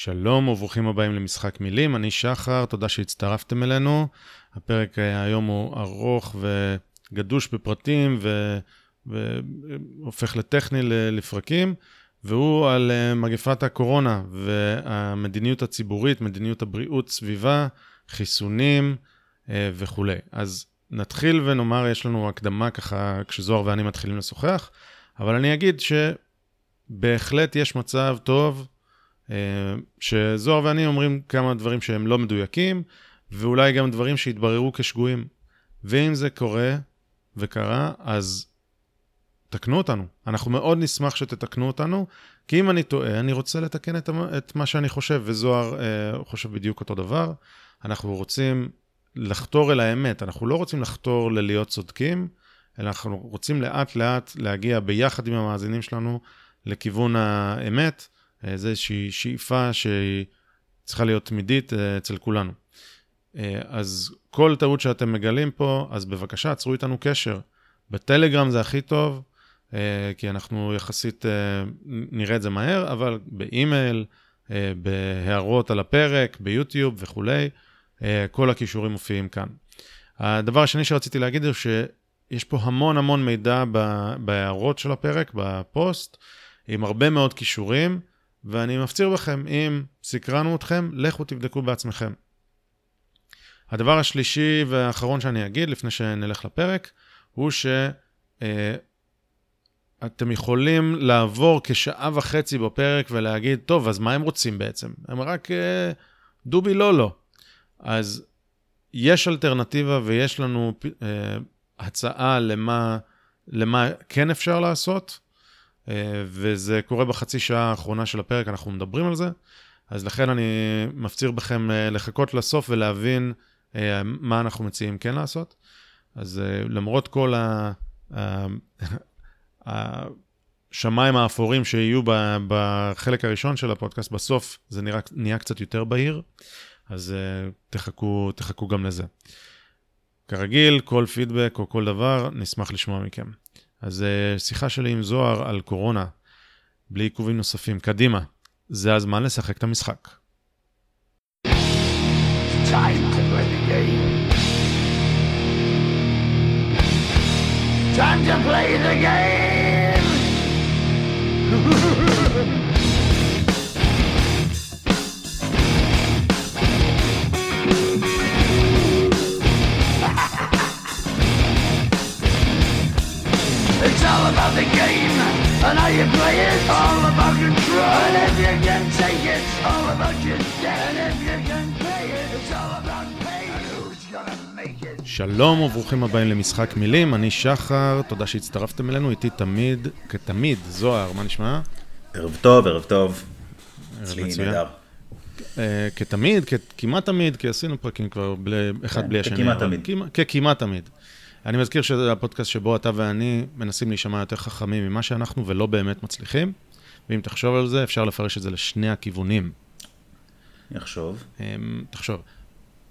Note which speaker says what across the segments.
Speaker 1: שלום וברוכים הבאים למשחק מילים, אני שחר, תודה שהצטרפתם אלינו. הפרק אה, היום הוא ארוך וגדוש בפרטים ו... והופך לטכני לפרקים, והוא על אה, מגפת הקורונה והמדיניות הציבורית, מדיניות הבריאות סביבה, חיסונים אה, וכולי. אז נתחיל ונאמר, יש לנו הקדמה ככה כשזוהר ואני מתחילים לשוחח, אבל אני אגיד שבהחלט יש מצב טוב שזוהר ואני אומרים כמה דברים שהם לא מדויקים, ואולי גם דברים שהתבררו כשגויים. ואם זה קורה וקרה, אז תקנו אותנו. אנחנו מאוד נשמח שתתקנו אותנו, כי אם אני טועה, אני רוצה לתקן את, את מה שאני חושב, וזוהר אה, חושב בדיוק אותו דבר. אנחנו רוצים לחתור אל האמת, אנחנו לא רוצים לחתור ללהיות צודקים, אלא אנחנו רוצים לאט לאט להגיע ביחד עם המאזינים שלנו לכיוון האמת. אה, זה איזושהי שאיפה שהיא צריכה להיות תמידית אה, אצל כולנו. אה, אז כל טעות שאתם מגלים פה, אז בבקשה, עצרו איתנו קשר. בטלגרם זה הכי טוב, כי אנחנו יחסית נראה את זה מהר, אבל באימייל, בהערות על הפרק, ביוטיוב וכולי, כל הכישורים מופיעים כאן. הדבר השני שרציתי להגיד הוא שיש פה המון המון מידע בהערות של הפרק, בפוסט, עם הרבה מאוד כישורים. ואני מפציר בכם, אם סקרנו אתכם, לכו תבדקו בעצמכם. הדבר השלישי והאחרון שאני אגיד לפני שנלך לפרק, הוא שאתם אה, יכולים לעבור כשעה וחצי בפרק ולהגיד, טוב, אז מה הם רוצים בעצם? הם רק אה, דובי לא לא. אז יש אלטרנטיבה ויש לנו אה, הצעה למה, למה כן אפשר לעשות. אה, וזה קורה בחצי שעה האחרונה של הפרק, אנחנו מדברים על זה. אז לכן אני מפציר בכם אה, לחכות לסוף ולהבין אה, מה אנחנו מציעים כן לעשות. אז למרות כל השמיים האפורים שיהיו בחלק הראשון של הפודקאסט, בסוף זה נראה, נהיה קצת יותר בהיר, אז תחכו, תחכו גם לזה. כרגיל, כל פידבק או כל דבר, נשמח לשמוע מכם. אז uh, שיחה שלי עם זוהר על קורונה, בלי עיכובים נוספים. קדימה, זה הזמן לשחק את המשחק. Time to play the game. Time to play the game. It's all about the game and how you play it. All about control. And if you can take it, it's all about your debt. And if you can pay it, it's all about pain. And who's gonna make it? שלום וברוכים הבאים למשחק מילים, אני שחר, תודה שהצטרפתם אלינו, איתי תמיד, כתמיד, זוהר, מה נשמע?
Speaker 2: ערב טוב, ערב טוב. אצלי נהדר.
Speaker 1: כתמיד, כמעט תמיד, כי עשינו פרקים כבר אחד בלי השני.
Speaker 2: ככמעט תמיד.
Speaker 1: ככמעט תמיד. אני מזכיר שזה הפודקאסט שבו אתה ואני מנסים להישמע יותר חכמים ממה שאנחנו ולא באמת מצליחים, ואם תחשוב על זה, אפשר לפרש את זה לשני הכיוונים.
Speaker 2: נחשוב.
Speaker 1: אמ, תחשוב.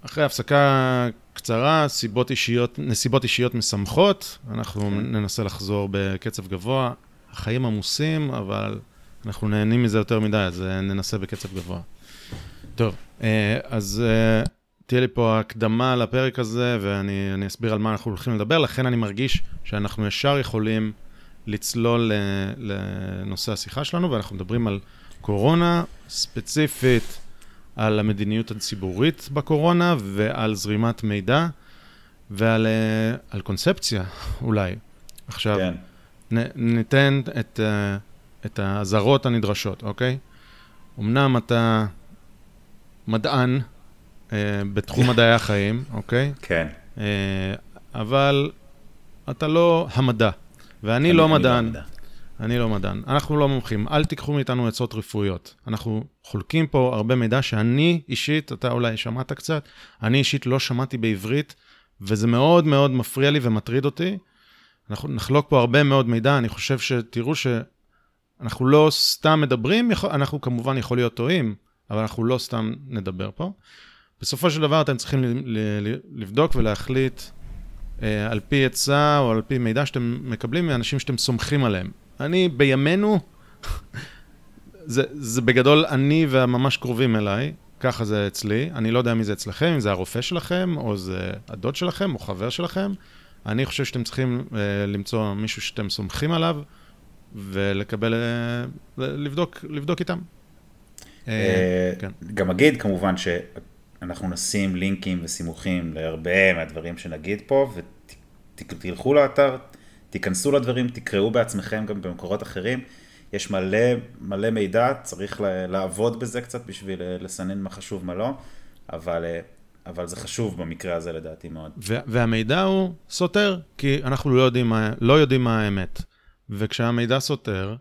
Speaker 1: אחרי הפסקה קצרה, סיבות אישיות, נסיבות אישיות משמחות, אנחנו כן. ננסה לחזור בקצב גבוה. החיים עמוסים, אבל אנחנו נהנים מזה יותר מדי, אז אה, ננסה בקצב גבוה. טוב, אה, אז אה, תהיה לי פה הקדמה לפרק הזה, ואני אסביר על מה אנחנו הולכים לדבר, לכן אני מרגיש שאנחנו ישר יכולים לצלול לנושא השיחה שלנו, ואנחנו מדברים על קורונה, ספציפית על המדיניות הציבורית בקורונה, ועל זרימת מידע, ועל על קונספציה, אולי. עכשיו, כן. נ, ניתן את, את האזהרות הנדרשות, אוקיי? אמנם אתה מדען, אה, בתחום מדעי החיים, אוקיי?
Speaker 2: כן.
Speaker 1: אה, אבל אתה לא המדע, ואני לא, לא מדען. אני לא מדען. אנחנו לא מומחים, אל תיקחו מאיתנו עצות רפואיות. אנחנו חולקים פה הרבה מידע שאני אישית, אתה אולי שמעת קצת, אני אישית לא שמעתי בעברית, וזה מאוד מאוד מפריע לי ומטריד אותי. אנחנו נחלוק פה הרבה מאוד מידע, אני חושב שתראו שאנחנו לא סתם מדברים, אנחנו כמובן יכול להיות טועים, אבל אנחנו לא סתם נדבר פה. בסופו של דבר אתם צריכים לבדוק ולהחליט אה, על פי עצה או על פי מידע שאתם מקבלים מאנשים שאתם סומכים עליהם. אני, בימינו, זה, זה בגדול אני והממש קרובים אליי, ככה זה אצלי. אני לא יודע מי זה אצלכם, אם זה הרופא שלכם, או זה הדוד שלכם, או חבר שלכם. אני חושב שאתם צריכים uh, למצוא מישהו שאתם סומכים עליו, ולקבל, uh, לבדוק, לבדוק איתם.
Speaker 2: Uh, כן. גם אגיד כמובן שאנחנו נשים לינקים וסימוכים להרבה מהדברים שנגיד פה, ותלכו לאתר, תיכנסו לדברים, תקראו בעצמכם גם במקורות אחרים. יש מלא, מלא מידע, צריך לעבוד בזה קצת בשביל לסנן מה חשוב, מה לא, אבל, אבל זה חשוב במקרה הזה לדעתי מאוד.
Speaker 1: והמידע הוא סותר, כי אנחנו לא יודעים לא יודעים מה האמת. וכשהמידע סותר,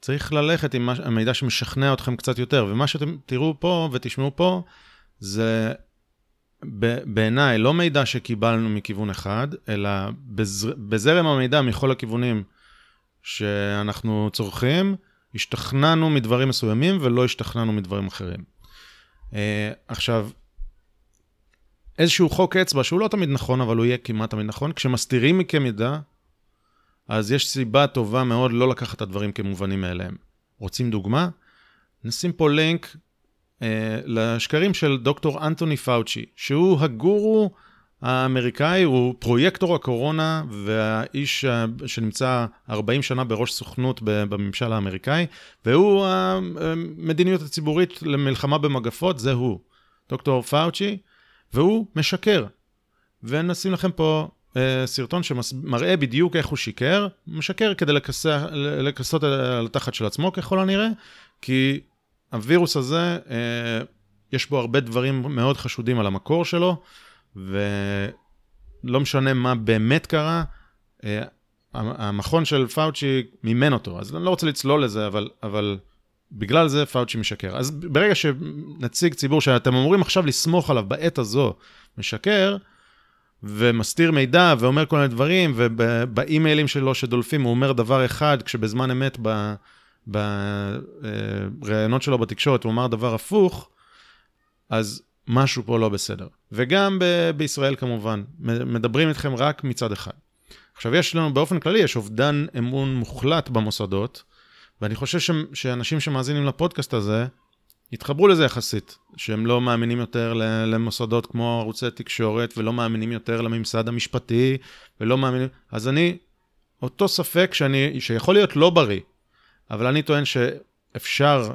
Speaker 1: צריך ללכת עם המידע שמשכנע אתכם קצת יותר. ומה שאתם תראו פה ותשמעו פה, זה בעיניי לא מידע שקיבלנו מכיוון אחד, אלא בזר, בזרם המידע מכל הכיוונים שאנחנו צורכים, השתכנענו מדברים מסוימים ולא השתכנענו מדברים אחרים. Uh, עכשיו, איזשהו חוק אצבע שהוא לא תמיד נכון, אבל הוא יהיה כמעט תמיד נכון, כשמסתירים מכם מידע, אז יש סיבה טובה מאוד לא לקחת את הדברים כמובנים מאליהם. רוצים דוגמה? נשים פה לינק אה, לשקרים של דוקטור אנטוני פאוצ'י, שהוא הגורו האמריקאי, הוא פרויקטור הקורונה והאיש שנמצא 40 שנה בראש סוכנות בממשל האמריקאי, והוא המדיניות הציבורית למלחמה במגפות, זה הוא. דוקטור פאוצ'י, והוא משקר. ונשים לכם פה אה, סרטון שמראה בדיוק איך הוא שיקר, משקר כדי לכסות על התחת של עצמו ככל הנראה, כי הווירוס הזה, אה, יש בו הרבה דברים מאוד חשודים על המקור שלו, ולא משנה מה באמת קרה, אה, המכון של פאוצ'י מימן אותו, אז אני לא רוצה לצלול לזה, אבל, אבל בגלל זה פאוצ'י משקר. אז ברגע שנציג ציבור שאתם אמורים עכשיו לסמוך עליו בעת הזו משקר, ומסתיר מידע ואומר כל מיני דברים, ובאימיילים שלו שדולפים הוא אומר דבר אחד, כשבזמן אמת ב... בראיונות שלו בתקשורת הוא אמר דבר הפוך, אז משהו פה לא בסדר. וגם ב- בישראל כמובן, מדברים איתכם רק מצד אחד. עכשיו יש לנו, באופן כללי, יש אובדן אמון מוחלט במוסדות, ואני חושב ש- שאנשים שמאזינים לפודקאסט הזה, יתחברו לזה יחסית, שהם לא מאמינים יותר למוסדות כמו ערוצי תקשורת, ולא מאמינים יותר לממסד המשפטי, ולא מאמינים... אז אני, אותו ספק שאני, שיכול להיות לא בריא, אבל אני טוען שאפשר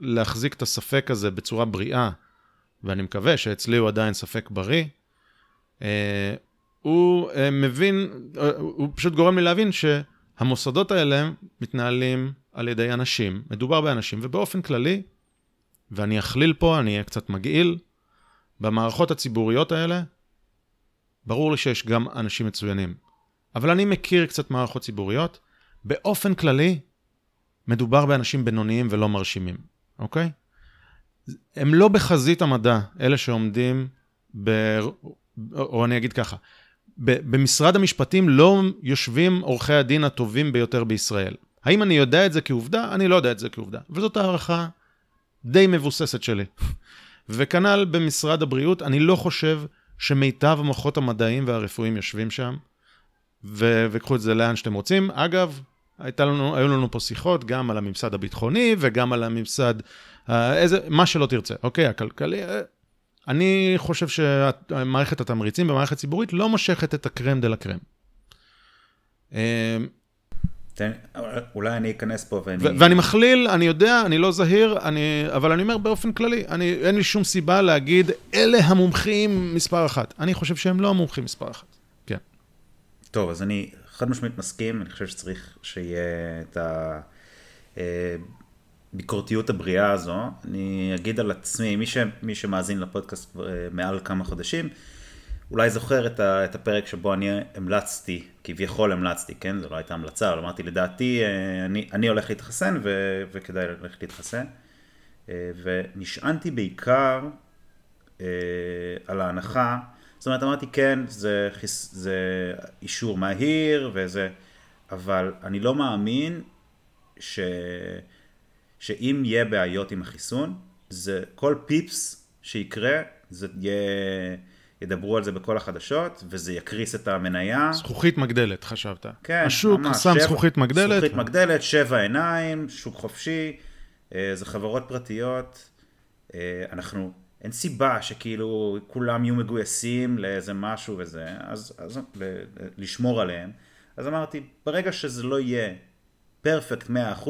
Speaker 1: להחזיק את הספק הזה בצורה בריאה, ואני מקווה שאצלי הוא עדיין ספק בריא, אה, הוא אה, מבין, אה, הוא פשוט גורם לי להבין שהמוסדות האלה מתנהלים על ידי אנשים, מדובר באנשים, ובאופן כללי, ואני אכליל פה, אני אהיה קצת מגעיל, במערכות הציבוריות האלה, ברור לי שיש גם אנשים מצוינים. אבל אני מכיר קצת מערכות ציבוריות. באופן כללי, מדובר באנשים בינוניים ולא מרשימים, אוקיי? הם לא בחזית המדע, אלה שעומדים ב... או אני אגיד ככה, במשרד המשפטים לא יושבים עורכי הדין הטובים ביותר בישראל. האם אני יודע את זה כעובדה? אני לא יודע את זה כעובדה. וזאת הערכה די מבוססת שלי. וכנ"ל במשרד הבריאות, אני לא חושב שמיטב המוחות המדעיים והרפואיים יושבים שם, ו- וקחו את זה לאן שאתם רוצים. אגב, הייתה לנו, היו לנו פה שיחות גם על הממסד הביטחוני וגם על הממסד, איזה, מה שלא תרצה, אוקיי, הכלכלי. אה, אני חושב שמערכת התמריצים במערכת ציבורית לא מושכת את הקרם דה לה קרם.
Speaker 2: אה, תן, אולי אני אכנס פה ואני...
Speaker 1: ואני מכליל, אני יודע, אני לא זהיר, אני, אבל אני אומר באופן כללי, אני, אין לי שום סיבה להגיד, אלה המומחים מספר אחת. אני חושב שהם לא המומחים מספר אחת. כן.
Speaker 2: טוב, אז אני חד משמעית מסכים, אני חושב שצריך שיהיה את הביקורתיות הבריאה הזו. אני אגיד על עצמי, מי, ש, מי שמאזין לפודקאסט אה, מעל כמה חודשים, אולי זוכר את, ה, את הפרק שבו אני המלצתי, כביכול המלצתי, כן? זו לא הייתה המלצה, אבל אמרתי, לדעתי, אה, אני, אני הולך להתחסן ו, וכדאי ללכת להתחסן. אה, ונשענתי בעיקר על ההנחה זאת אומרת, אמרתי, כן, זה, חיס, זה אישור מהיר וזה, אבל אני לא מאמין ש, שאם יהיה בעיות עם החיסון, זה כל פיפס שיקרה, זה יהיה... ידברו על זה בכל החדשות, וזה יקריס את המניה.
Speaker 1: זכוכית מגדלת, חשבת.
Speaker 2: כן,
Speaker 1: השוק ממש. שם שבע, זכוכית מגדלת.
Speaker 2: זכוכית מגדלת, שבע עיניים, שוק חופשי, אה, זה חברות פרטיות, אה, אנחנו, אין סיבה שכאילו כולם יהיו מגויסים לאיזה משהו וזה, אז, אז ל, לשמור עליהם. אז אמרתי, ברגע שזה לא יהיה פרפקט 100%,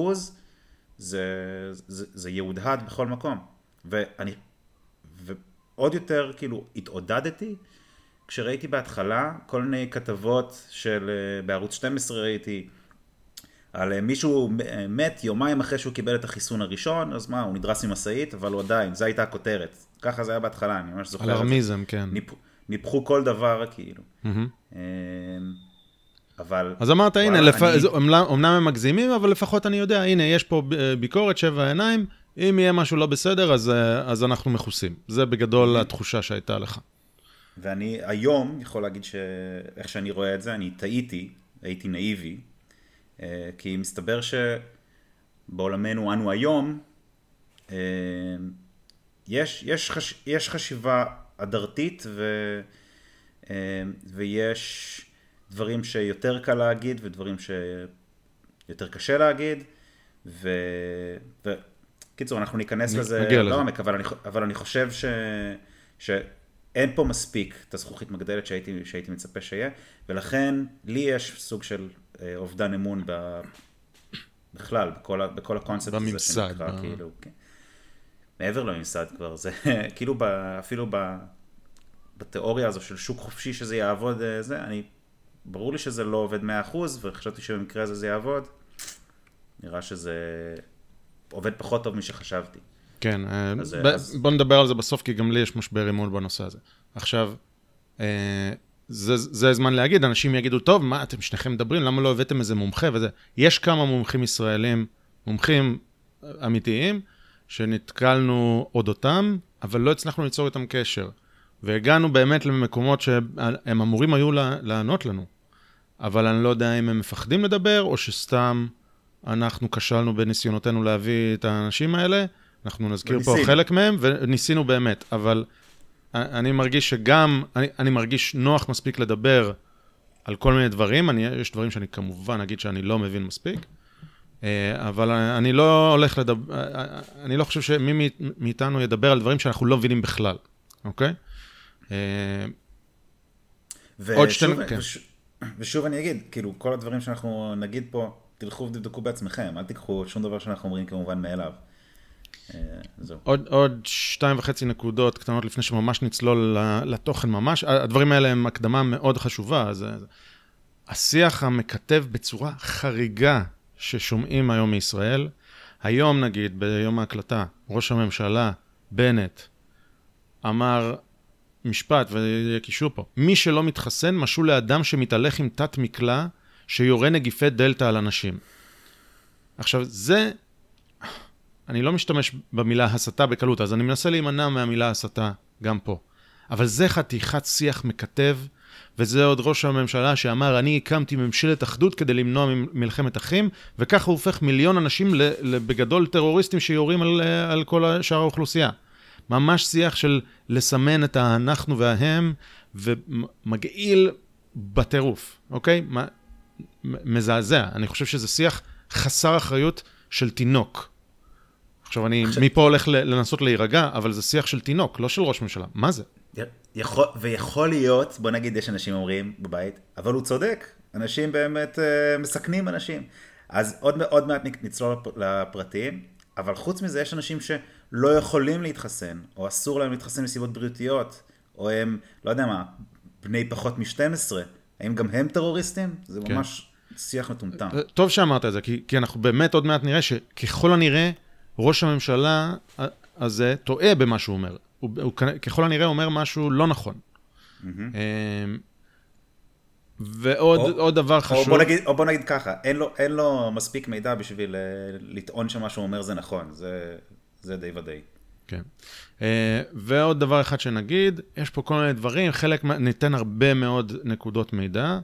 Speaker 2: זה, זה, זה יהודהד בכל מקום. ואני, ועוד יותר כאילו התעודדתי כשראיתי בהתחלה כל מיני כתבות של, אה, בערוץ 12 ראיתי, על אה, מישהו מת יומיים אחרי שהוא קיבל את החיסון הראשון, אז מה, הוא נדרס ממשאית, אבל הוא עדיין, זו הייתה הכותרת. ככה זה היה בהתחלה, אני ממש זוכר.
Speaker 1: אלרמיזם, כן.
Speaker 2: ניפ, ניפחו כל דבר, כאילו.
Speaker 1: Mm-hmm.
Speaker 2: אבל...
Speaker 1: אז אמרת, הנה, לפ...
Speaker 2: אני-
Speaker 1: אומנם הם מגזימים, אבל לפחות אני יודע, הנה, יש פה ביקורת, שבע עיניים, אם יהיה משהו לא בסדר, אז, אה, אז אנחנו מכוסים. זה בגדול התחושה שהייתה לך.
Speaker 2: ואני היום יכול להגיד שאיך שאני רואה את זה, אני טעיתי, הייתי נאיבי, אה, כי מסתבר שבעולמנו אנו היום, אה, יש, יש, חש, יש חשיבה הדרתית ו, אה, ויש דברים שיותר קל להגיד דברים שיותר קשה להגיד, ו... ו... קיצור, אנחנו ניכנס
Speaker 1: נ-
Speaker 2: לזה
Speaker 1: לזה.
Speaker 2: לעומק, אבל אני, אבל אני חושב ש... שאין פה מספיק את הזכוכית מגדלת שהייתי, שהייתי מצפה שיהיה, ולכן לי יש סוג של אה, אובדן אמון ב... בכלל, בכל, בכל הקונספט הזה שנקרא,
Speaker 1: ב-
Speaker 2: כאילו, כן. מעבר לממסד כבר, זה כאילו ב, אפילו ב, בתיאוריה הזו של שוק חופשי שזה יעבוד, אה, זה, אני, ברור לי שזה לא עובד 100% וחשבתי שבמקרה הזה זה יעבוד, נראה שזה עובד פחות טוב משחשבתי.
Speaker 1: כן, אה,
Speaker 2: אז-
Speaker 1: ב-
Speaker 2: אז-
Speaker 1: בוא נדבר על זה בסוף, כי גם לי יש משבר אמון בנושא הזה. עכשיו, אה, זה, זה הזמן להגיד, אנשים יגידו, טוב, מה, אתם שניכם מדברים, למה לא הבאתם איזה מומחה וזה? יש כמה מומחים ישראלים, מומחים אמיתיים, שנתקלנו אודותם, אבל לא הצלחנו ליצור איתם קשר. והגענו באמת למקומות שהם אמורים היו לענות לנו. אבל אני לא יודע אם הם מפחדים לדבר, או שסתם אנחנו כשלנו בניסיונותינו להביא את האנשים האלה. אנחנו נזכיר פה
Speaker 2: וניסינו.
Speaker 1: חלק מהם, וניסינו באמת, אבל אני מרגיש שגם, אני, אני מרגיש נוח מספיק לדבר על כל מיני דברים, אני, יש דברים שאני כמובן אגיד שאני לא מבין מספיק, אבל אני לא הולך לדבר, אני לא חושב שמי מאית- מאיתנו ידבר על דברים שאנחנו לא מבינים בכלל, אוקיי? אה, עוד שתי-
Speaker 2: ושוב,
Speaker 1: כן.
Speaker 2: וש, ושוב אני אגיד, כאילו, כל הדברים שאנחנו נגיד פה, תלכו ותבדקו בעצמכם, אל תיקחו שום דבר שאנחנו אומרים כמובן מאליו. אה, זהו.
Speaker 1: עוד, עוד שתיים וחצי נקודות קטנות לפני שממש נצלול לתוכן ממש. הדברים האלה הם הקדמה מאוד חשובה. אז, אז השיח המקטב בצורה חריגה ששומעים היום מישראל, היום נגיד, ביום ההקלטה, ראש הממשלה, בנט, אמר משפט, ויהיה קישור פה, מי שלא מתחסן משול לאדם שמתהלך עם תת מקלע שיורה נגיפי דלתא על אנשים. עכשיו, זה אני לא משתמש במילה הסתה בקלות, אז אני מנסה להימנע מהמילה הסתה גם פה. אבל זה חתיכת שיח מקטב, וזה עוד ראש הממשלה שאמר, אני הקמתי ממשלת אחדות כדי למנוע מלחמת אחים, וככה הוא הופך מיליון אנשים בגדול טרוריסטים שיורים על, על כל שאר האוכלוסייה. ממש שיח של לסמן את האנחנו וההם, ומגעיל בטירוף, אוקיי? מזעזע. אני חושב שזה שיח חסר אחריות של תינוק. עכשיו, אני
Speaker 2: עכשיו-
Speaker 1: מפה הולך לנסות להירגע, אבל זה שיח של תינוק, לא של ראש ממשלה. מה זה?
Speaker 2: יכול, ויכול להיות, בוא נגיד יש אנשים אומרים בבית, אבל הוא צודק, אנשים באמת אה, מסכנים אנשים. אז עוד, עוד מעט נצלול לפ- לפרטים, אבל חוץ מזה יש אנשים שלא יכולים להתחסן, או אסור להם להתחסן מסיבות בריאותיות, או הם, לא יודע מה, בני פחות מ-12, האם גם הם טרוריסטים? זה
Speaker 1: כן.
Speaker 2: ממש שיח מטומטם.
Speaker 1: אה, טוב שאמרת את זה, כי, כי אנחנו באמת עוד מעט נראה שככל הנראה, ראש הממשלה הזה טועה במה שהוא אומר. הוא, הוא ככל הנראה אומר משהו לא נכון. אמ, ועוד
Speaker 2: או-
Speaker 1: דבר
Speaker 2: או
Speaker 1: חשוב...
Speaker 2: בוא, נגיד, או בוא נגיד ככה, אין לו, אין לו מספיק מידע בשביל אה, לטעון שמה שהוא אומר זה נכון, זה, זה די ודאי.
Speaker 1: כן. Uh, ועוד דבר אחד שנגיד, יש פה כל מיני דברים, חלק, ניתן הרבה מאוד נקודות מידע,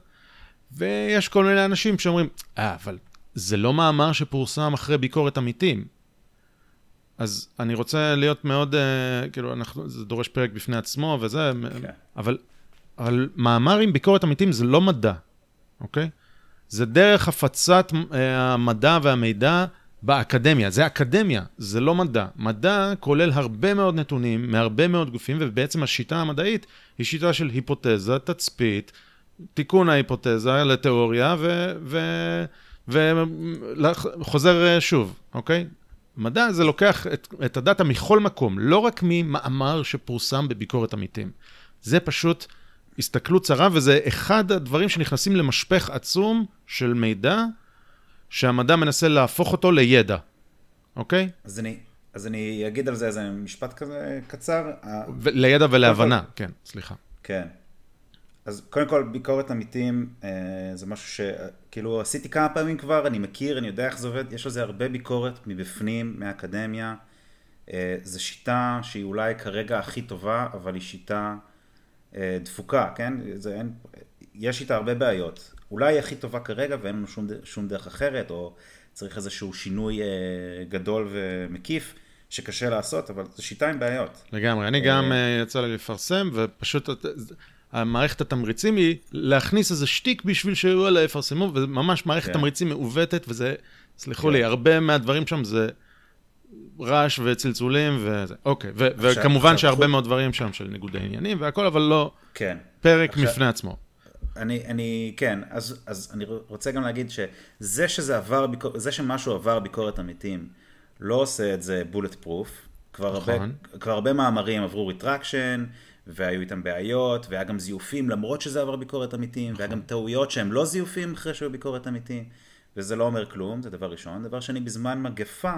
Speaker 1: ויש כל מיני אנשים שאומרים, אה, אבל זה לא מאמר שפורסם אחרי ביקורת עמיתים. אז אני רוצה להיות מאוד, uh, כאילו, אנחנו, זה דורש פרק בפני עצמו וזה,
Speaker 2: כן.
Speaker 1: אבל, אבל מאמר עם ביקורת עמיתים זה לא מדע, אוקיי? זה דרך הפצת uh, המדע והמידע באקדמיה. זה אקדמיה, זה לא מדע. מדע כולל הרבה מאוד נתונים מהרבה מאוד גופים, ובעצם השיטה המדעית היא שיטה של היפותזה, תצפית, תיקון ההיפותזה לתיאוריה, וחוזר אה, שוב, אוקיי? מדע זה לוקח את, את הדאטה מכל מקום, לא רק ממאמר שפורסם בביקורת עמיתים. זה פשוט הסתכלות צרה, וזה אחד הדברים שנכנסים למשפך עצום של מידע, שהמדע מנסה להפוך אותו לידע, אוקיי?
Speaker 2: אז אני, אז אני אגיד על זה איזה משפט כזה קצר.
Speaker 1: ו- לידע ולהבנה. כן, סליחה.
Speaker 2: כן. אז קודם כל, ביקורת עמיתים אה, זה משהו שכאילו עשיתי כמה פעמים כבר, אני מכיר, אני יודע איך זה עובד, יש על זה הרבה ביקורת מבפנים, מהאקדמיה. אה, זו שיטה שהיא אולי כרגע הכי טובה, אבל היא שיטה אה, דפוקה, כן? זה אין, יש איתה הרבה בעיות. אולי היא הכי טובה כרגע ואין לנו שום, שום דרך אחרת, או צריך איזשהו שינוי גדול ומקיף. שקשה לעשות, אבל זו שיטה עם בעיות.
Speaker 1: לגמרי, אני גם יצא לי לפרסם, ופשוט המערכת התמריצים היא להכניס איזה שטיק בשביל שיואלה יפרסמו, וממש מערכת כן. תמריצים מעוותת, וזה, סלחו כן. לי, הרבה מהדברים שם זה רעש וצלצולים וזה, אוקיי, ו- עכשיו, וכמובן עכשיו שהרבה חוץ... מאוד דברים שם של ניגודי עניינים והכל, אבל לא
Speaker 2: כן.
Speaker 1: פרק עכשיו, מפני עצמו.
Speaker 2: אני, אני, כן, אז, אז אני רוצה גם להגיד שזה שזה עבר, ביקור, זה שמשהו עבר ביקורת עמיתים, לא עושה את זה bulletproof. כבר, נכון. הרבה, כבר הרבה מאמרים עברו retraction, והיו איתם בעיות, והיה גם זיופים למרות שזה עבר ביקורת עמיתים. והיה גם טעויות שהם לא זיופים אחרי שהיו ביקורת עמיתים, וזה לא אומר כלום, זה דבר ראשון. דבר שני, בזמן מגפה,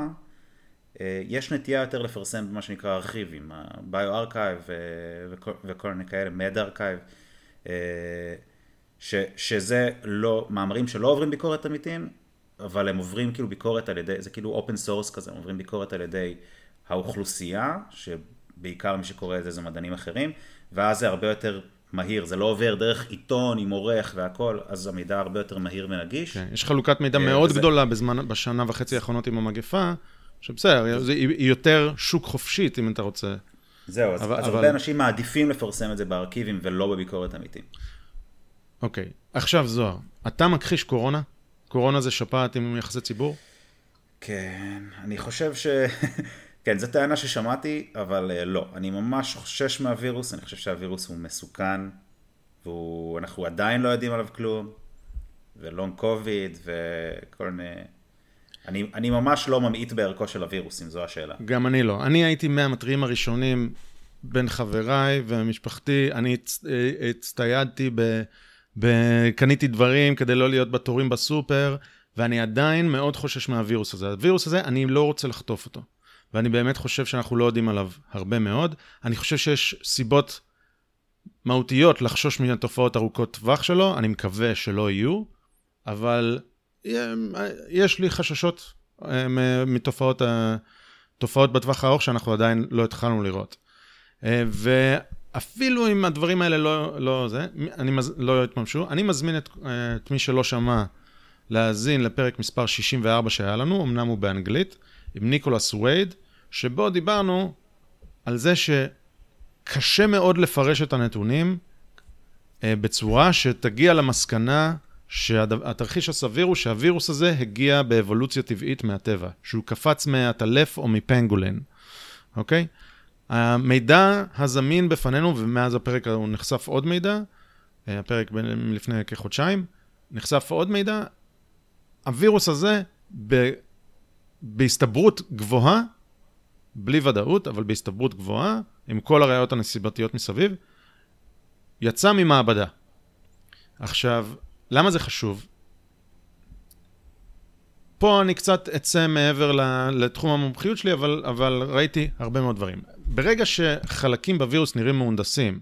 Speaker 2: אה, יש נטייה יותר לפרסם במה שנקרא ארכיבים, bioRxiv וכל מיני כאלה, medRxiv, שזה לא, מאמרים שלא עוברים ביקורת עמיתים, אבל הם עוברים כאילו ביקורת על ידי, זה כאילו open source כזה, הם עוברים ביקורת על ידי האוכלוסייה, שבעיקר מי שקורא את זה זה מדענים אחרים, ואז זה הרבה יותר מהיר, זה לא עובר דרך עיתון עם עורך והכל, אז המידע הרבה יותר מהיר ונגיש.
Speaker 1: כן, יש חלוקת מידע אה, מאוד וזה... גדולה בזמן, בשנה וחצי האחרונות עם המגפה, שבסדר, זה, היא יותר שוק חופשית אם אתה רוצה.
Speaker 2: זהו, אז, אבל, אז אבל... הרבה אנשים מעדיפים לפרסם את זה בארכיבים ולא בביקורת אמיתית.
Speaker 1: אוקיי, עכשיו זוהר, אתה מכחיש קורונה? קורונה זה שפעת עם יחסי ציבור?
Speaker 2: כן, אני חושב ש... כן, זו טענה ששמעתי, אבל uh, לא. אני ממש חושש מהווירוס, אני חושב שהווירוס הוא מסוכן, ואנחנו עדיין לא יודעים עליו כלום, ולונג קוביד, וכל מיני... אני, אני ממש לא ממעיט בערכו של הווירוס, אם זו השאלה.
Speaker 1: גם אני לא. אני הייתי מהמתריעים הראשונים בין חבריי ומשפחתי. אני אה, הצטיידתי ב... וקניתי דברים כדי לא להיות בתורים בסופר, ואני עדיין מאוד חושש מהווירוס הזה. הווירוס הזה, אני לא רוצה לחטוף אותו. ואני באמת חושב שאנחנו לא יודעים עליו הרבה מאוד. אני חושב שיש סיבות מהותיות לחשוש מן התופעות ארוכות טווח שלו, אני מקווה שלא יהיו, אבל יש לי חששות אה, מתופעות תופעות בטווח הארוך שאנחנו עדיין לא התחלנו לראות. אה, אפילו אם הדברים האלה לא, לא, זה, אני מז, לא יתממשו, אני מזמין את, את מי שלא שמע להאזין לפרק מספר 64 שהיה לנו, אמנם הוא באנגלית, עם ניקולס וייד, שבו דיברנו על זה שקשה מאוד לפרש את הנתונים אה, בצורה שתגיע למסקנה שהתרחיש הסביר הוא שהווירוס הזה הגיע באבולוציה טבעית מהטבע, שהוא קפץ מהטלף או מפנגולין, אוקיי? המידע הזמין בפנינו, ומאז הפרק הוא נחשף עוד מידע, אה, הפרק לפני כחודשיים, נחשף עוד מידע, הווירוס הזה ב, בהסתברות גבוהה, בלי ודאות, אבל בהסתברות גבוהה, עם כל הראיות הנסיבתיות מסביב, יצא ממעבדה. עכשיו, למה זה חשוב? פה אני קצת אצא מעבר לתחום המומחיות שלי, אבל, אבל ראיתי הרבה מאוד דברים. ברגע שחלקים בווירוס נראים מהונדסים,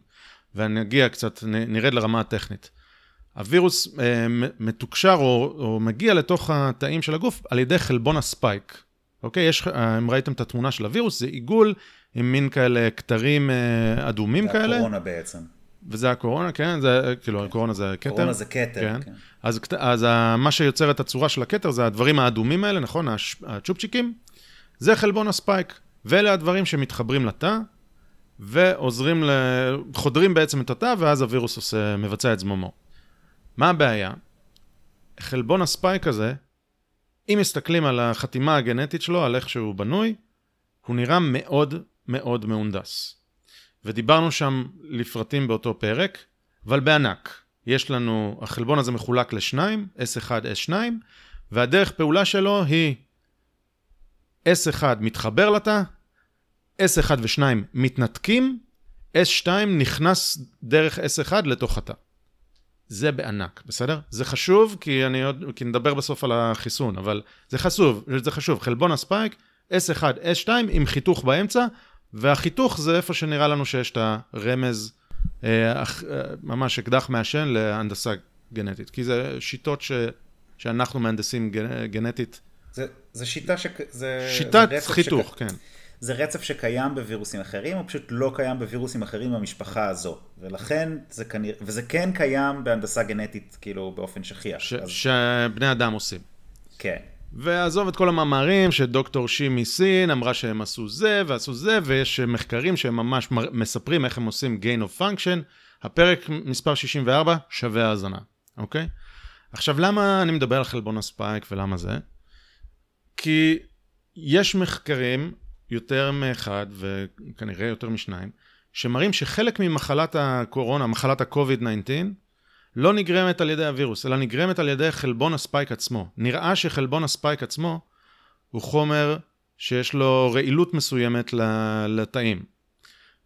Speaker 1: ונגיע קצת, נרד לרמה הטכנית, הווירוס אה, מתוקשר או, או מגיע לתוך התאים של הגוף על ידי חלבון הספייק. אוקיי? יש, אה, אם ראיתם את התמונה של הווירוס, זה עיגול עם מין כאלה כתרים אה, אדומים
Speaker 2: זה
Speaker 1: כאלה.
Speaker 2: זה הקורונה בעצם.
Speaker 1: וזה הקורונה, כן, זה, כאילו, כן. הקורונה זה כתר.
Speaker 2: קורונה זה כתר, כן. כן.
Speaker 1: אז, אז מה שיוצר את הצורה של הכתר זה הדברים האדומים האלה, נכון? הצ'ופצ'יקים. זה חלבון הספייק. ואלה הדברים שמתחברים לתא, ועוזרים, ל... חודרים בעצם את התא, ואז הווירוס עושה, מבצע את זממו. מה הבעיה? חלבון הספייק הזה אם מסתכלים על החתימה הגנטית שלו, על איך שהוא בנוי, הוא נראה מאוד מאוד מהונדס. ודיברנו שם לפרטים באותו פרק, אבל בענק. יש לנו, החלבון הזה מחולק לשניים, S1, S2, והדרך פעולה שלו היא S1 מתחבר לתא, S1 ו-2 מתנתקים, S2 נכנס דרך S1 לתוך התא. זה בענק, בסדר? זה חשוב, כי אני עוד, כי נדבר בסוף על החיסון, אבל זה חשוב, זה חשוב. חלבון הספייק, S1, S2 עם חיתוך באמצע, והחיתוך זה איפה שנראה לנו שיש את הרמז, אה, אה, ממש אקדח מעשן להנדסה גנטית. כי זה שיטות ש, שאנחנו מהנדסים גנטית.
Speaker 2: זה, זה שיטה ש...
Speaker 1: זה, שיטת זה חיתוך, שק... כן.
Speaker 2: זה רצף שקיים בווירוסים אחרים, או פשוט לא קיים בווירוסים אחרים במשפחה הזו. ולכן זה כנראה, וזה כן קיים בהנדסה גנטית, כאילו, באופן שכיח.
Speaker 1: ש... אז... שבני אדם עושים.
Speaker 2: כן.
Speaker 1: ועזוב את כל המאמרים שדוקטור שי מסין אמרה שהם עשו זה ועשו זה, ויש מחקרים שהם ממש מספרים איך הם עושים gain of function. הפרק מספר 64 שווה האזנה, אוקיי? עכשיו, למה אני מדבר על חלבון הספייק ולמה זה? כי יש מחקרים יותר מאחד, וכנראה יותר משניים, שמראים שחלק ממחלת הקורונה, מחלת ה-COVID-19, לא נגרמת על ידי הווירוס, אלא נגרמת על ידי חלבון הספייק עצמו. נראה שחלבון הספייק עצמו הוא חומר שיש לו רעילות מסוימת לתאים.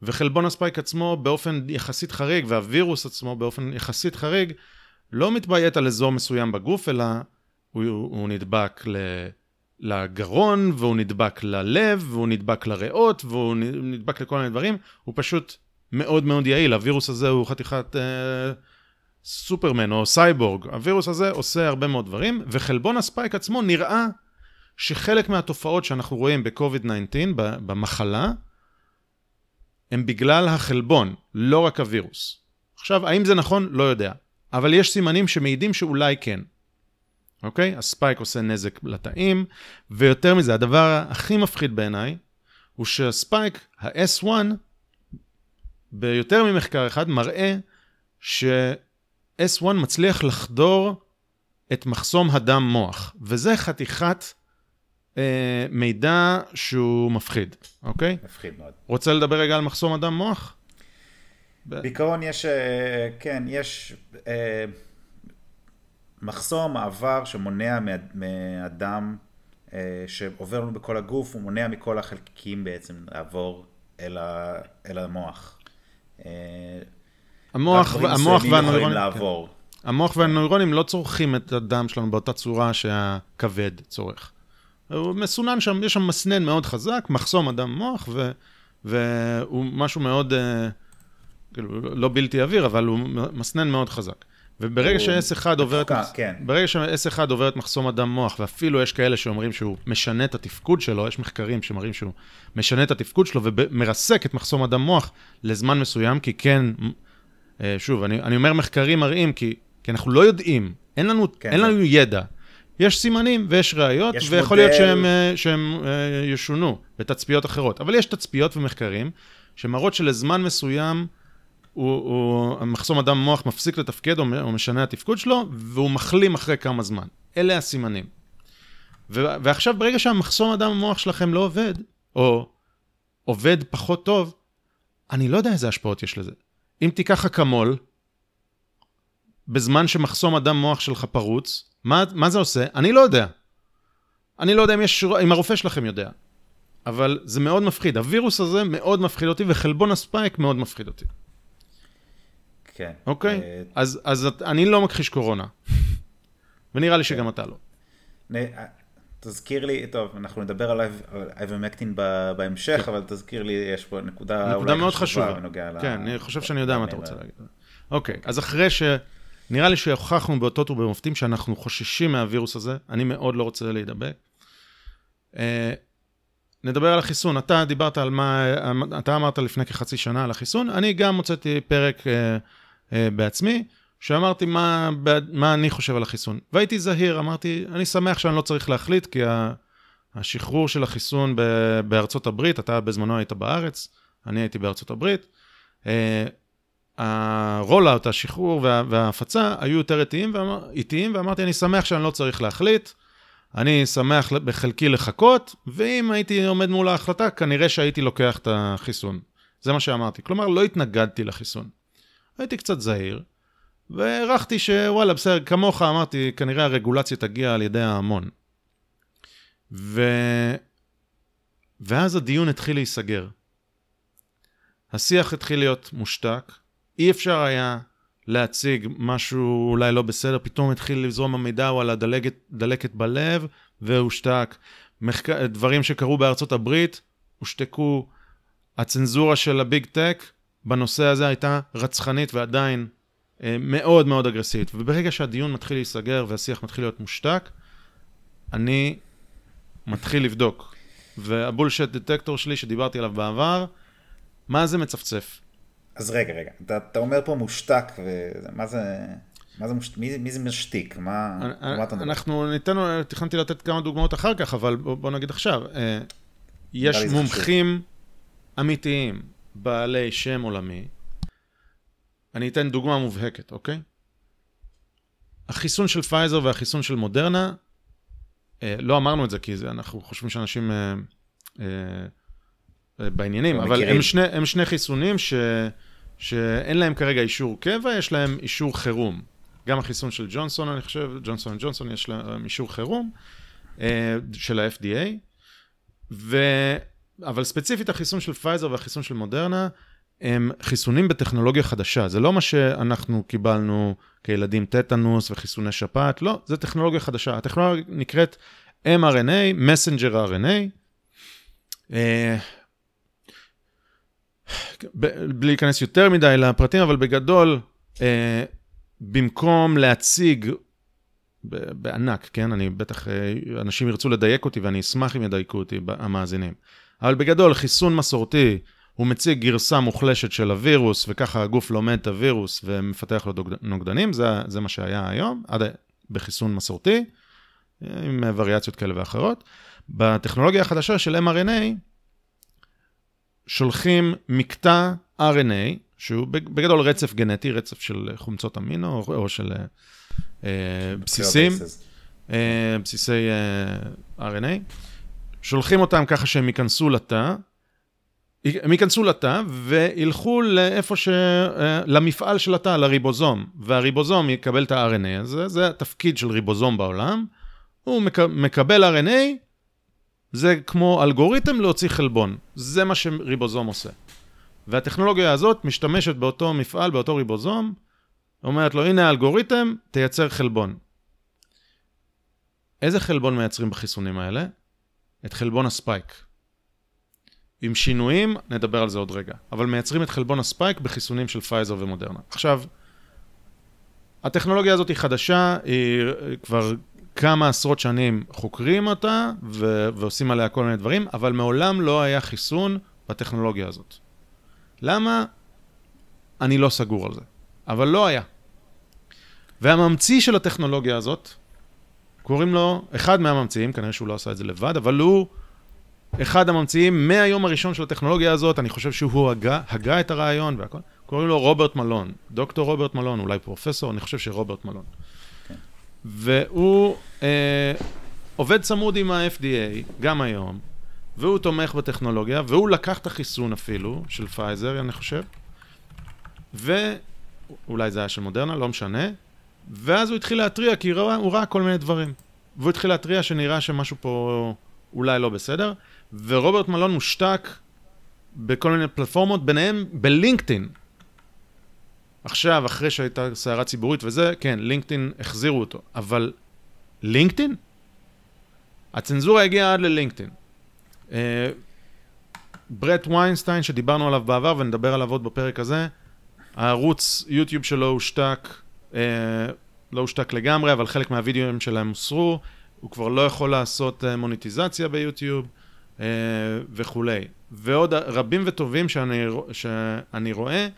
Speaker 1: וחלבון הספייק עצמו באופן יחסית חריג, והווירוס עצמו באופן יחסית חריג, לא מתביית על אזור מסוים בגוף, אלא הוא, הוא נדבק ל... לגרון, והוא נדבק ללב, והוא נדבק לריאות, והוא נדבק לכל מיני דברים, הוא פשוט מאוד מאוד יעיל. הווירוס הזה הוא חתיכת אה, סופרמן או סייבורג. הווירוס הזה עושה הרבה מאוד דברים, וחלבון הספייק עצמו נראה שחלק מהתופעות שאנחנו רואים ב-COVID-19, במחלה, הם בגלל החלבון, לא רק הווירוס. עכשיו, האם זה נכון? לא יודע. אבל יש סימנים שמעידים שאולי כן. אוקיי? הספייק עושה נזק לתאים, ויותר מזה, הדבר הכי מפחיד בעיניי, הוא שהספייק, ה-S1, ביותר ממחקר אחד, מראה ש-S1 מצליח לחדור את מחסום הדם מוח, וזה חתיכת אה, מידע שהוא מפחיד, אוקיי?
Speaker 2: מפחיד מאוד.
Speaker 1: רוצה לדבר רגע על מחסום הדם מוח?
Speaker 2: בעיקרון יש, אה, כן, יש... אה, מחסום מעבר שמונע מאדם אה, שעובר לנו בכל הגוף, הוא מונע מכל החלקיקים בעצם לעבור אל, ה, אל המוח.
Speaker 1: אה, המוח, המוח והנוירונים,
Speaker 2: לעבור.
Speaker 1: כן. המוח והנוירונים לא צורכים את הדם שלנו באותה צורה שהכבד צורך. הוא מסונן שם, יש שם מסנן מאוד חזק, מחסום הדם מוח, ו, והוא משהו מאוד, אה, כאילו, לא בלתי עביר, אבל הוא מסנן מאוד חזק. וברגע ש-S1 עובר את... כן. ברגע ש-S1 עובר את מחסום הדם מוח, ואפילו יש כאלה שאומרים שהוא משנה את התפקוד שלו, יש מחקרים שמראים שהוא משנה את התפקוד שלו ומרסק את מחסום הדם מוח לזמן מסוים, כי כן, אה, שוב, אני, אני אומר מחקרים מראים, כי, כי אנחנו לא יודעים, אין לנו, כן. אין לנו ידע. יש סימנים ויש ראיות, ויכול מודל... להיות שהם, אה, שהם אה, ישונו בתצפיות אחרות. אבל יש תצפיות ומחקרים שמראות שלזמן מסוים, הוא, הוא, מחסום הדם מוח מפסיק לתפקד או, משנה התפקוד שלו, והוא מחלים אחרי כמה זמן. אלה הסימנים. ו, ועכשיו, ברגע שהמחסום הדם המוח שלכם לא עובד, או עובד פחות טוב, אני לא יודע איזה השפעות יש לזה. אם תיקח אקמול, בזמן שמחסום הדם מוח שלך פרוץ, מה, מה זה עושה? אני לא יודע. אני לא יודע אם, יש, אם הרופא שלכם יודע. אבל זה מאוד מפחיד. הווירוס הזה מאוד מפחיד אותי, וחלבון הספייק מאוד מפחיד אותי.
Speaker 2: כן.
Speaker 1: אוקיי? אה, אז, אני לא מכחיש קורונה. ונראה לי שגם אתה לא.
Speaker 2: אה, תזכיר לי, טוב, אנחנו נדבר על אייברמקטין בהמשך, כן. אבל תזכיר לי, יש פה נקודה
Speaker 1: נקודה מאוד חשובה בנוגע ל... כן, אני חושב שאני יודע מה אתה רוצה להגיד. אוקיי, אז אחרי ש... נראה לי שהוכחנו באותות ובמופתים שאנחנו חוששים מהווירוס הזה, אני מאוד לא רוצה להידבק. אה, נדבר על החיסון. אתה דיברת על מה, אתה אמרת לפני כחצי שנה על החיסון, אני גם הוצאתי פרק בעצמי, שאמרתי מה, מה אני חושב על החיסון. והייתי זהיר, אמרתי, אני שמח שאני לא צריך להחליט, כי השחרור של החיסון בארצות הברית, אתה בזמנו היית בארץ, אני הייתי בארצות הברית, אה, הרולאוט, השחרור וה, וההפצה היו יותר איטיים, ואמר, איטיים, ואמרתי, אני שמח שאני לא צריך להחליט, אני שמח בחלקי לחכות, ואם הייתי עומד מול ההחלטה, כנראה שהייתי לוקח את החיסון. זה מה שאמרתי. כלומר, לא התנגדתי לחיסון. הייתי קצת זהיר, והערכתי שוואלה, בסדר, כמוך אמרתי, כנראה הרגולציה תגיע על ידי ההמון. ו... ואז הדיון התחיל להיסגר. השיח התחיל להיות מושתק, אי אפשר היה להציג משהו אולי לא בסדר, פתאום התחיל לזרום המידע על הדלקת בלב, והושתק. מחק... דברים שקרו בארצות הברית, הושתקו. הצנזורה של הביג טק בנושא הזה הייתה רצחנית ועדיין אה, מאוד מאוד אגרסיבית. וברגע שהדיון מתחיל להיסגר והשיח מתחיל להיות מושתק, אני מתחיל לבדוק. והבולשט דטקטור שלי שדיברתי עליו בעבר, מה זה מצפצף?
Speaker 2: אז רגע, רגע, אתה, אתה אומר פה מושתק, ומה זה, מה זה מושתק, מי, מי זה משתיק? מה,
Speaker 1: מה אתה מדבר? אנחנו ניתן, תכננתי לתת כמה דוגמאות אחר כך, אבל בוא, בוא נגיד עכשיו. אה, יש מומחים אמיתיים, בעלי שם עולמי. אני אתן דוגמה מובהקת, אוקיי? החיסון של פייזר והחיסון של מודרנה, אה, לא אמרנו את זה כי זה, אנחנו חושבים שאנשים אה, אה, אה בעניינים, אבל הם שני, הם שני חיסונים ש, שאין להם כרגע אישור קבע, יש להם אישור חירום. גם החיסון של ג'ונסון, אני חושב, ג'ונסון וג'ונסון, יש להם אישור חירום אה, של ה-FDA, ו... אבל ספציפית החיסון של פייזר והחיסון של מודרנה, הם חיסונים בטכנולוגיה חדשה. זה לא מה שאנחנו קיבלנו כילדים טטנוס וחיסוני שפעת, לא, זה טכנולוגיה חדשה. הטכנולוגיה נקראת mRNA, messenger RNA. אה, בלי להיכנס יותר מדי לפרטים, אבל בגדול, אה, במקום להציג בענק, כן? אני בטח, אה, אנשים ירצו לדייק אותי ואני אשמח אם ידייקו אותי, המאזינים. אבל בגדול, חיסון מסורתי, הוא מציג גרסה מוחלשת של הווירוס, וככה הגוף לומד את הווירוס ומפתח לו נוגדנים, זה, זה מה שהיה היום, עד בחיסון מסורתי, עם וריאציות כאלה ואחרות. בטכנולוגיה החדשה של mRNA, שולחים מקטע RNA, שהוא בגדול רצף גנטי, רצף של חומצות אמינו או של אה, בסיסים, אה, בסיסי אה, RNA. שולחים אותם ככה שהם ייכנסו לתא, הם ייכנסו לתא וילכו לאיפה ש... אה, למפעל של התא, לריבוזום, והריבוזום יקבל את ה-RNA הזה, זה התפקיד של ריבוזום בעולם. הוא מק... מקבל RNA, זה כמו אלגוריתם להוציא חלבון, זה מה שריבוזום עושה. והטכנולוגיה הזאת משתמשת באותו מפעל, באותו ריבוזום, אומרת לו, הנה האלגוריתם, תייצר חלבון. איזה חלבון מייצרים בחיסונים האלה? את חלבון הספייק. עם שינויים, נדבר על זה עוד רגע. אבל מייצרים את חלבון הספייק בחיסונים של פייזר ומודרנה. עכשיו, הטכנולוגיה הזאת היא חדשה, היא כבר כמה עשרות שנים חוקרים אותה ו- ועושים עליה כל מיני דברים, אבל מעולם לא היה חיסון בטכנולוגיה הזאת. למה? אני לא סגור על זה, אבל לא היה. והממציא של הטכנולוגיה הזאת, קוראים לו, אחד מהממציאים, כנראה שהוא לא עשה את זה לבד, אבל הוא אחד הממציאים מהיום הראשון של הטכנולוגיה הזאת, אני חושב שהוא הגה, הגה את הרעיון והכל. קוראים לו רוברט מלון, דוקטור רוברט מלון, אולי פרופסור, אני חושב שרוברט מלון. כן. והוא אה, עובד צמוד עם ה-FDA, גם היום, והוא תומך בטכנולוגיה, והוא לקח את החיסון אפילו, של פייזר, אני חושב, ואולי זה היה של מודרנה, לא משנה, ואז הוא התחיל להתריע, כי הוא ראה, הוא ראה כל מיני דברים. והוא התחיל להתריע שנראה שמשהו פה אולי לא בסדר, ורוברט מלון מושתק בכל מיני פלטפורמות, ביניהם בלינקדאין. עכשיו, אחרי שהייתה סערה ציבורית וזה, כן, לינקדאין החזירו אותו, אבל לינקדאין? הצנזורה הגיעה עד ללינקדאין. אה, ברט ויינסטיין, שדיברנו עליו בעבר ונדבר עליו עוד בפרק הזה, הערוץ יוטיוב שלו הושתק, לא הושתק לגמרי, אבל חלק מהווידאוים שלהם הוסרו, הוא כבר לא יכול לעשות אה, מוניטיזציה ביוטיוב אה, וכולי. ועוד רבים וטובים שאני, שאני רואה,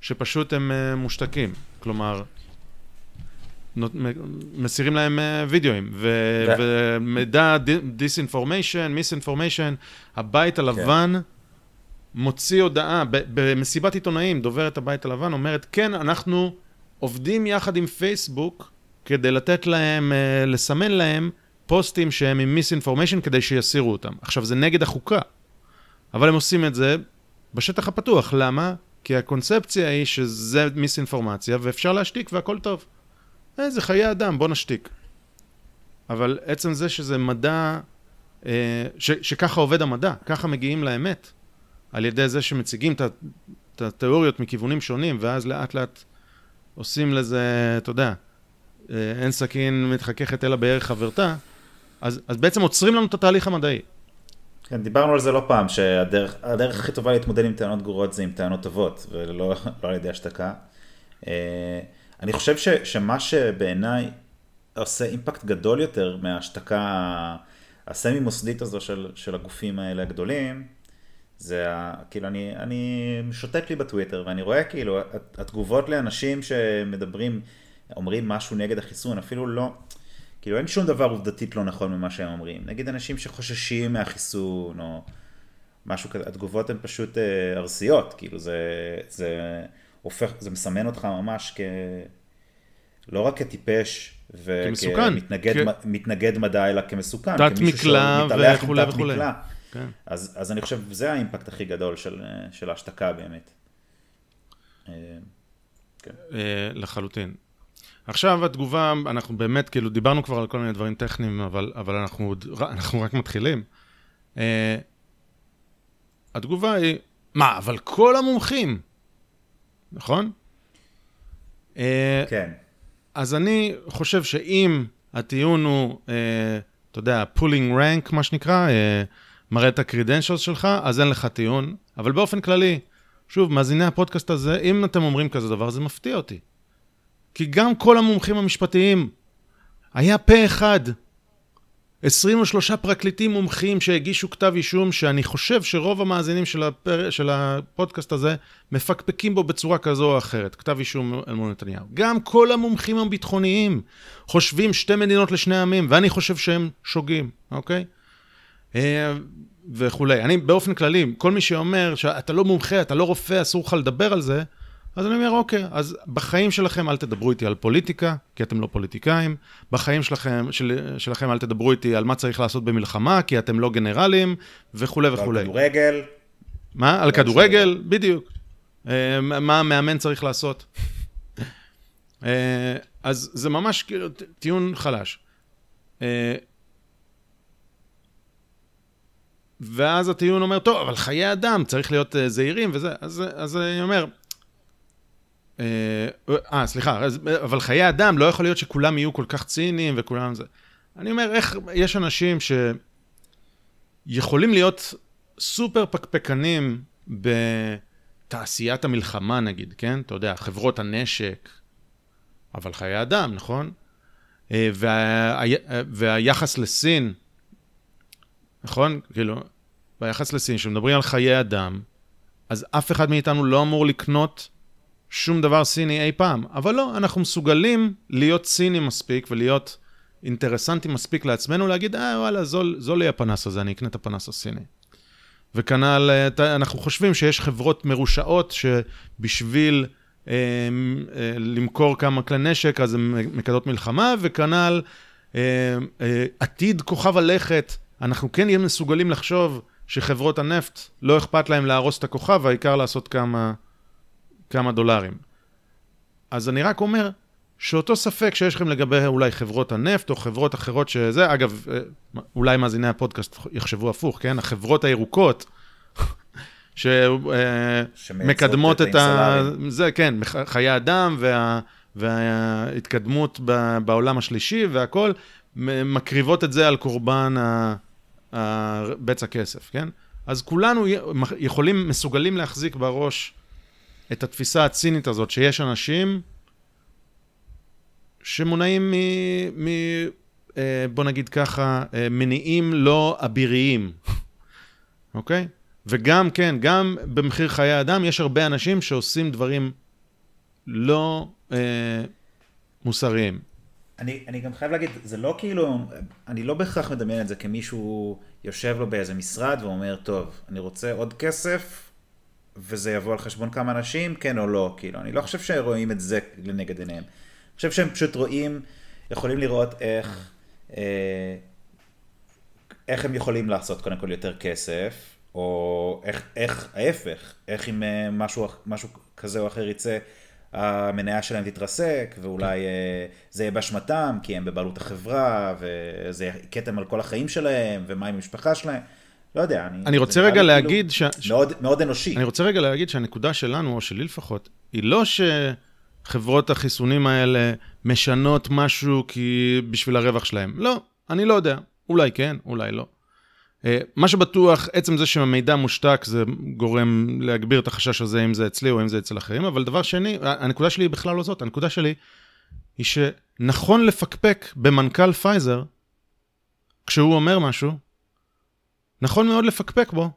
Speaker 1: שפשוט הם אה, מושתקים. כלומר, מסירים להם וידאוים, ו- ומידע, disinformation, misinformation, הבית הלבן כן. מוציא הודעה, במסיבת עיתונאים, דוברת הבית הלבן אומרת, כן, אנחנו עובדים יחד עם פייסבוק כדי לתת להם, לסמן להם פוסטים שהם עם מיסאינפורמיישן כדי שיסירו אותם. עכשיו, זה נגד החוקה, אבל הם עושים את זה בשטח הפתוח. למה? כי הקונספציה היא שזה מיסאינפורמציה ואפשר להשתיק והכל טוב. אה, זה חיי אדם, בוא נשתיק. אבל עצם זה שזה מדע, אה, ש, שככה עובד המדע, ככה מגיעים לאמת, על ידי זה שמציגים את התיאוריות מכיוונים שונים, ואז לאט לאט עושים לזה, אתה יודע, אה, אין סכין מתחככת אלא בערך חברתה, אז, אז בעצם עוצרים לנו את התהליך המדעי.
Speaker 2: כן, דיברנו על זה לא פעם, שהדרך הכי טובה להתמודד עם טענות גרועות זה עם טענות טובות, ולא לא על ידי השתקה. אה, אני חושב ש, שמה שבעיניי עושה אימפקט גדול יותר מההשתקה הסמי מוסדית הזו של, של הגופים האלה הגדולים, זה ה... כאילו אני, אני שוטט לי בטוויטר ואני רואה כאילו התגובות לאנשים שמדברים, אומרים משהו נגד החיסון, אפילו לא, כאילו אין שום דבר עובדתית לא נכון ממה שהם אומרים. נגיד אנשים שחוששים מהחיסון או משהו כזה, התגובות הן פשוט אה, ארסיות, כאילו זה, זה הופך, זה מסמן אותך ממש כ... לא רק כטיפש וכמתנגד כ... מדע, אלא כמסוכן.
Speaker 1: תת מקלע וכולי וכולי.
Speaker 2: כן. אז, אז אני חושב, זה האימפקט הכי גדול של, של ההשתקה באמת.
Speaker 1: אה, כן. אה, לחלוטין. עכשיו התגובה, אנחנו באמת, כאילו, דיברנו כבר על כל מיני דברים טכניים, אבל, אבל אנחנו, אנחנו רק מתחילים. אה, התגובה היא, מה, אבל כל המומחים, נכון?
Speaker 2: אה, כן.
Speaker 1: אז אני חושב שאם הטיעון הוא, אה, אתה יודע, pulling rank, מה שנקרא, אה, מראה את הקרידנשלס שלך, אז אין לך טיעון. אבל באופן כללי, שוב, מאזיני הפודקאסט הזה, אם אתם אומרים כזה דבר, זה מפתיע אותי. כי גם כל המומחים המשפטיים, היה פה אחד. 23 פרקליטים מומחים שהגישו כתב אישום, שאני חושב שרוב המאזינים של, הפר... של הפודקאסט הזה מפקפקים בו בצורה כזו או אחרת, כתב אישום אל מול נתניהו. גם כל המומחים הביטחוניים חושבים שתי מדינות לשני עמים, ואני חושב שהם שוגים, אוקיי? אה, וכולי. אני באופן כללי, כל מי שאומר שאתה לא מומחה, אתה לא רופא, אסור לך לדבר על זה, אז אני אומר, אוקיי, אז בחיים שלכם אל תדברו איתי על פוליטיקה, כי אתם לא פוליטיקאים. בחיים שלכם, של, שלכם אל תדברו איתי על מה צריך לעשות במלחמה, כי אתם לא גנרלים, וכולי וכולי.
Speaker 2: על כדורגל.
Speaker 1: מה? על כדורגל? בדיוק. אה, מה המאמן צריך לעשות. אה, אז זה ממש כאילו טיעון חלש. אה, ואז הטיעון אומר, טוב, אבל חיי אדם, צריך להיות זהירים וזה. אז, אז אני אומר, אה, אה, סליחה, אבל חיי אדם, לא יכול להיות שכולם יהיו כל כך ציניים וכולם זה. אני אומר, איך יש אנשים שיכולים להיות סופר פקפקנים בתעשיית המלחמה נגיד, כן? אתה יודע, חברות הנשק, אבל חיי אדם, נכון? אה, וה... והיחס לסין, נכון? כאילו, והיחס לסין, כשמדברים על חיי אדם, אז אף אחד מאיתנו לא אמור לקנות שום דבר סיני אי פעם. אבל לא, אנחנו מסוגלים להיות סינים מספיק ולהיות אינטרסנטים מספיק לעצמנו, להגיד, אה, וואלה, זול, זול לי הפנס הזה, אני אקנה את הפנס הסיני. וכנ"ל, אנחנו חושבים שיש חברות מרושעות שבשביל אה, אה, למכור כמה כלי נשק, אז הן מקדות מלחמה, וכנ"ל אה, אה, עתיד כוכב הלכת, אנחנו כן נהיה מסוגלים לחשוב שחברות הנפט, לא אכפת להם להרוס את הכוכב, העיקר לעשות כמה... כמה דולרים. אז אני רק אומר שאותו ספק שיש לכם לגבי אולי חברות הנפט או חברות אחרות שזה, אגב, אה, אולי מאזיני הפודקאסט יחשבו הפוך, כן? החברות הירוקות, שמקדמות את ה... זה, כן, חיי אדם וה... וההתקדמות בעולם השלישי והכול, מקריבות את זה על קורבן בצע כסף, כן? אז כולנו יכולים, מסוגלים להחזיק בראש את התפיסה הצינית הזאת, שיש אנשים שמונעים מ... מ אה, בוא נגיד ככה, אה, מניעים לא אביריים, אוקיי? וגם, כן, גם במחיר חיי אדם יש הרבה אנשים שעושים דברים לא אה, מוסריים.
Speaker 2: אני, אני גם חייב להגיד, זה לא כאילו, אני לא בהכרח מדמיין את זה כמישהו יושב לו באיזה משרד ואומר, טוב, אני רוצה עוד כסף, וזה יבוא על חשבון כמה אנשים, כן או לא, כאילו, אני לא חושב שרואים את זה לנגד עיניהם. אני חושב שהם פשוט רואים, יכולים לראות איך אה, איך הם יכולים לעשות קודם כל יותר כסף, או איך, איך ההפך, איך אם אה, משהו, משהו כזה או אחר יצא, המניה שלהם תתרסק, ואולי כן. זה יהיה באשמתם, כי הם בבעלות החברה, וזה כתם על כל החיים שלהם, ומה עם המשפחה שלהם. לא יודע,
Speaker 1: אני... אני רוצה רגע כאילו להגיד
Speaker 2: ש... מאוד, מאוד אנושי.
Speaker 1: אני רוצה רגע להגיד שהנקודה שלנו, או שלי לפחות, היא לא שחברות החיסונים האלה משנות משהו כי בשביל הרווח שלהם. לא, אני לא יודע. אולי כן, אולי לא. אה, מה שבטוח, עצם זה שהמידע מושתק זה גורם להגביר את החשש הזה, אם זה אצלי או אם זה אצל אחרים, אבל דבר שני, הנקודה שלי היא בכלל לא זאת, הנקודה שלי היא שנכון לפקפק במנכ"ל פייזר, כשהוא אומר משהו, נכון מאוד לפקפק בו.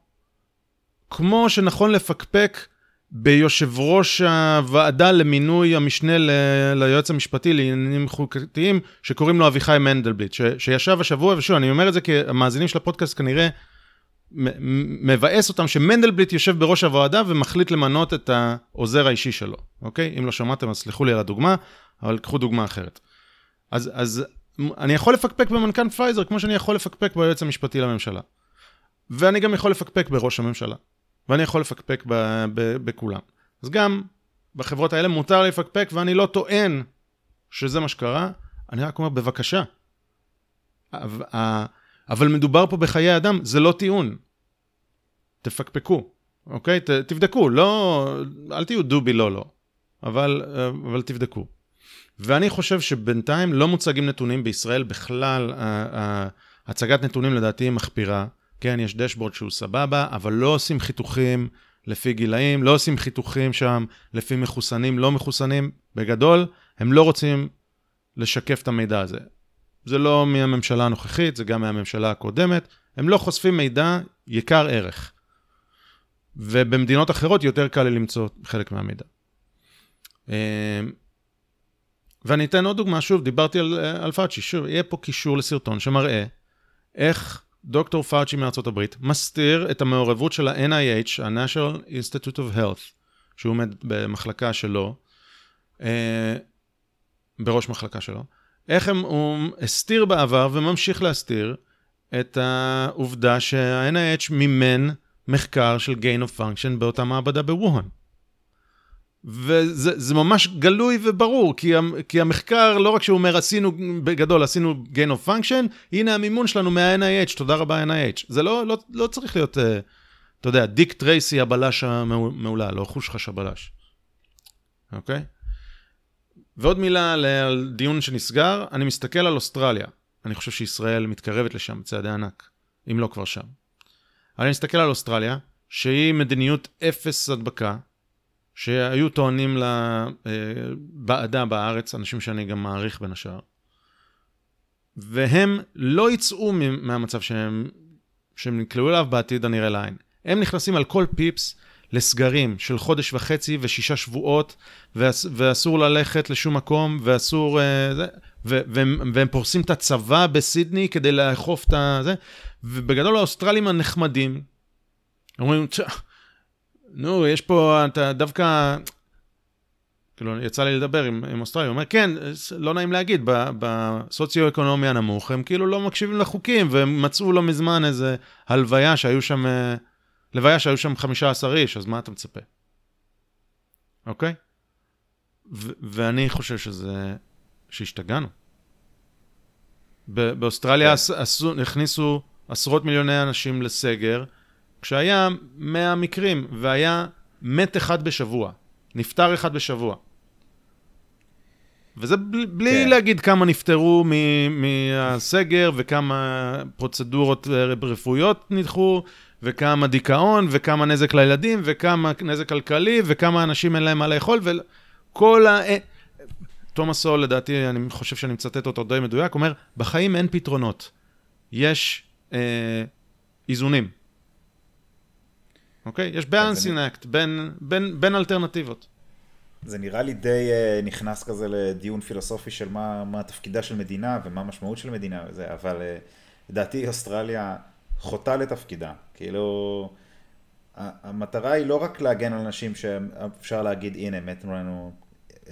Speaker 1: כמו שנכון לפקפק ביושב ראש הוועדה למינוי המשנה ל... ליועץ המשפטי לעניינים חוקתיים, שקוראים לו אביחי מנדלבליט, ש... שישב השבוע, ושוב, אני אומר את זה כי המאזינים של הפודקאסט כנראה מבאס אותם שמנדלבליט יושב בראש הוועדה ומחליט למנות את העוזר האישי שלו, אוקיי? אם לא שמעתם, אז סלחו לי על הדוגמה, אבל קחו דוגמה אחרת. אז, אז אני יכול לפקפק במנכ"ל פייזר, כמו שאני יכול לפקפק ביועץ המשפטי לממשלה. ואני גם יכול לפקפק בראש הממשלה. ואני יכול לפקפק ב- ב- בכולם. אז גם בחברות האלה מותר לפקפק, ואני לא טוען שזה מה שקרה, אני רק אומר, בבקשה. אבל מדובר פה בחיי אדם, זה לא טיעון. תפקפקו, אוקיי? ת, תבדקו, לא, אל תהיו דובי לא לא, אבל, אבל תבדקו. ואני חושב שבינתיים לא מוצגים נתונים בישראל בכלל, הצגת נתונים לדעתי היא מחפירה. כן, יש דשבורד שהוא סבבה, אבל לא עושים חיתוכים לפי גילאים, לא עושים חיתוכים שם לפי מחוסנים, לא מחוסנים. בגדול, הם לא רוצים לשקף את המידע הזה. זה לא מהממשלה הנוכחית, זה גם מהממשלה הקודמת. הם לא חושפים מידע יקר ערך. ובמדינות אחרות יותר קל לי למצוא חלק מהמידע. אה, ואני אתן עוד דוגמה, שוב, דיברתי על, אה, על פאצ'י, שוב, יהיה פה קישור לסרטון שמראה איך דוקטור פאוצ'י מארצות הברית מסתיר את המעורבות של ה-NIH, ה-National Institute of Health, שהוא עומד במחלקה שלו, אה, בראש מחלקה שלו, איך הם, הוא הסתיר בעבר וממשיך להסתיר את העובדה שה-NIH מימן מחקר של gain of function באותה מעבדה בווהאן. וזה ממש גלוי וברור, כי, כי המחקר, לא רק שהוא אומר, עשינו, בגדול, עשינו gain of function, הנה המימון שלנו מה-NIH, תודה רבה NIH. זה לא, לא, לא צריך להיות, אה, אתה יודע, דיק טרייסי הבלש המעולה, לא חושחש הבלש. אוקיי? ועוד מילה על, דיון שנסגר, אני מסתכל על אוסטרליה. אני חושב שישראל מתקרבת לשם בצעדי ענק, אם לא כבר שם. אני מסתכל על אוסטרליה, שהיא מדיניות אפס הדבקה, שהיו טוענים לבעדה בארץ, אנשים שאני גם מעריך בין השאר, והם לא יצאו מהמצב שהם, שהם נקלעו אליו בעתיד הנראה לעין. הם נכנסים על כל פיפס לסגרים של חודש וחצי ושישה שבועות, ואס, ואסור ללכת לשום מקום, ואסור... אה, זה, ו, והם, והם פורסים את הצבא בסידני כדי לאכוף את זה, ובגדול האוסטרלים הנחמדים, אומרים, נו, יש פה, אתה דווקא... כאילו, יצא לי לדבר עם, עם אוסטרליה, הוא אומר, כן, לא נעים להגיד, בסוציו-אקונומי הנמוך, הם כאילו לא מקשיבים לחוקים, והם מצאו לא מזמן איזה הלוויה שהיו שם, אה, לוויה שהיו שם 15 איש, אז מה אתה מצפה? אוקיי? ו- ואני חושב שזה, שהשתגענו. באוסטרליה כן. עשו, הכניסו עשרות מיליוני אנשים לסגר, כשהיה 100 מקרים והיה מת אחד בשבוע, נפטר אחד בשבוע. וזה בלי, בלי כן. להגיד כמה נפטרו מהסגר וכמה פרוצדורות רפואיות נדחו וכמה דיכאון וכמה נזק לילדים וכמה נזק כלכלי וכמה אנשים אין להם מה לאכול וכל ה... אה, תומאס סול, לדעתי, אני חושב שאני מצטט אותו די מדויק, אומר, בחיים אין פתרונות, יש אה, איזונים. אוקיי? יש balancing act בין, בין, בין אלטרנטיבות.
Speaker 2: זה נראה לי די אה, נכנס כזה לדיון פילוסופי של מה, מה תפקידה של מדינה ומה המשמעות של מדינה וזה, אבל אה, לדעתי אוסטרליה חוטאת לתפקידה. כאילו, המטרה היא לא רק להגן על אנשים שאפשר להגיד, הנה, מתו לנו uh,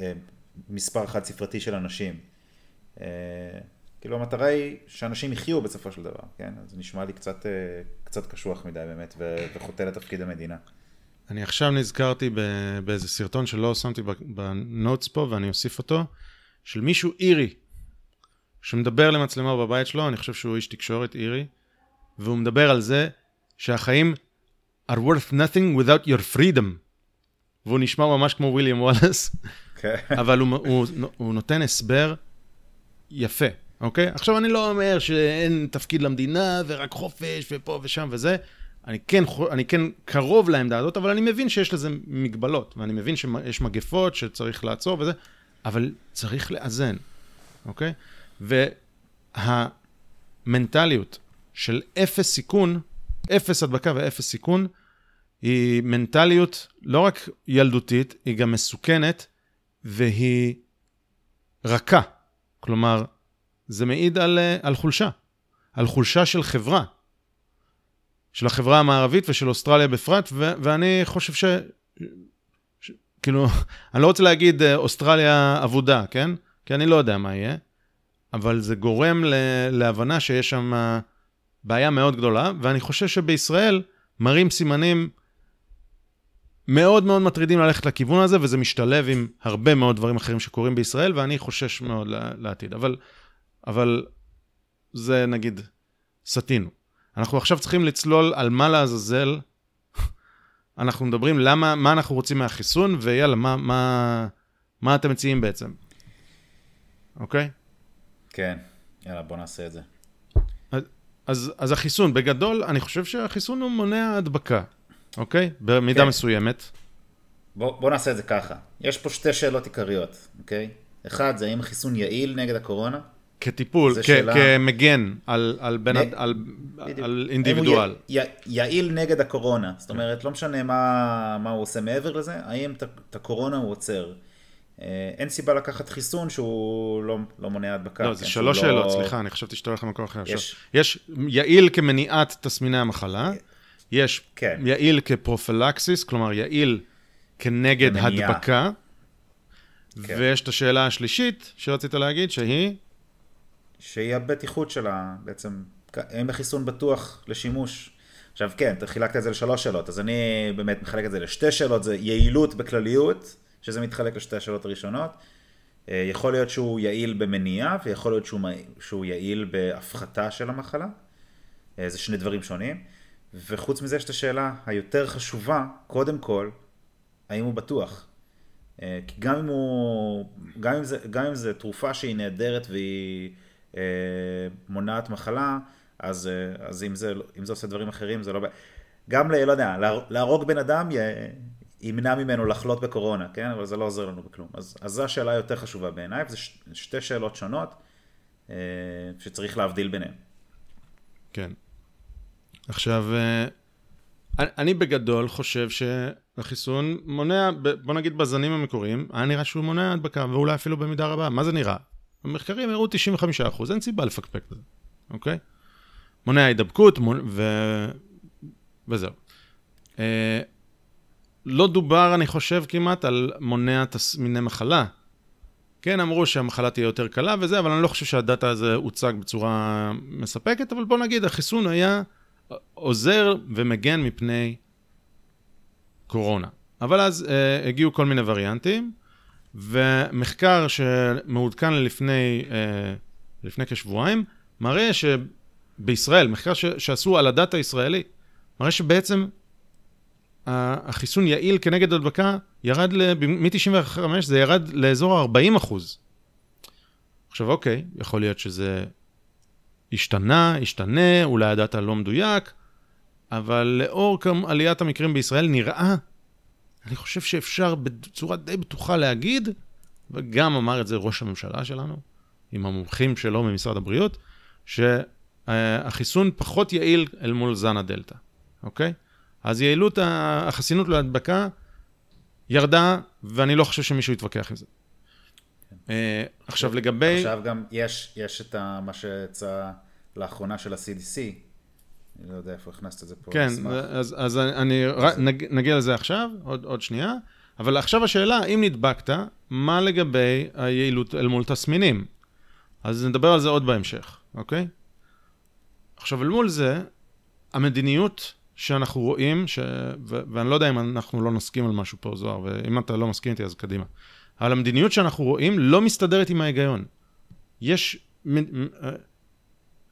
Speaker 2: מספר חד ספרתי של אנשים. כאילו המטרה היא שאנשים יחיו בסופו של דבר, כן? אז זה נשמע לי קצת, אה, קצת קשוח מדי באמת, ו- וחוטא לתפקיד המדינה.
Speaker 1: אני עכשיו נזכרתי באיזה סרטון שלא שמתי בנוטס פה, ואני אוסיף אותו, של מישהו אירי, שמדבר למצלמה בבית שלו, אני חושב שהוא איש תקשורת אירי, והוא מדבר על זה שהחיים are worth nothing without your freedom. והוא נשמע ממש כמו וויליאם וואלאס. כן. אבל הוא, הוא, הוא נותן הסבר יפה, אוקיי? עכשיו, אני לא אומר שאין תפקיד למדינה ורק חופש ופה ושם וזה. אני כן, אני כן קרוב לעמדה הזאת, אבל אני מבין שיש לזה מגבלות, ואני מבין שיש מגפות שצריך לעצור וזה, אבל צריך לאזן, אוקיי? והמנטליות של אפס סיכון, אפס הדבקה ואפס סיכון, היא מנטליות לא רק ילדותית, היא גם מסוכנת, והיא רכה. כלומר, זה מעיד על, על חולשה, על חולשה של חברה, של החברה המערבית ושל אוסטרליה בפרט, ו- ואני חושב ש... ש... כאילו, אני לא רוצה להגיד אה, אוסטרליה אבודה, כן? כי אני לא יודע מה יהיה, אבל זה גורם ל... להבנה שיש שם בעיה מאוד גדולה, ואני חושב שבישראל מראים סימנים מאוד מאוד מטרידים ללכת לכיוון הזה, וזה משתלב עם הרבה מאוד דברים אחרים שקורים בישראל, ואני חושש מאוד לעתיד. אבל, אבל זה נגיד, סטינו. אנחנו עכשיו צריכים לצלול על מה לעזאזל. אנחנו מדברים למה, מה אנחנו רוצים מהחיסון, ויאללה, מה, מה, מה אתם מציעים בעצם? אוקיי?
Speaker 2: כן, יאללה, בוא נעשה את זה.
Speaker 1: אז, אז, אז החיסון, בגדול, אני חושב שהחיסון הוא מונע הדבקה, אוקיי? במידה כן. מסוימת.
Speaker 2: בוא, בוא נעשה את זה ככה. יש פה שתי שאלות עיקריות, אוקיי? אחד, זה האם החיסון יעיל נגד הקורונה?
Speaker 1: כטיפול, כ- שאלה... כמגן על, על, בין, נ... על, על אינדיבידואל.
Speaker 2: י... יעיל נגד הקורונה, זאת אומרת, לא משנה מה, מה הוא עושה מעבר לזה, האם את הקורונה הוא עוצר. אה, אין סיבה לקחת חיסון שהוא לא, לא מונע הדבקה.
Speaker 1: לא, זה כן, שלוש שאלות, לא... סליחה, אני חשבתי שאתה הולך למקום אחר. יש... יש יעיל כמניעת תסמיני המחלה, יש כן. יעיל כפרופלקסיס, כלומר יעיל כנגד. הדבקה, כן. ויש את השאלה השלישית שרצית להגיד, שהיא?
Speaker 2: שהיא הבטיחות שלה, בעצם, האם החיסון בטוח לשימוש. עכשיו כן, אתה חילקת את זה לשלוש שאלות, אז אני באמת מחלק את זה לשתי שאלות, זה יעילות בכלליות, שזה מתחלק לשתי השאלות הראשונות. אה, יכול להיות שהוא יעיל במניעה, ויכול להיות שהוא, שהוא יעיל בהפחתה של המחלה. אה, זה שני דברים שונים. וחוץ מזה יש את השאלה היותר חשובה, קודם כל, האם הוא בטוח. אה, כי גם אם הוא, גם אם זה, גם אם זה תרופה שהיא נהדרת והיא מונעת מחלה, אז, אה, אז אם, זה, אם זה עושה דברים אחרים, זה לא... גם, ל, לא יודע, להרוג בן אדם ימנע ממנו לחלות בקורונה, כן? אבל זה לא עוזר לנו בכלום. אז, אז זו השאלה היותר חשובה בעיניי, וזה ש, שתי שאלות שונות אה, שצריך להבדיל ביניהן.
Speaker 1: כן. עכשיו, אני בגדול חושב שהחיסון מונע, בוא נגיד בזנים המקוריים, היה נראה שהוא מונע הדבקה, ואולי אפילו במידה רבה. מה זה נראה? המחקרים הראו 95%, אין סיבה לפקפק בזה, אוקיי? מונע הידבקות מונע, ו... וזהו. אה, לא דובר, אני חושב, כמעט על מונע תסמיני מחלה. כן, אמרו שהמחלה תהיה יותר קלה וזה, אבל אני לא חושב שהדאטה הזה הוצג בצורה מספקת, אבל בוא נגיד, החיסון היה עוזר ומגן מפני קורונה. אבל אז אה, הגיעו כל מיני וריאנטים, ומחקר שמעודכן לפני, אה, לפני כשבועיים, מראה שבישראל, מחקר שעשו על הדת הישראלי, מראה שבעצם החיסון יעיל כנגד הדבקה ירד, מ-95 זה ירד לאזור ה-40 אחוז. עכשיו אוקיי, יכול להיות שזה השתנה, השתנה, אולי הדאטה לא מדויק, אבל לאור עליית המקרים בישראל נראה אני חושב שאפשר בצורה די בטוחה להגיד, וגם אמר את זה ראש הממשלה שלנו, עם המומחים שלו ממשרד הבריאות, שהחיסון פחות יעיל אל מול זן הדלתא, אוקיי? אז יעילות החסינות להדבקה ירדה, ואני לא חושב שמישהו יתווכח עם זה. Uh, עכשיו לגבי...
Speaker 2: עכשיו גם יש, יש את מה שיצא לאחרונה של ה-CDC, אני לא יודע איפה הכנסת את זה פה.
Speaker 1: כן, אז, אז אני, אז... נג, נגיע לזה עכשיו, עוד, עוד שנייה. אבל עכשיו השאלה, אם נדבקת, מה לגבי היעילות אל מול תסמינים? אז נדבר על זה עוד בהמשך, אוקיי? עכשיו, אל מול זה, המדיניות שאנחנו רואים, ש... ו... ואני לא יודע אם אנחנו לא נסכים על משהו פה, זוהר, ואם אתה לא מסכים איתי, אז קדימה. אבל המדיניות שאנחנו רואים לא מסתדרת עם ההיגיון. יש...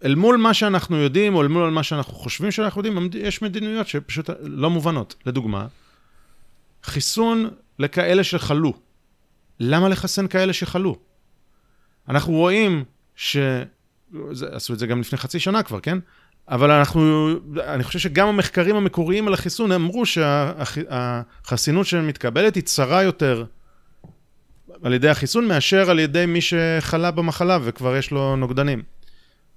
Speaker 1: אל מול מה שאנחנו יודעים, או אל מול מה שאנחנו חושבים שאנחנו יודעים, יש מדיניות שפשוט לא מובנות. לדוגמה, חיסון לכאלה שחלו. למה לחסן כאלה שחלו? אנחנו רואים ש... עשו את זה גם לפני חצי שנה כבר, כן? אבל אנחנו, אני חושב שגם המחקרים המקוריים על החיסון אמרו שהחסינות שמתקבלת היא צרה יותר על ידי החיסון מאשר על ידי מי שחלה במחלה וכבר יש לו נוגדנים.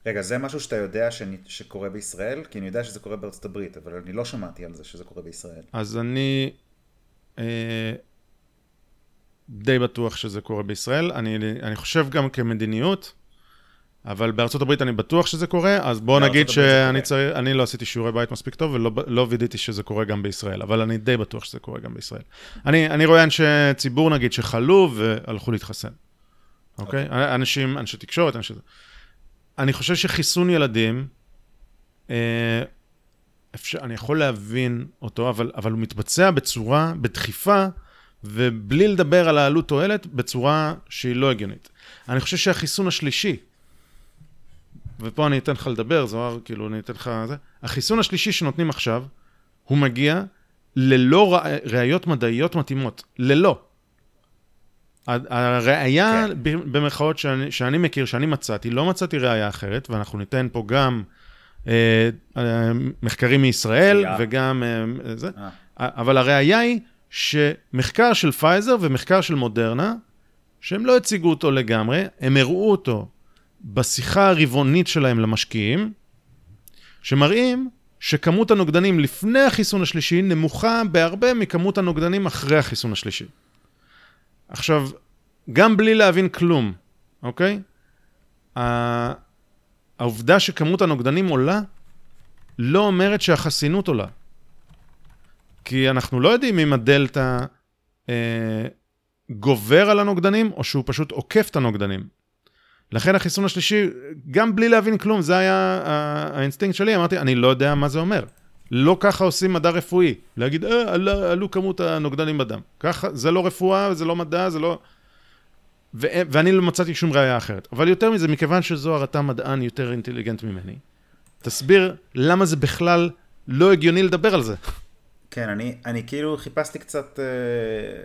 Speaker 2: רגע, זה משהו שאתה יודע ש... שקורה בישראל? כי אני יודע שזה קורה בארצות הברית, אבל אני לא שמעתי על זה שזה קורה בישראל.
Speaker 1: אז אני אה, די בטוח שזה קורה בישראל. אני, אני חושב גם כמדיניות, אבל בארצות הברית אני בטוח שזה קורה, אז בואו נגיד שאני צר... אני לא עשיתי שיעורי בית מספיק טוב ולא לא וידאתי שזה קורה גם בישראל, אבל אני די בטוח שזה קורה גם בישראל. אני, אני רואה אנשי ציבור נגיד שחלו והלכו להתחסן, אוקיי? Okay. אוקיי. אנשים, אנשי תקשורת, אנשי... אני חושב שחיסון ילדים, אה, אפשר, אני יכול להבין אותו, אבל, אבל הוא מתבצע בצורה, בדחיפה, ובלי לדבר על העלות תועלת, בצורה שהיא לא הגיונית. אני חושב שהחיסון השלישי, ופה אני אתן לך לדבר, זוהר, כאילו, אני אתן לך זה. החיסון השלישי שנותנים עכשיו, הוא מגיע ללא ראיות מדעיות מתאימות. ללא. הראייה, כן. במרכאות שאני, שאני מכיר, שאני מצאתי, לא מצאתי ראייה אחרת, ואנחנו ניתן פה גם אה, אה, מחקרים מישראל, yeah. וגם אה, זה, אה. אבל הראייה היא שמחקר של פייזר ומחקר של מודרנה, שהם לא הציגו אותו לגמרי, הם הראו אותו בשיחה הרבעונית שלהם למשקיעים, שמראים שכמות הנוגדנים לפני החיסון השלישי נמוכה בהרבה מכמות הנוגדנים אחרי החיסון השלישי. עכשיו, גם בלי להבין כלום, אוקיי? העובדה שכמות הנוגדנים עולה, לא אומרת שהחסינות עולה. כי אנחנו לא יודעים אם הדלתא אה, גובר על הנוגדנים, או שהוא פשוט עוקף את הנוגדנים. לכן החיסון השלישי, גם בלי להבין כלום, זה היה האינסטינקט שלי, אמרתי, אני לא יודע מה זה אומר. לא ככה עושים מדע רפואי. להגיד, אה, עלו, עלו כמות הנוגדנים בדם. ככה, זה לא רפואה, זה לא מדע, זה לא... ו- ואני לא מצאתי שום ראייה אחרת. אבל יותר מזה, מכיוון שזוהר אתה מדען יותר אינטליגנט ממני, תסביר למה זה בכלל לא הגיוני לדבר על זה.
Speaker 2: כן, אני, אני כאילו חיפשתי קצת... אה...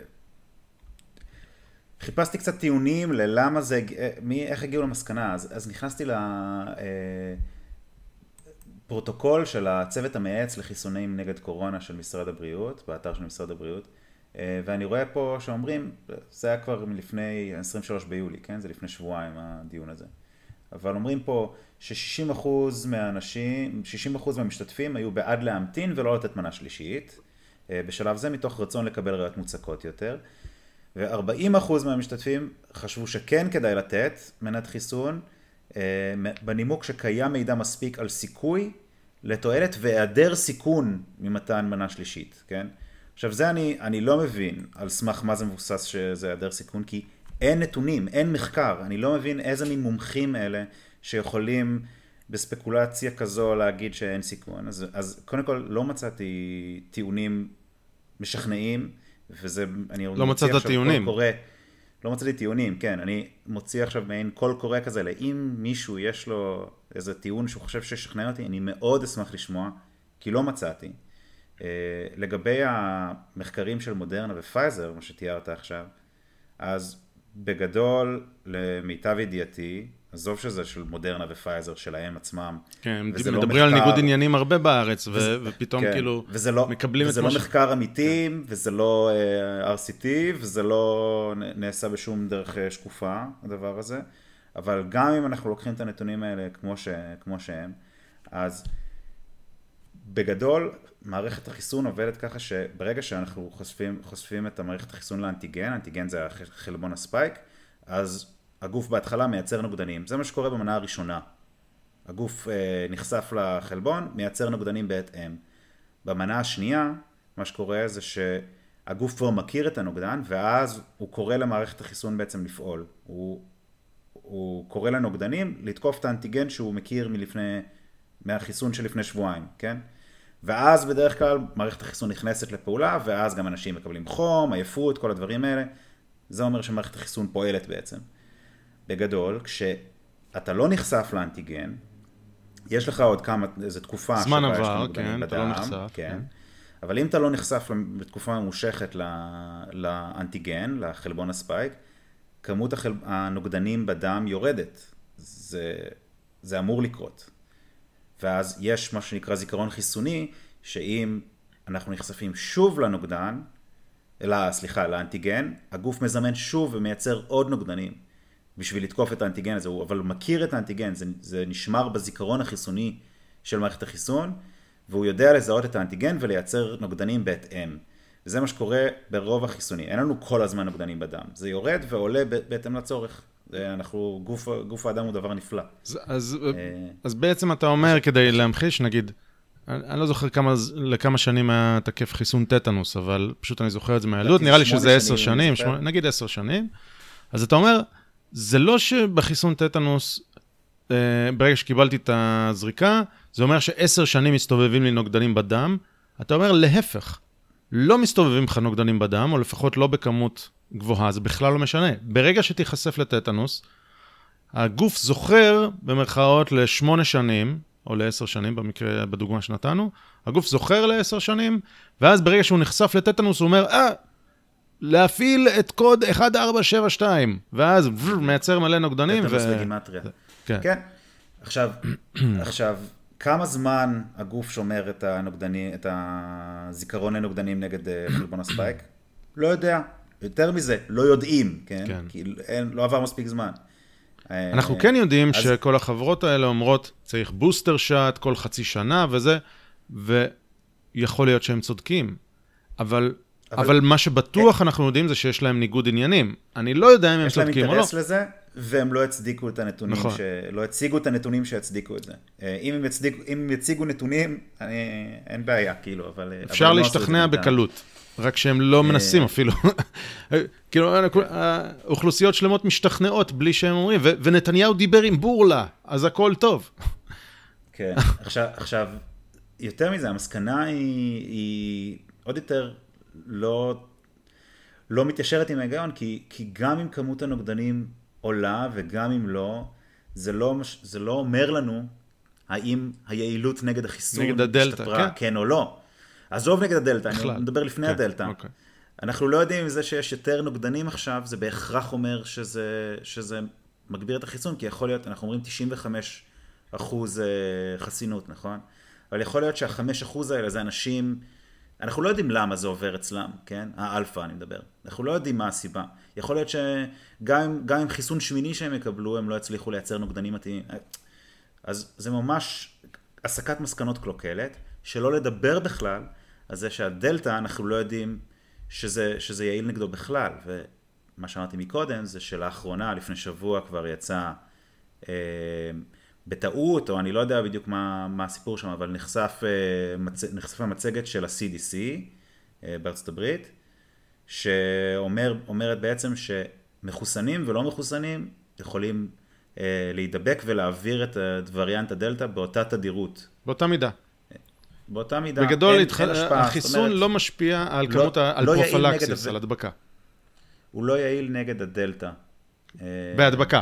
Speaker 2: חיפשתי קצת טיעונים ללמה זה, אה, מי, איך הגיעו למסקנה, אז, אז נכנסתי לפרוטוקול אה, של הצוות המייעץ לחיסונים נגד קורונה של משרד הבריאות, באתר של משרד הבריאות, אה, ואני רואה פה שאומרים, זה היה כבר מלפני 23 ביולי, כן? זה לפני שבועיים הדיון הזה. אבל אומרים פה ש-60% מהאנשים, 60% מהמשתתפים היו בעד להמתין ולא לתת מנה שלישית, בשלב זה מתוך רצון לקבל ראיות מוצקות יותר. ו-40% מהמשתתפים חשבו שכן כדאי לתת מנת חיסון, אה, בנימוק שקיים מידע מספיק על סיכוי לתועלת והיעדר סיכון ממתן מנה שלישית, כן? עכשיו זה אני, אני לא מבין על סמך מה זה מבוסס שזה היעדר סיכון, כי אין נתונים, אין מחקר, אני לא מבין איזה מין מומחים אלה שיכולים בספקולציה כזו להגיד שאין סיכון. אז, אז קודם כל לא מצאתי טיעונים משכנעים וזה, אני
Speaker 1: לא מצאת טיעונים.
Speaker 2: קורא, לא מצאתי טיעונים, כן, אני מוציא עכשיו מעין קול קורא כזה, לאם מישהו יש לו איזה טיעון שהוא חושב שישכנע אותי, אני מאוד אשמח לשמוע, כי לא מצאתי. אה, לגבי המחקרים של מודרנה ופייזר, מה שתיארת עכשיו, אז בגדול, למיטב ידיעתי, עזוב שזה של מודרנה ופייזר שלהם עצמם.
Speaker 1: כן, לא מדברים לא על ניגוד עניינים הרבה בארץ, וזה, ופתאום כן, כאילו
Speaker 2: לא,
Speaker 1: מקבלים
Speaker 2: את מה ש... וזה לא מחקר אמיתי, כן. וזה לא uh, אה, RCT, וזה לא נעשה בשום דרך uh, שקופה, הדבר הזה. אבל גם אם אנחנו לוקחים את הנתונים האלה כמו, ש, כמו שהם, אז בגדול, מערכת החיסון עובדת ככה שברגע שאנחנו חושפים, חושפים את המערכת החיסון לאנטיגן, אנטיגן זה חלבון הספייק, אז הגוף בהתחלה מייצר נוגדנים, זה מה שקורה במנה הראשונה. הגוף אה, נחשף לחלבון, מייצר נוגדנים בהתאם. במנה השנייה, מה שקורה זה שהגוף כבר מכיר את הנוגדן, ואז הוא קורא למערכת החיסון בעצם לפעול. הוא הוא קורא לנוגדנים לתקוף את האנטיגן שהוא מכיר מלפני, מהחיסון שלפני שבועיים, כן? ואז בדרך כלל מערכת החיסון נכנסת לפעולה, ואז גם אנשים מקבלים חום, עייפות, כל הדברים האלה. זה אומר שמערכת החיסון פועלת בעצם. בגדול, כשאתה לא נחשף לאנטיגן, יש לך עוד כמה, איזו תקופה
Speaker 1: זמן עבר, כן, אתה לא נחשף.
Speaker 2: כן.
Speaker 1: כן.
Speaker 2: אבל אם אתה לא נחשף בתקופה ממושכת לאנטיגן, לחלבון הספייק, כמות החל... הנוגדנים בדם יורדת. זה, זה אמור לקרות. ואז יש מה שנקרא זיכרון חיסוני, שאם אנחנו נחשפים שוב לנוגדן, אלא, סליחה, לאנטיגן, הגוף מזמן שוב ומייצר עוד נוגדנים בשביל לתקוף את האנטיגן הזה, אבל הוא מכיר את האנטיגן, זה, זה נשמר בזיכרון החיסוני של מערכת החיסון, והוא יודע לזהות את האנטיגן ולייצר נוגדנים בהתאם. וזה מה שקורה ברוב החיסוני. אין לנו כל הזמן נוגדנים בדם. זה יורד ועולה בהתאם לצורך. אנחנו, גוף, גוף האדם הוא דבר נפלא.
Speaker 1: אז, אז, אה, אז בעצם אתה אומר, כדי להמחיש, נגיד, אני, אני לא זוכר כמה, לכמה שנים היה תקף חיסון טטנוס, אבל פשוט אני זוכר את זה מהילדות, נראה לי שזה עשר שנים, שמונה, נגיד עשר שנים. אז אתה אומר, זה לא שבחיסון טטנוס, אה, ברגע שקיבלתי את הזריקה, זה אומר שעשר שנים מסתובבים לי נוגדנים בדם. אתה אומר, להפך, לא מסתובבים לך נוגדנים בדם, או לפחות לא בכמות גבוהה, זה בכלל לא משנה. ברגע שתיחשף לטטנוס, הגוף זוכר, במרכאות, לשמונה שנים, או לעשר שנים, במקרה, בדוגמה שנתנו, הגוף זוכר לעשר שנים, ואז ברגע שהוא נחשף לטטנוס, הוא אומר, אה, להפעיל את קוד 1472, ואז מייצר מלא נוגדנים.
Speaker 2: ו... בגימטריה. כן. כן. עכשיו, עכשיו, כמה זמן הגוף שומר את הנוגדנים, את הזיכרון לנוגדנים נגד אה, חלבון הספייק? לא יודע. יותר מזה, לא יודעים, כן? כן. כי אין, לא עבר מספיק זמן.
Speaker 1: אנחנו כן יודעים אז... שכל החברות האלה אומרות, צריך בוסטר שאט כל חצי שנה וזה, ויכול להיות שהם צודקים. אבל, אבל... אבל מה שבטוח כן. אנחנו יודעים זה שיש להם ניגוד עניינים. אני לא יודע אם הם צודקים או לא.
Speaker 2: יש להם אינטרס לזה, והם לא הצדיקו את הנתונים, נכון. ש... לא הציגו את הנתונים שיצדיקו את זה. אה, אם הם, יצדיק... אם הם יציגו נתונים, אני... אין בעיה, כאילו, אבל...
Speaker 1: אפשר אבל לא להשתכנע לא בקלות. רק שהם לא מנסים אפילו. כאילו, אוכלוסיות שלמות משתכנעות בלי שהם אומרים, ונתניהו דיבר עם בורלה, אז הכל טוב.
Speaker 2: כן, עכשיו, יותר מזה, המסקנה היא עוד יותר לא, לא מתיישרת עם ההיגיון, כי, כי גם אם כמות הנוגדנים עולה וגם אם לא, זה לא, זה לא אומר לנו האם היעילות נגד החיסון
Speaker 1: נגד הדלתא, כן.
Speaker 2: כן או לא. עזוב נגד הדלתא, אני מדבר לפני כן, הדלתא. אוקיי. אנחנו לא יודעים אם זה שיש יותר נוגדנים עכשיו, זה בהכרח אומר שזה, שזה מגביר את החיסון, כי יכול להיות, אנחנו אומרים 95 אחוז אה, חסינות, נכון? אבל יכול להיות שהחמש אחוז האלה זה אנשים, אנחנו לא יודעים למה זה עובר אצלם, כן? האלפא אני מדבר. אנחנו לא יודעים מה הסיבה. יכול להיות שגם עם חיסון שמיני שהם יקבלו, הם לא יצליחו לייצר נוגדנים מתאימים. אז זה ממש הסקת מסקנות קלוקלת, שלא לדבר בכלל על זה שהדלתא, אנחנו לא יודעים שזה, שזה יעיל נגדו בכלל. ומה שאמרתי מקודם, זה שלאחרונה, לפני שבוע כבר יצא אה, בטעות, או אני לא יודע בדיוק מה, מה הסיפור שם, אבל נחשף, אה, מצ, נחשפה מצגת של ה-CDC אה, בארצות הברית, שאומרת בעצם שמחוסנים ולא מחוסנים יכולים אה, להידבק ולהעביר את וריאנט הדלתא באותה תדירות.
Speaker 1: באותה מידה.
Speaker 2: באותה מידה,
Speaker 1: בגדול, אין, התח... אין השפעה. החיסון אומרת, לא משפיע על לא, כמות, ה... על לא פרופלקסיס, על הדבקה.
Speaker 2: הוא לא יעיל נגד הדלתא.
Speaker 1: בהדבקה.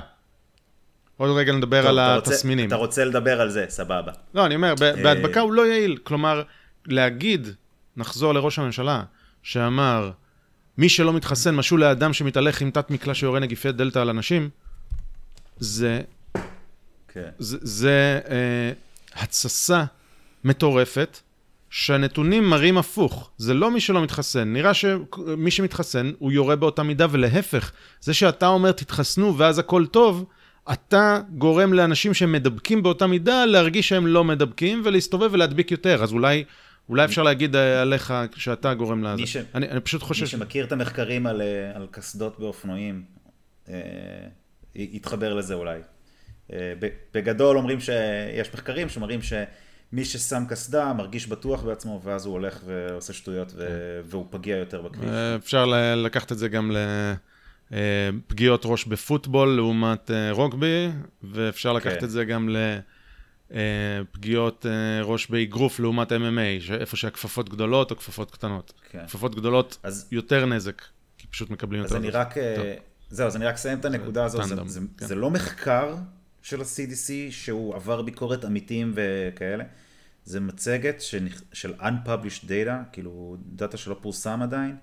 Speaker 1: עוד רגע נדבר טוב, על אתה התסמינים.
Speaker 2: רוצה, אתה רוצה לדבר על זה, סבבה.
Speaker 1: לא, אני אומר, אה, בהדבקה הוא לא יעיל. כלומר, להגיד, נחזור לראש הממשלה, שאמר, מי שלא מתחסן משול לאדם שמתהלך עם תת מקלע שיורה נגיפי דלתא על אנשים, זה... כן. זה, זה אה, התססה מטורפת, שהנתונים מראים הפוך. זה לא מי שלא מתחסן. נראה שמי שמתחסן, הוא יורה באותה מידה, ולהפך, זה שאתה אומר תתחסנו ואז הכל טוב, אתה גורם לאנשים שמדבקים באותה מידה להרגיש שהם לא מדבקים ולהסתובב ולהדביק יותר. אז אולי, אולי אפשר להגיד עליך שאתה גורם לזה. ש... אני, אני פשוט חושב...
Speaker 2: מי שמכיר את המחקרים על, אה, על קסדות באופנועים, אה, יתחבר לזה אולי. אה, בגדול אומרים שיש מחקרים שמראים שמי ששם קסדה מרגיש בטוח בעצמו, ואז הוא הולך ועושה שטויות, ו... כן. והוא פגיע יותר בכביש.
Speaker 1: אפשר לקחת את זה גם ל... אה, פגיעות ראש בפוטבול לעומת אה, רוגבי, ואפשר לקחת
Speaker 2: כן.
Speaker 1: את זה גם לפגיעות אה, ראש באגרוף לעומת MMA, איפה שהכפפות גדולות או כפפות קטנות.
Speaker 2: כן.
Speaker 1: כפפות גדולות,
Speaker 2: אז-
Speaker 1: יותר נזק, כי פשוט מקבלים
Speaker 2: אז
Speaker 1: יותר...
Speaker 2: אני
Speaker 1: נזק.
Speaker 2: רק,
Speaker 1: טוב.
Speaker 2: זהו, אז אני רק אסיים את הנקודה זה,
Speaker 1: טנדם,
Speaker 2: זה,
Speaker 1: כן.
Speaker 2: זה לא מחקר של ה-CDC שהוא עבר ביקורת עמיתים וכאלה, זה מצגת שנכ- של unpublished data, כאילו דאטה שלא פורסם עדיין,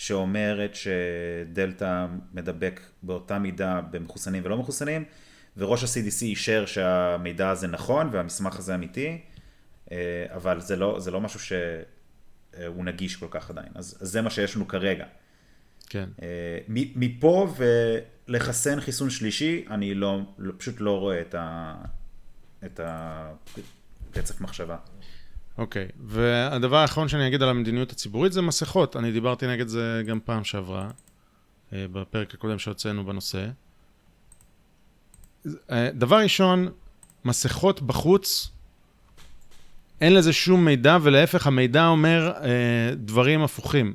Speaker 2: שאומרת שדלתא מדבק באותה מידה במחוסנים ולא מחוסנים, וראש ה-CDC אישר שהמידע הזה נכון והמסמך הזה אמיתי, אה, אבל זה לא, זה לא משהו שהוא נגיש כל כך עדיין, אז, אז זה מה שיש לנו כרגע.
Speaker 1: כן.
Speaker 2: אה, מפה ולחסן חיסון שלישי, אני לא, לא, פשוט לא רואה את ה... את הרצף מחשבה.
Speaker 1: אוקיי, והדבר האחרון שאני אגיד על המדיניות הציבורית זה מסכות. אני דיברתי נגד זה גם פעם שעברה, אה, בפרק הקודם שהוצאנו בנושא. אה, דבר ראשון, מסכות בחוץ, אין לזה שום מידע, ולהפך, המידע אומר אה, דברים הפוכים.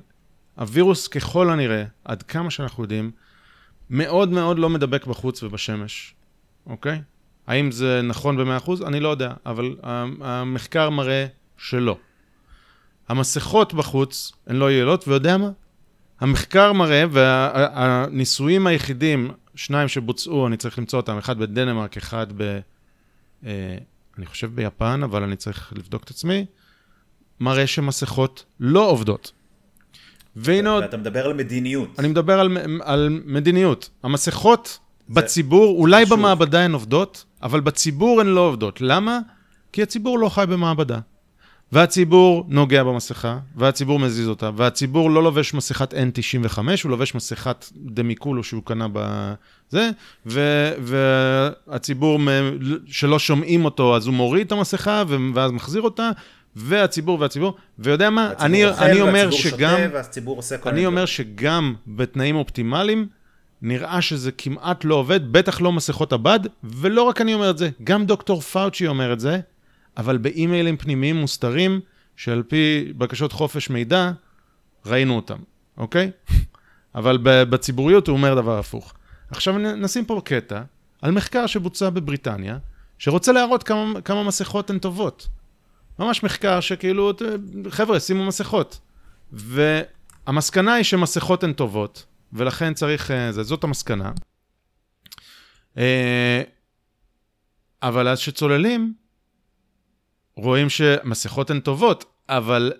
Speaker 1: הווירוס ככל הנראה, עד כמה שאנחנו יודעים, מאוד מאוד לא מדבק בחוץ ובשמש, אוקיי? האם זה נכון ב-100%? אני לא יודע, אבל המחקר מראה שלא. המסכות בחוץ הן לא יעילות, ויודע מה? המחקר מראה, והניסויים היחידים, שניים שבוצעו, אני צריך למצוא אותם, אחד בדנמרק, אחד ב... אה, אני חושב ביפן, אבל אני צריך לבדוק את עצמי, מראה שמסכות לא עובדות. והנה עוד,
Speaker 2: ואתה מדבר על מדיניות.
Speaker 1: אני מדבר על, על מדיניות. המסכות בציבור, אולי
Speaker 2: חשוב.
Speaker 1: במעבדה הן עובדות, אבל בציבור הן לא עובדות. למה? כי הציבור לא חי במעבדה. והציבור נוגע במסכה, והציבור מזיז אותה, והציבור לא לובש מסכת N95, הוא לובש מסכת דמיקולו שהוא קנה בזה, ו, והציבור שלא שומעים אותו, אז הוא מוריד את המסכה, ואז מחזיר אותה, והציבור והציבור, ויודע מה, אני,
Speaker 2: אוכל,
Speaker 1: אני אומר שגם...
Speaker 2: כל
Speaker 1: אני אומר. שגם בתנאים אופטימליים, נראה שזה כמעט לא עובד, בטח לא מסכות הבד, ולא רק אני אומר את זה, גם דוקטור פאוצ'י אומר את זה, אבל באימיילים פנימיים מוסתרים, שעל פי בקשות חופש מידע, ראינו אותם, אוקיי? אבל בציבוריות הוא אומר דבר הפוך. עכשיו נשים פה קטע על מחקר שבוצע בבריטניה, שרוצה להראות כמה, כמה מסכות הן טובות. ממש מחקר שכאילו, חבר'ה, שימו מסכות. והמסקנה היא שמסכות הן טובות, ולכן צריך, אה, זה, זאת המסקנה. אה, אבל אז שצוללים, רואים שמסכות הן טובות, אבל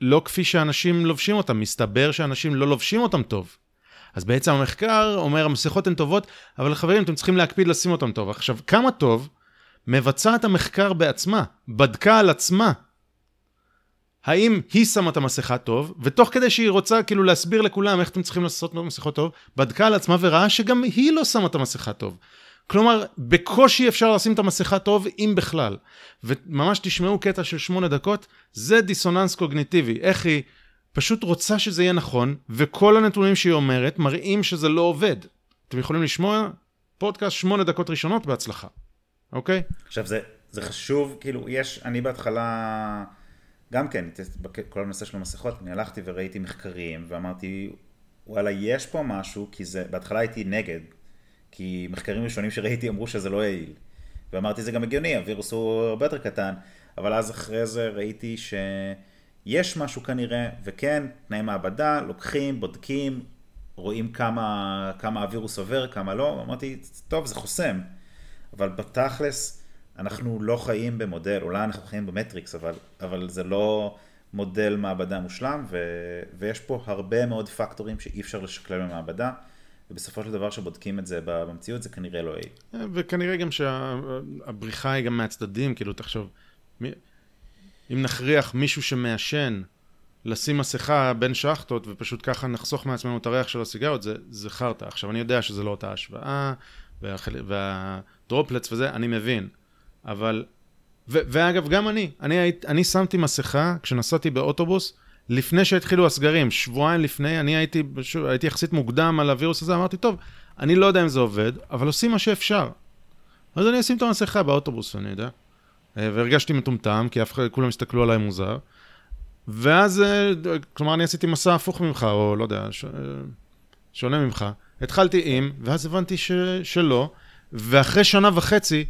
Speaker 1: לא כפי שאנשים לובשים אותן. מסתבר שאנשים לא לובשים אותן טוב. אז בעצם המחקר אומר, המסכות הן טובות, אבל חברים, אתם צריכים להקפיד לשים אותן טוב. עכשיו, כמה טוב מבצעת המחקר בעצמה, בדקה על עצמה. האם היא שמה את המסכה טוב, ותוך כדי שהיא רוצה כאילו להסביר לכולם איך אתם צריכים לעשות מסכות טוב, בדקה על עצמה וראה שגם היא לא שמה את המסכה טוב. כלומר, בקושי אפשר לשים את המסכה טוב, אם בכלל. וממש תשמעו קטע של שמונה דקות, זה דיסוננס קוגניטיבי. איך היא פשוט רוצה שזה יהיה נכון, וכל הנתונים שהיא אומרת מראים שזה לא עובד. אתם יכולים לשמוע פודקאסט שמונה דקות ראשונות בהצלחה, אוקיי?
Speaker 2: עכשיו זה, זה חשוב, כאילו, יש, אני בהתחלה, גם כן, כל הנושא של המסכות, אני הלכתי וראיתי מחקרים, ואמרתי, וואלה, יש פה משהו, כי זה, בהתחלה הייתי נגד, כי מחקרים ראשונים שראיתי אמרו שזה לא יעיל. ואמרתי, זה גם הגיוני, הווירוס הוא הרבה יותר קטן, אבל אז אחרי זה ראיתי שיש משהו כנראה, וכן, תנאי מעבדה, לוקחים, בודקים, רואים כמה, כמה הווירוס עובר, כמה לא, אמרתי, טוב, זה חוסם. אבל בתכלס, אנחנו לא חיים במודל, אולי אנחנו חיים במטריקס, אבל, אבל זה לא מודל מעבדה מושלם, ו, ויש פה הרבה מאוד פקטורים שאי אפשר לשקלל במעבדה, ובסופו של דבר שבודקים את זה במציאות, זה כנראה לא יעיל.
Speaker 1: וכנראה גם שהבריחה היא גם מהצדדים, כאילו, תחשוב, מי- אם נכריח מישהו שמעשן לשים מסכה בין שחטות, ופשוט ככה נחסוך מעצמנו את הריח של הסיגריות, זה, זה חרטא. עכשיו, אני יודע שזה לא אותה השוואה, והחל... והדרופלטס וזה, אני מבין. אבל, ו... ואגב, גם אני, אני. אני שמתי מסכה כשנסעתי באוטובוס, לפני שהתחילו הסגרים, שבועיים לפני, אני הייתי, הייתי יחסית מוקדם על הווירוס הזה, אמרתי, טוב, אני לא יודע אם זה עובד, אבל עושים מה שאפשר. אז אני אשים את המסכה באוטובוס, אני יודע. אה, והרגשתי מטומטם, כי אף אחד, כולם הסתכלו עליי מוזר. ואז, אה, כלומר, אני עשיתי מסע הפוך ממך, או לא יודע, ש... אה, שונה ממך. התחלתי עם, ואז הבנתי ש... שלא, ואחרי שנה וחצי,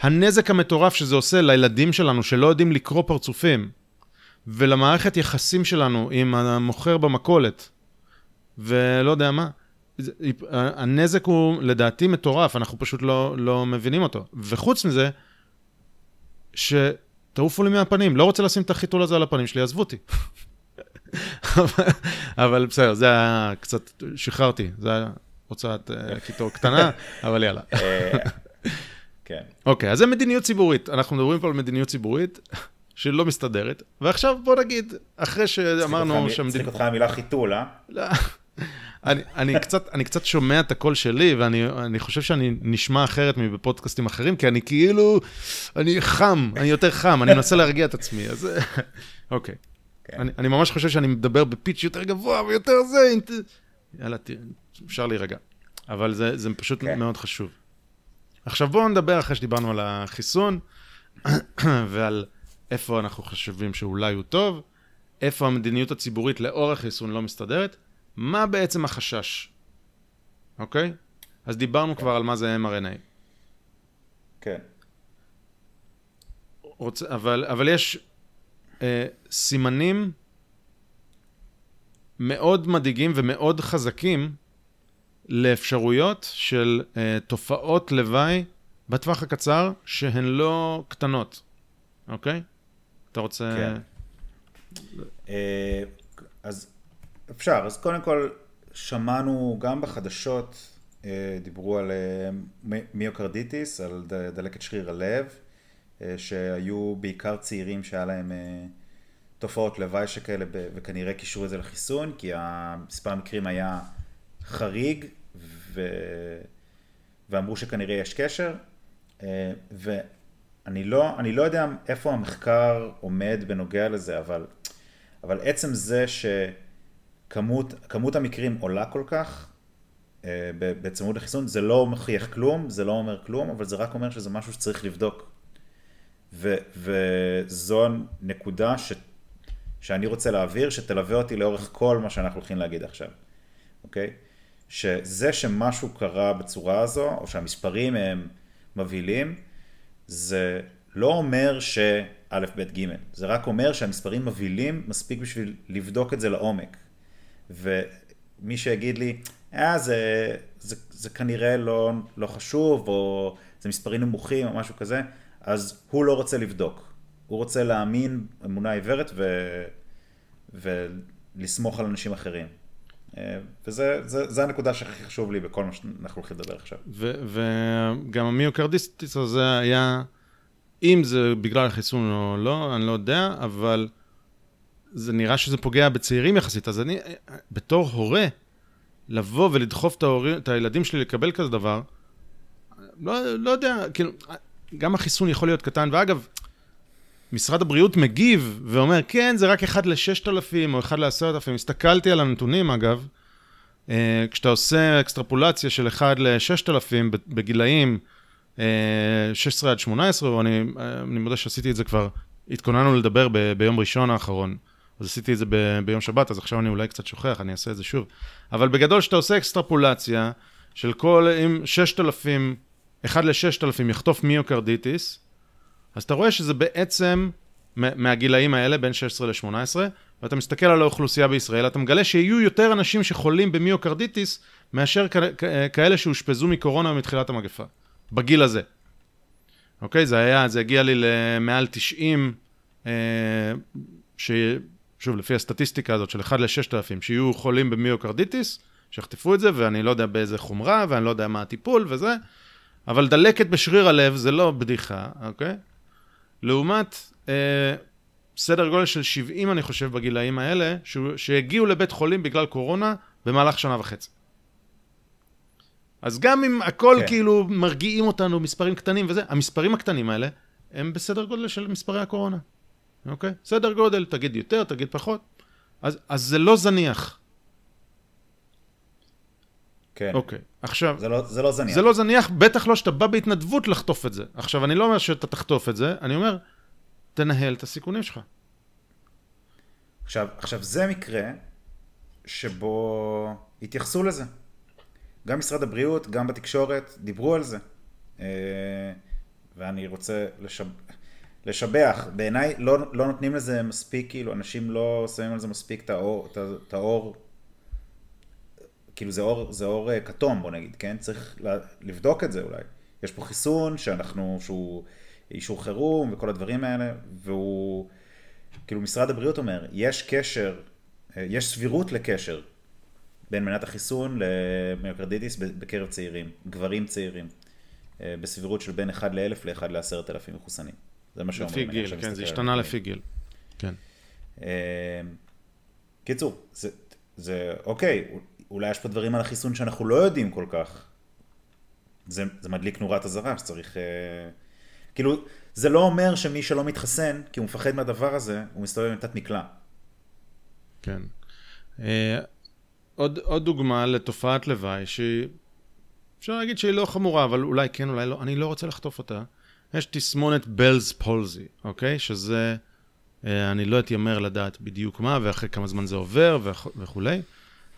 Speaker 1: הנזק המטורף שזה עושה לילדים שלנו, שלא יודעים לקרוא פרצופים, ולמערכת יחסים שלנו עם המוכר במכולת, ולא יודע מה, הנזק הוא לדעתי מטורף, אנחנו פשוט לא, לא מבינים אותו. וחוץ מזה, שתעופו לי מהפנים, לא רוצה לשים את החיתול הזה על הפנים שלי, עזבו אותי. אבל בסדר, זה היה קצת, שחררתי, זה היה הוצאת אה, קיטור קטנה, אבל יאללה. אה, כן. אוקיי, אז זה מדיניות ציבורית. אנחנו מדברים פה על מדיניות ציבורית שלא מסתדרת, ועכשיו בוא נגיד, אחרי שאמרנו
Speaker 2: שהמדיניות... צריך אותך המילה חיתול, אה?
Speaker 1: לא. אני, אני, קצת, אני קצת שומע את הקול שלי, ואני חושב שאני נשמע אחרת מבפודקאסטים אחרים, כי אני כאילו, אני חם, אני יותר חם, אני מנסה להרגיע את עצמי, אז אוקיי. כן. אני, אני ממש חושב שאני מדבר בפיץ' יותר גבוה ויותר זה, יאללה, אפשר להירגע. אבל זה, זה פשוט כן. מאוד חשוב. עכשיו בואו נדבר אחרי שדיברנו על החיסון, ועל איפה אנחנו חושבים שאולי הוא טוב, איפה המדיניות הציבורית לאור החיסון לא מסתדרת, מה בעצם החשש, אוקיי? אז דיברנו כן. כבר על מה זה mRNA.
Speaker 2: כן.
Speaker 1: רוצ... אבל, אבל יש אה, סימנים מאוד מדאיגים ומאוד חזקים לאפשרויות של אה, תופעות לוואי בטווח הקצר שהן לא קטנות, אוקיי? אתה רוצה... כן.
Speaker 2: אה, אז אפשר, אז קודם כל שמענו גם בחדשות, אה, דיברו על אה, מיוקרדיטיס, על דלקת שריר הלב, שהיו בעיקר צעירים שהיה להם תופעות לוואי שכאלה וכנראה קישרו את זה לחיסון, כי מספר המקרים היה חריג ו... ואמרו שכנראה יש קשר, ואני לא, לא יודע איפה המחקר עומד בנוגע לזה, אבל, אבל עצם זה ש... כמות, כמות המקרים עולה כל כך אה, בצמוד לחיסון, זה לא מכריח כלום, זה לא אומר כלום, אבל זה רק אומר שזה משהו שצריך לבדוק. ו, וזו הנקודה ש, שאני רוצה להעביר, שתלווה אותי לאורך כל מה שאנחנו הולכים להגיד עכשיו, אוקיי? שזה שמשהו קרה בצורה הזו, או שהמספרים הם מבהילים, זה לא אומר שא', ב', ג', זה רק אומר שהמספרים מבהילים מספיק בשביל לבדוק את זה לעומק. ומי שיגיד לי, אה, זה, זה, זה כנראה לא, לא חשוב, או זה מספרים נמוכים, או משהו כזה, אז הוא לא רוצה לבדוק. הוא רוצה להאמין אמונה עיוורת ו... ולסמוך על אנשים אחרים. אה, וזה זה, זה הנקודה שהכי חשוב לי בכל מה שאנחנו הולכים לדבר עכשיו.
Speaker 1: וגם המיוקרדיסטיס הזה היה, אם זה בגלל החיסון או לא, אני לא יודע, אבל זה נראה שזה פוגע בצעירים יחסית, אז אני, בתור הורה, לבוא ולדחוף את, ההורים, את הילדים שלי לקבל כזה דבר, לא, לא יודע, כאילו, גם החיסון יכול להיות קטן, ואגב, משרד הבריאות מגיב ואומר, כן, זה רק אחד לששת אלפים או אחד לעשרת אלפים. הסתכלתי על הנתונים, אגב, אה, כשאתה עושה אקסטרפולציה של אחד לששת אלפים בגילאים 16 אה, עד 18, ואני אני מודה שעשיתי את זה כבר, התכוננו לדבר ב, ביום ראשון האחרון. אז עשיתי את זה ב- ביום שבת, אז עכשיו אני אולי קצת שוכח, אני אעשה את זה שוב. אבל בגדול, כשאתה עושה אקסטרפולציה של כל, אם 6,000, 1 ל-6,000 יחטוף מיוקרדיטיס, אז אתה רואה שזה בעצם מהגילאים האלה, בין 16 ל-18, ואתה מסתכל על האוכלוסייה בישראל, אתה מגלה שיהיו יותר אנשים שחולים במיוקרדיטיס, מאשר כאלה שהושפזו מקורונה מתחילת המגפה, בגיל הזה. אוקיי? זה היה, זה הגיע לי למעל 90, אה, ש... שוב, לפי הסטטיסטיקה הזאת של 1 ל-6,000, שיהיו חולים במיוקרדיטיס, שיחטפו את זה, ואני לא יודע באיזה חומרה, ואני לא יודע מה הטיפול וזה, אבל דלקת בשריר הלב זה לא בדיחה, אוקיי? לעומת אה, סדר גודל של 70, אני חושב, בגילאים האלה, ש... שהגיעו לבית חולים בגלל קורונה במהלך שנה וחצי. אז גם אם הכל כן. כאילו מרגיעים אותנו, מספרים קטנים וזה, המספרים הקטנים האלה הם בסדר גודל של מספרי הקורונה. אוקיי? סדר גודל, תגיד יותר, תגיד פחות. אז, אז זה לא זניח.
Speaker 2: כן.
Speaker 1: אוקיי, עכשיו...
Speaker 2: זה לא, זה לא זניח.
Speaker 1: זה לא זניח, בטח לא שאתה בא בהתנדבות לחטוף את זה. עכשיו, אני לא אומר שאתה תחטוף את זה, אני אומר, תנהל את הסיכונים שלך.
Speaker 2: עכשיו, עכשיו זה מקרה שבו התייחסו לזה. גם משרד הבריאות, גם בתקשורת, דיברו על זה. אה, ואני רוצה לשב... לשבח. בעיניי לא, לא נותנים לזה מספיק, כאילו, אנשים לא שמים על זה מספיק את האור, את האור כאילו זה אור, זה אור אה, כתום, בוא נגיד, כן? צריך לבדוק את זה אולי. יש פה חיסון שאנחנו, שהוא אישור חירום וכל הדברים האלה, והוא, כאילו משרד הבריאות אומר, יש קשר, אה, יש סבירות לקשר בין מנת החיסון למיוקרדיטיס בקרב צעירים, גברים צעירים, אה, בסבירות של בין 1 ל-1000 ל-1 ל-10,000 מחוסנים.
Speaker 1: זה מה שאומרים. לפי גיל, כן, זה השתנה לפי גיל. כן.
Speaker 2: קיצור, זה, זה אוקיי, אולי יש פה דברים על החיסון שאנחנו לא יודעים כל כך. זה, זה מדליק נורת אזהרה שצריך... אה, כאילו, זה לא אומר שמי שלא מתחסן, כי הוא מפחד מהדבר הזה, הוא מסתובב עם תת מקלע.
Speaker 1: כן. אה, עוד, עוד דוגמה לתופעת לוואי שהיא, להגיד שהיא לא חמורה, אבל אולי כן, אולי לא, אני לא רוצה לחטוף אותה. יש תסמונת בלז פולזי, אוקיי? שזה, אה, אני לא אתיימר לדעת בדיוק מה, ואחרי כמה זמן זה עובר וכולי.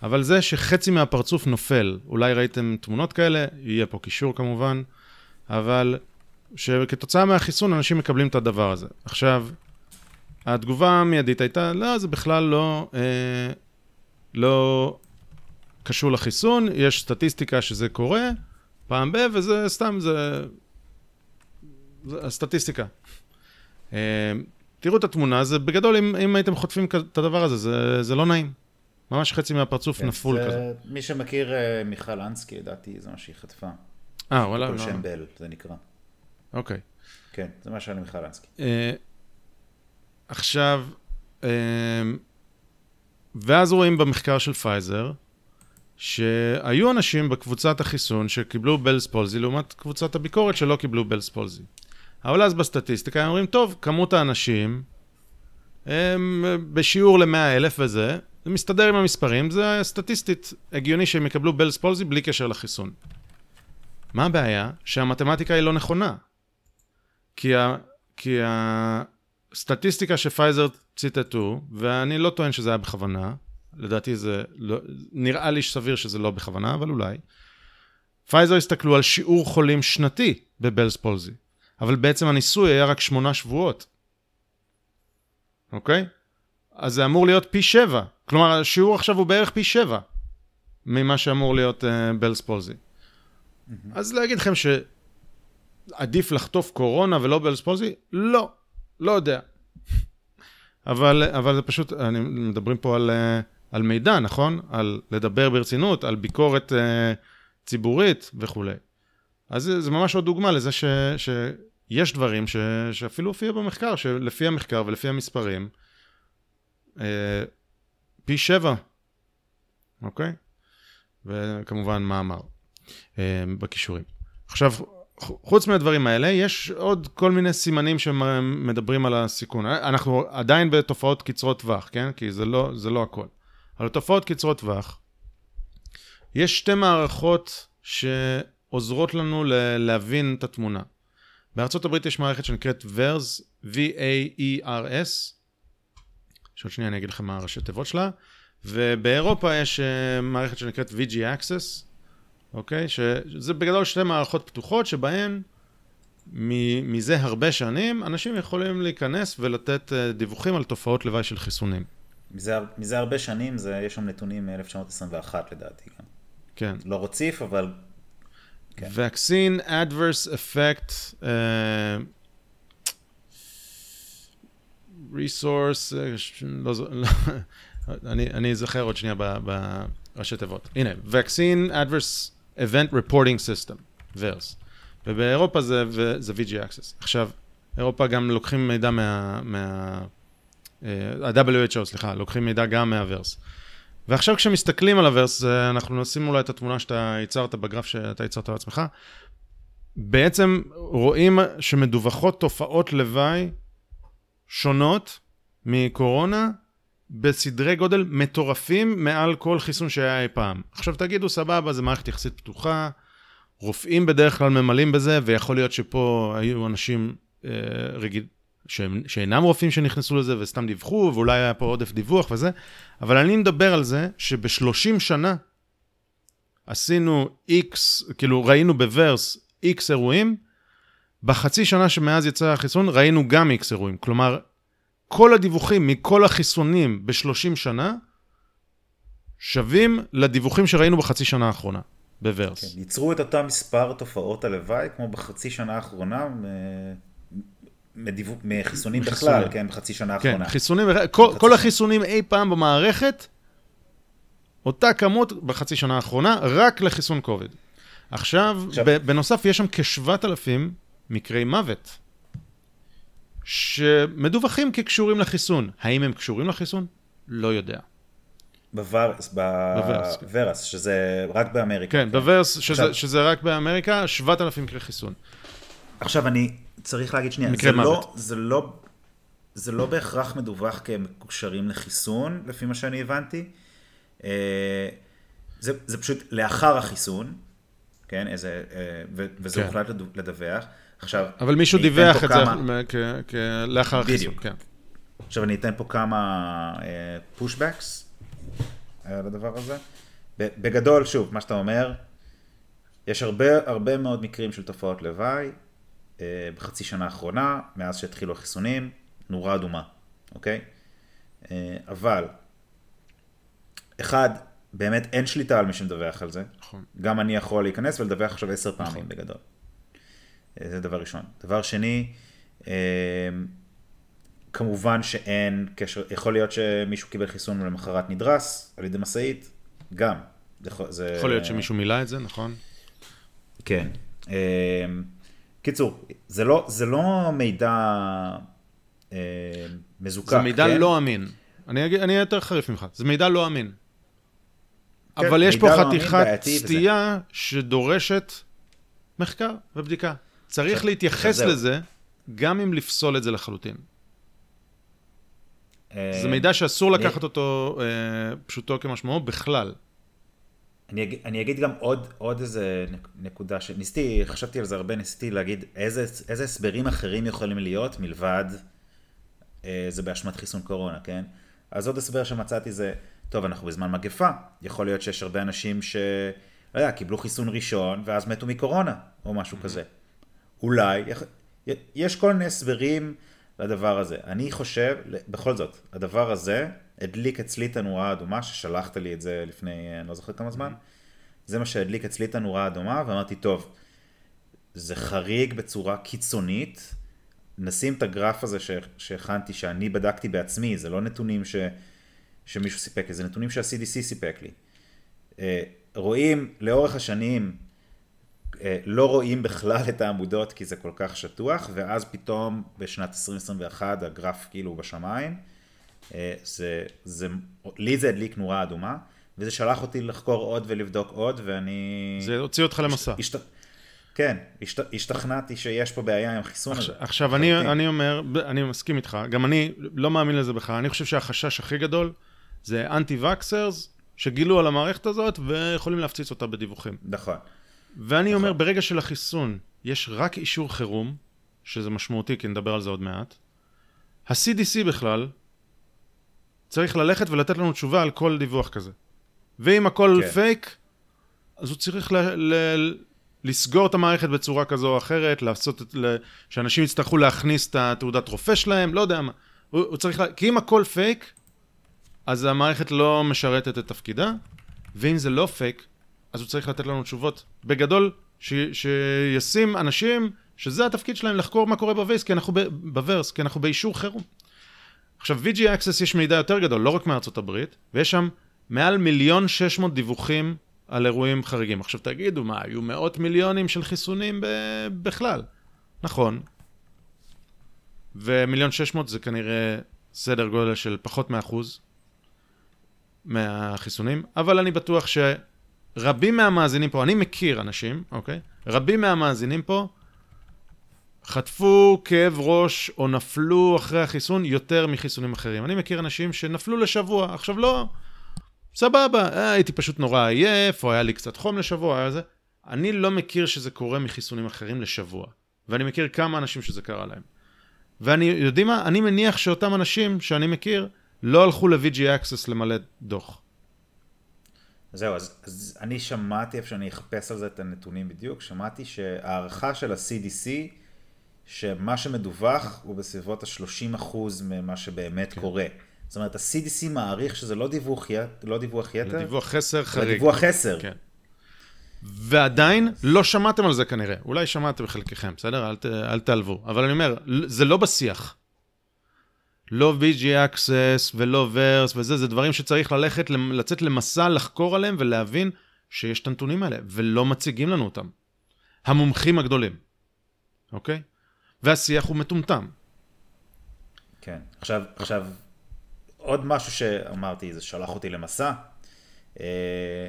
Speaker 1: אבל זה שחצי מהפרצוף נופל, אולי ראיתם תמונות כאלה, יהיה פה קישור כמובן, אבל שכתוצאה מהחיסון אנשים מקבלים את הדבר הזה. עכשיו, התגובה המיידית הייתה, לא, זה בכלל לא, אה, לא קשור לחיסון, יש סטטיסטיקה שזה קורה פעם ב, וזה סתם, זה, זה הסטטיסטיקה. אה, תראו את התמונה, זה בגדול, אם, אם הייתם חוטפים את הדבר הזה, זה, זה לא נעים. ממש חצי מהפרצוף כן, נפול זה, כזה.
Speaker 2: מי שמכיר uh, מיכל אנסקי, ידעתי, זה מה שהיא חטפה.
Speaker 1: אה, וואלה. כל
Speaker 2: לא. שם בל, זה נקרא.
Speaker 1: אוקיי.
Speaker 2: כן, זה מה שהיה למיכל אנסקי. אה,
Speaker 1: עכשיו, אה, ואז רואים במחקר של פייזר, שהיו אנשים בקבוצת החיסון שקיבלו Bell's palsy לעומת קבוצת הביקורת שלא קיבלו Bell's palsy. אבל אז בסטטיסטיקה הם אומרים, טוב, כמות האנשים הם בשיעור ל-100 אלף וזה, זה מסתדר עם המספרים, זה סטטיסטית הגיוני שהם יקבלו Bell's palsy בלי קשר לחיסון. מה הבעיה? שהמתמטיקה היא לא נכונה. כי, ה, כי הסטטיסטיקה שפייזר ציטטו, ואני לא טוען שזה היה בכוונה, לדעתי זה לא, נראה לי סביר שזה לא בכוונה, אבל אולי. פייזר הסתכלו על שיעור חולים שנתי ב Bell's palsy, אבל בעצם הניסוי היה רק שמונה שבועות. אוקיי? אז זה אמור להיות פי שבע. כלומר, השיעור עכשיו הוא בערך פי שבע ממה שאמור להיות uh, בלס פולזי. Mm-hmm. אז להגיד לכם שעדיף לחטוף קורונה ולא בלס פולזי? לא, לא יודע. אבל, אבל זה פשוט, אני, מדברים פה על, uh, על מידע, נכון? על לדבר ברצינות, על ביקורת uh, ציבורית וכולי. אז זה, זה ממש עוד דוגמה לזה ש, שיש דברים ש, שאפילו הופיע במחקר, שלפי המחקר ולפי המספרים, אה, פי שבע, אוקיי? וכמובן מאמר אה, בכישורים. עכשיו, חוץ מהדברים האלה, יש עוד כל מיני סימנים שמדברים על הסיכון. אנחנו עדיין בתופעות קצרות טווח, כן? כי זה לא, זה לא הכל. אבל תופעות קצרות טווח, יש שתי מערכות שעוזרות לנו להבין את התמונה. בארצות הברית יש מערכת שנקראת VERS, V-A-E-R-S, שעוד שנייה אני אגיד לכם מה הראשי תיבות שלה. ובאירופה יש uh, מערכת שנקראת VG Access, אוקיי? שזה בגדול שתי מערכות פתוחות שבהן מזה הרבה שנים אנשים יכולים להיכנס ולתת uh, דיווחים על תופעות לוואי של חיסונים.
Speaker 2: מזה, מזה הרבה שנים, זה, יש שם נתונים מ-1921 לדעתי גם.
Speaker 1: כן.
Speaker 2: לא רציף, אבל...
Speaker 1: כן. Vaccine Adverse Effect uh, resource, אה, לא, לא, אני, אני אזכר עוד שנייה בראשי תיבות. הנה, Vaccine Adverse Event Reporting System, VERS. ובאירופה זה, זה VG Access. עכשיו, אירופה גם לוקחים מידע מה... ה-WHO, סליחה, לוקחים מידע גם מהוורס. ועכשיו כשמסתכלים על הוורס, אנחנו נשים אולי את התמונה שאתה ייצרת בגרף שאתה ייצרת לעצמך, בעצם רואים שמדווחות תופעות לוואי שונות מקורונה בסדרי גודל מטורפים מעל כל חיסון שהיה אי פעם. עכשיו תגידו, סבבה, זו מערכת יחסית פתוחה, רופאים בדרך כלל ממלאים בזה, ויכול להיות שפה היו אנשים אה, רגיל, שהם, שאינם רופאים שנכנסו לזה וסתם דיווחו, ואולי היה פה עודף דיווח וזה, אבל אני מדבר על זה שב-30 שנה עשינו X, כאילו ראינו בוורס X אירועים, בחצי שנה שמאז יצא החיסון ראינו גם X אירועים. כלומר, כל הדיווחים מכל החיסונים ב-30 שנה שווים לדיווחים שראינו בחצי שנה האחרונה, בוורס.
Speaker 2: כן, ייצרו את אותם מספר תופעות הלוואי, כמו בחצי שנה האחרונה, מדיווח, מחיסונים בכלל, כן, בחצי שנה
Speaker 1: כן,
Speaker 2: האחרונה.
Speaker 1: חיסונים, כל, כל החיסונים אי פעם במערכת, אותה כמות בחצי שנה האחרונה, רק לחיסון קוביד. עכשיו,
Speaker 2: עכשיו-
Speaker 1: בנוסף, יש שם כ-7,000 מקרי מוות, שמדווחים כקשורים לחיסון. האם הם קשורים לחיסון? לא יודע.
Speaker 2: בוורס,
Speaker 1: בוורס, כן.
Speaker 2: בוורס, שזה רק באמריקה.
Speaker 1: כן, בוורס, שזה,
Speaker 2: עכשיו-
Speaker 1: שזה רק באמריקה, 7,000 מקרי חיסון.
Speaker 2: עכשיו אני צריך להגיד שנייה,
Speaker 1: מקרה
Speaker 2: זה לא,
Speaker 1: מוות.
Speaker 2: זה לא, זה לא בהכרח מדווח כמקושרים לחיסון, לפי מה שאני הבנתי. אה, זה, זה פשוט לאחר החיסון, כן, איזה, אה, וזה
Speaker 1: כן.
Speaker 2: הוחלט לדו- לדווח. עכשיו,
Speaker 1: אבל מישהו דיווח את זה
Speaker 2: כמה-
Speaker 1: כ- כ- לאחר החיסון.
Speaker 2: בדיוק.
Speaker 1: כן.
Speaker 2: עכשיו אני אתן פה כמה פושבקס לדבר הזה. ב- בגדול, שוב, מה שאתה אומר, יש הרבה, הרבה מאוד מקרים של תופעות לוואי אה, בחצי שנה האחרונה, מאז שהתחילו החיסונים, נורה אדומה, אוקיי? אה, אבל, אחד, באמת אין שליטה על מי שמדווח על זה.
Speaker 1: נכון.
Speaker 2: גם אני יכול להיכנס ולדווח עכשיו עשר פעמים בגדול. אה, זה דבר ראשון. דבר שני, אה, כמובן שאין קשר, יכול להיות שמישהו קיבל חיסון ולמחרת נדרס על ידי משאית, גם. זה, יכול-
Speaker 1: להיות שמישהו מילא את זה, נכון?
Speaker 2: כן. אה, קיצור, זה לא, זה לא מידע אה, מזוקק.
Speaker 1: זה מידע
Speaker 2: כן?
Speaker 1: לא אמין. אני אהיה יותר חריף ממך, זה מידע לא אמין.
Speaker 2: כן,
Speaker 1: אבל יש פה
Speaker 2: לא
Speaker 1: חתיכת. סטייה שדורשת מחקר ובדיקה. צריך להתייחס. לזה, גם אם לפסול את זה לחלוטין.
Speaker 2: אה,
Speaker 1: זה מידע שאסור
Speaker 2: אני-
Speaker 1: לקחת אותו אה, פשוטו כמשמעו בכלל.
Speaker 2: אני אגיד, אני אגיד גם עוד, עוד איזה נק- נקודה שניסיתי, חשבתי על זה הרבה, ניסיתי להגיד איזה, איזה הסברים אחרים יכולים להיות מלבד אה, זה באשמת חיסון קורונה, כן? אז עוד הסבר שמצאתי זה, טוב, אנחנו בזמן מגפה, יכול להיות שיש הרבה אנשים ש... לא יודע, קיבלו חיסון ראשון ואז מתו מקורונה, או משהו כזה. אולי, יש כל מיני הסברים לדבר הזה. אני חושב, בכל זאת, הדבר הזה הדליק אצלי את הנורה האדומה, ששלחת לי את זה לפני, אני לא זוכר כמה זמן, זה מה שהדליק אצלי את הנורה האדומה, ואמרתי, טוב, זה חריג בצורה קיצונית, נשים את הגרף הזה שהכנתי, שאני בדקתי בעצמי, זה לא נתונים ש, שמישהו סיפק לי, זה נתונים שה-CDC סיפק לי. אה, רואים לאורך השנים, לא רואים בכלל את העמודות כי זה כל כך שטוח, ואז פתאום בשנת 2021 הגרף כאילו בשמיים. אה, זה, זה, לי זה הדליק נורה אדומה, וזה שלח אותי לחקור עוד ולבדוק עוד, ואני...
Speaker 1: זה הוציא אותך למסע.
Speaker 2: השת... כן, השת... השתכנעתי שיש פה בעיה עם החיסון הזה.
Speaker 1: עכשיו, עכשיו אני. אני אומר, אני מסכים איתך, גם אני לא מאמין לזה בכלל, אני חושב שהחשש הכי גדול זה אנטי וקסרס שגילו על המערכת הזאת ויכולים להפציץ אותה בדיווחים.
Speaker 2: נכון.
Speaker 1: ואני אומר, ברגע של החיסון יש רק אישור חירום, שזה משמעותי, כי נדבר על זה עוד מעט, ה-CDC בכלל צריך ללכת ולתת לנו תשובה על כל דיווח כזה. ואם הכל
Speaker 2: כן.
Speaker 1: פייק, אז הוא צריך ל- ל- לסגור את המערכת בצורה כזו או אחרת, לעשות את... ל- שאנשים יצטרכו להכניס את התעודת רופא שלהם, לא יודע מה. הוא, הוא צריך... לה... כי אם הכל פייק, אז המערכת לא משרתת את תפקידה, ואם זה לא פייק, אז הוא צריך לתת לנו תשובות. בגדול, ש... שישים אנשים שזה התפקיד שלהם לחקור מה קורה בווייס, כי אנחנו ב... בוורס, כי אנחנו באישור חירום. עכשיו, VG Access יש מידע יותר גדול, לא רק מארצות הברית, ויש שם מעל מיליון שש מאות דיווחים על אירועים חריגים. עכשיו תגידו, מה, היו מאות מיליונים של חיסונים ב... בכלל. נכון. ומיליון שש מאות זה כנראה סדר גודל של פחות מאחוז מהחיסונים, אבל אני בטוח שרבים מהמאזינים פה, אני מכיר אנשים, אוקיי? רבים מהמאזינים פה חטפו כאב ראש או נפלו אחרי החיסון יותר מחיסונים אחרים. אני מכיר אנשים שנפלו לשבוע, עכשיו לא, סבבה, אה, הייתי פשוט נורא עייף, או היה לי קצת חום לשבוע, היה זה. אני לא מכיר שזה קורה מחיסונים אחרים לשבוע, ואני מכיר כמה אנשים שזה קרה להם. ואני, יודעים מה? אני מניח שאותם אנשים שאני מכיר לא הלכו ל-VG Access למלא דוח.
Speaker 2: זהו, אז, אז אני שמעתי, איפה שאני אחפש על זה את הנתונים בדיוק, שמעתי שההערכה של ה-CDC, שמה שמדווח הוא בסביבות ה-30% ממה שבאמת כן. קורה. זאת אומרת, ה-CDC מעריך שזה לא דיווח, לא דיווח יתר,
Speaker 1: זה דיווח חסר חריג.
Speaker 2: זה דיווח חסר.
Speaker 1: כן. ועדיין לא שמעתם על זה כנראה. אולי שמעתם בחלקכם, בסדר? אל, ת, אל תעלבו. אבל אני אומר, זה לא בשיח. לא VG Access ולא ורס וזה, זה דברים שצריך ללכת, לצאת למסע, לחקור עליהם ולהבין שיש את הנתונים האלה, ולא מציגים לנו אותם. המומחים הגדולים, אוקיי? והשיח הוא מטומטם.
Speaker 2: כן, עכשיו, עכשיו, עוד משהו שאמרתי, זה שלח אותי למסע. אה,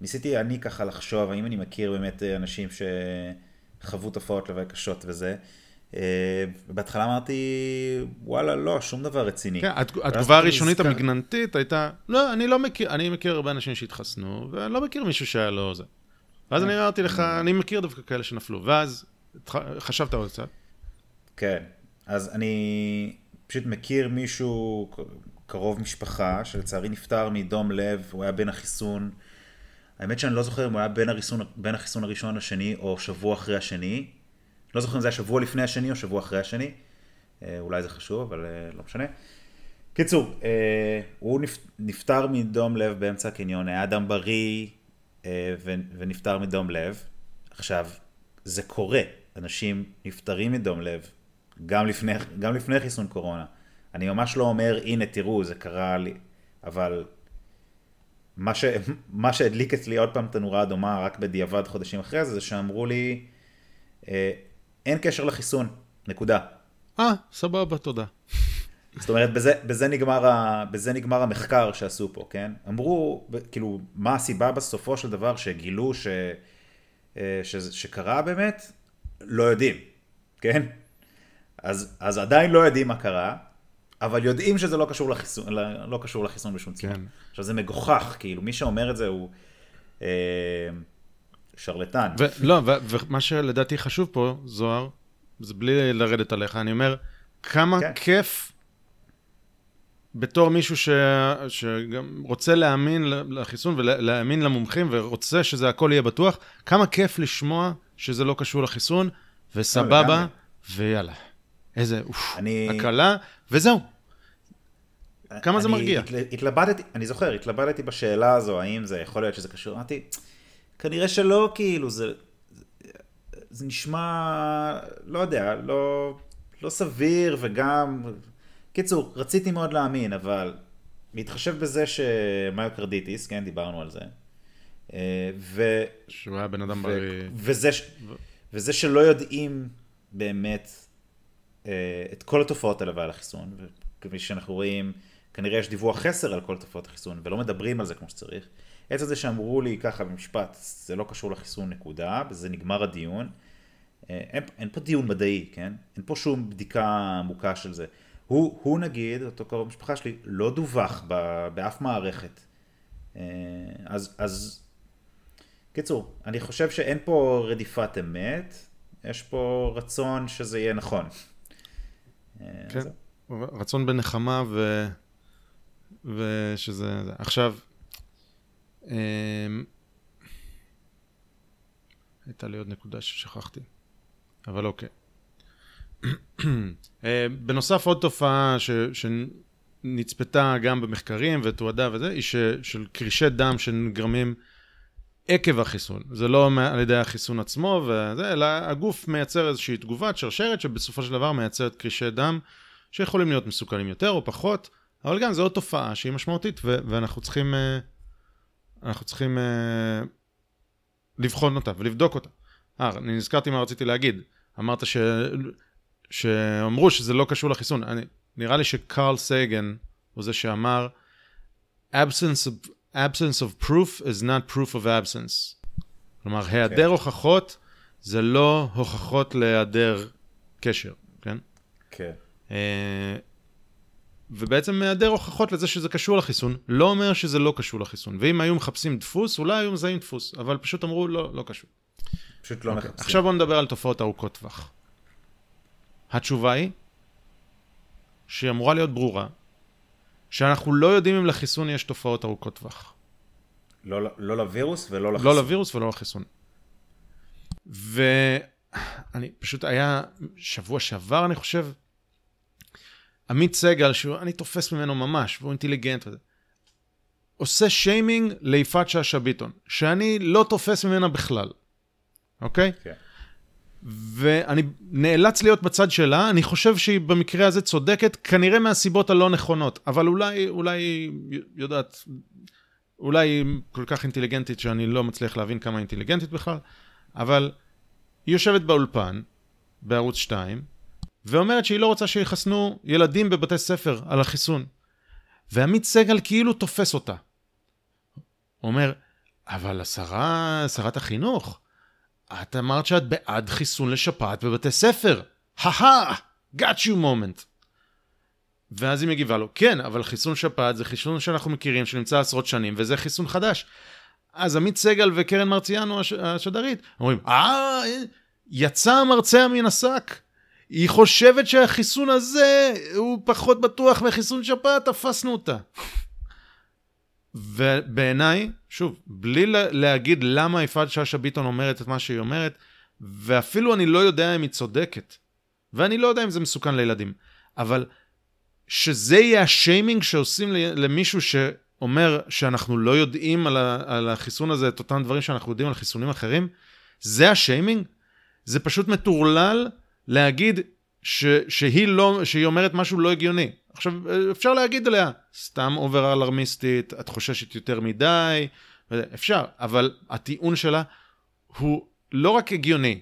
Speaker 2: ניסיתי אני ככה לחשוב, האם אני מכיר באמת אנשים שחוו תופעות לוואי קשות וזה. אה, בהתחלה אמרתי, וואלה, לא, שום דבר רציני.
Speaker 1: כן, התגובה הראשונית המגננתית הייתה, לא, אני לא מכיר, אני מכיר הרבה אנשים שהתחסנו, ואני לא מכיר מישהו שהיה לו זה. ואז אני אמרתי לך, אני מכיר דווקא כאלה שנפלו, ואז חשבת עוד קצת.
Speaker 2: כן, אז אני פשוט מכיר מישהו, קרוב משפחה, שלצערי נפטר מדום לב, הוא היה בין החיסון. האמת שאני לא זוכר אם הוא היה בין, הריסון, בין החיסון הראשון לשני, או שבוע אחרי השני. לא זוכר אם זה היה שבוע לפני השני או שבוע אחרי השני. אה, אולי זה חשוב, אבל אה, לא משנה. קיצור, אה, הוא נפטר מדום לב באמצע הקניון, היה אדם בריא ונפטר מדום לב. עכשיו, זה קורה, אנשים נפטרים מדום לב, גם לפני, גם לפני חיסון קורונה. אני ממש לא אומר, הנה תראו, זה קרה לי, אבל מה, ש, מה שהדליק אצלי עוד פעם את הנורה האדומה רק בדיעבד חודשים אחרי זה, זה שאמרו לי, אין קשר לחיסון, נקודה.
Speaker 1: אה, סבבה, תודה.
Speaker 2: זאת אומרת, בזה, בזה, נגמר ה, בזה נגמר המחקר שעשו פה, כן? אמרו, כאילו, מה הסיבה בסופו של דבר שגילו ש, אה, ש, שקרה באמת? לא יודעים, כן? אז, אז עדיין לא יודעים מה קרה, אבל יודעים שזה לא קשור לחיסון, לא קשור לחיסון בשום צורה. כן. עכשיו זה מגוחך, כאילו, מי שאומר את זה הוא... אה, שרלטן.
Speaker 1: לא, ומה שלדעתי חשוב פה, זוהר, זה בלי לרדת עליך, אני אומר, כמה כן. כיף בתור מישהו ש... שגם רוצה להאמין לחיסון ולהאמין למומחים ורוצה שזה הכל יהיה בטוח, כמה כיף לשמוע שזה לא קשור לחיסון, וסבבה, ויאללה. איזה, אוף, אני... הקלה, וזהו. כמה זה מרגיע?
Speaker 2: התלבטתי, אני זוכר, התלבטתי בשאלה הזו, האם זה יכול להיות שזה קשור, אמרתי, כנראה שלא, כאילו, זה, זה, נשמע, לא יודע, לא, לא סביר וגם... קיצור, רציתי מאוד להאמין, אבל להתחשב בזה שמיוקרדיטיס, כן, דיברנו על זה.
Speaker 1: אה, ו... שהוא היה בן אדם בריא.
Speaker 2: וזה, ש... וזה שלא יודעים באמת אה, את כל התופעות האלה ועל החיסון, וכפי שאנחנו רואים, כנראה יש דיווח חסר על כל תופעות החיסון, ולא מדברים על זה כמו שצריך. עצם זה שאמרו לי ככה במשפט, זה לא קשור לחיסון נקודה, בזה נגמר הדיון. אה, אין, אין פה דיון מדעי, כן? אין פה שום בדיקה עמוקה של זה. הוא, הוא נגיד, אותו קרוב משפחה שלי, לא דווח ב, באף מערכת. אה, אז, אז, קיצור, אני חושב שאין פה רדיפת אמת, יש פה רצון שזה יהיה נכון.
Speaker 1: אה, כן, רצון בנחמה ו... ושזה... עכשיו, הייתה לי עוד נקודה ששכחתי, אבל אוקיי. אה, בנוסף עוד תופעה ש, שנצפתה גם במחקרים ותועדה וזה, היא ש, של קרישי דם שנגרמים עקב החיסון. זה לא על ידי החיסון עצמו וזה, אלא הגוף מייצר איזושהי תגובת שרשרת שבסופו של דבר מייצרת קרישי דם שיכולים להיות מסוכנים יותר או פחות, אבל גם זו עוד תופעה שהיא משמעותית ו- ואנחנו צריכים... Uh, אנחנו צריכים uh, לבחון אותה ולבדוק אותה. אה, אני נזכרתי מה רציתי להגיד. אמרת ש... שאמרו שזה לא קשור לחיסון. אני, נראה לי שקרל סייגן הוא זה שאמר, absence of, absence of proof is not proof of absence. כלומר, okay. היעדר הוכחות זה לא הוכחות להיעדר קשר, כן?
Speaker 2: כן. Okay.
Speaker 1: Uh, ובעצם מהיעדר הוכחות לזה שזה קשור לחיסון, לא אומר שזה לא קשור לחיסון. ואם היו מחפשים דפוס, אולי היו מזהים דפוס, אבל פשוט אמרו, לא, לא קשור.
Speaker 2: פשוט לא okay. מחפשים.
Speaker 1: עכשיו בואו נדבר על תופעות ארוכות טווח. התשובה היא, שהיא אמורה להיות ברורה, שאנחנו לא יודעים אם לחיסון יש תופעות ארוכות טווח.
Speaker 2: לא, לא לווירוס ולא
Speaker 1: לחיסון. לא לווירוס ולא לחיסון. ואני פשוט היה, שבוע שעבר אני חושב, עמית סגל, שאני תופס ממנו ממש, והוא אינטליגנט וזה, עושה שיימינג ליפעת שאשא ביטון, שאני לא תופס ממנה בכלל, אוקיי? כן. ואני נאלץ להיות בצד שלה, אני חושב שהיא במקרה הזה צודקת, כנראה מהסיבות הלא נכונות, אבל אולי, אולי יודעת, אולי היא כל כך אינטליגנטית שאני לא מצליח להבין כמה אינטליגנטית בכלל, אבל היא יושבת באולפן, בערוץ 2, ואומרת שהיא לא רוצה שיחסנו ילדים בבתי ספר על החיסון. ועמית סגל כאילו תופס אותה. אומר, אבל השרה, שרת החינוך, את אמרת שאת בעד חיסון לשפעת בבתי ספר. הא got you moment. ואז היא מגיבה לו, כן, אבל חיסון שפעת זה חיסון שאנחנו מכירים, שנמצא עשרות שנים, וזה חיסון חדש. אז עמית סגל וקרן מרציאנו השדרית אומרים, אה, יצא המרצע מן השק. היא חושבת שהחיסון הזה הוא פחות בטוח מחיסון שפעת, תפסנו אותה. ובעיניי, שוב, בלי להגיד למה יפעת שאשא ביטון אומרת את מה שהיא אומרת, ואפילו אני לא יודע אם היא צודקת, ואני לא יודע אם זה מסוכן לילדים, אבל שזה יהיה השיימינג שעושים למישהו שאומר שאנחנו לא יודעים על, ה, על החיסון הזה את אותם דברים שאנחנו יודעים על חיסונים אחרים, זה השיימינג? זה פשוט מטורלל להגיד ש, שהיא, לא, שהיא אומרת משהו לא הגיוני. עכשיו, אפשר להגיד עליה, סתם אובר אלרמיסטית, את חוששת יותר מדי, אפשר, אבל הטיעון שלה הוא לא רק הגיוני.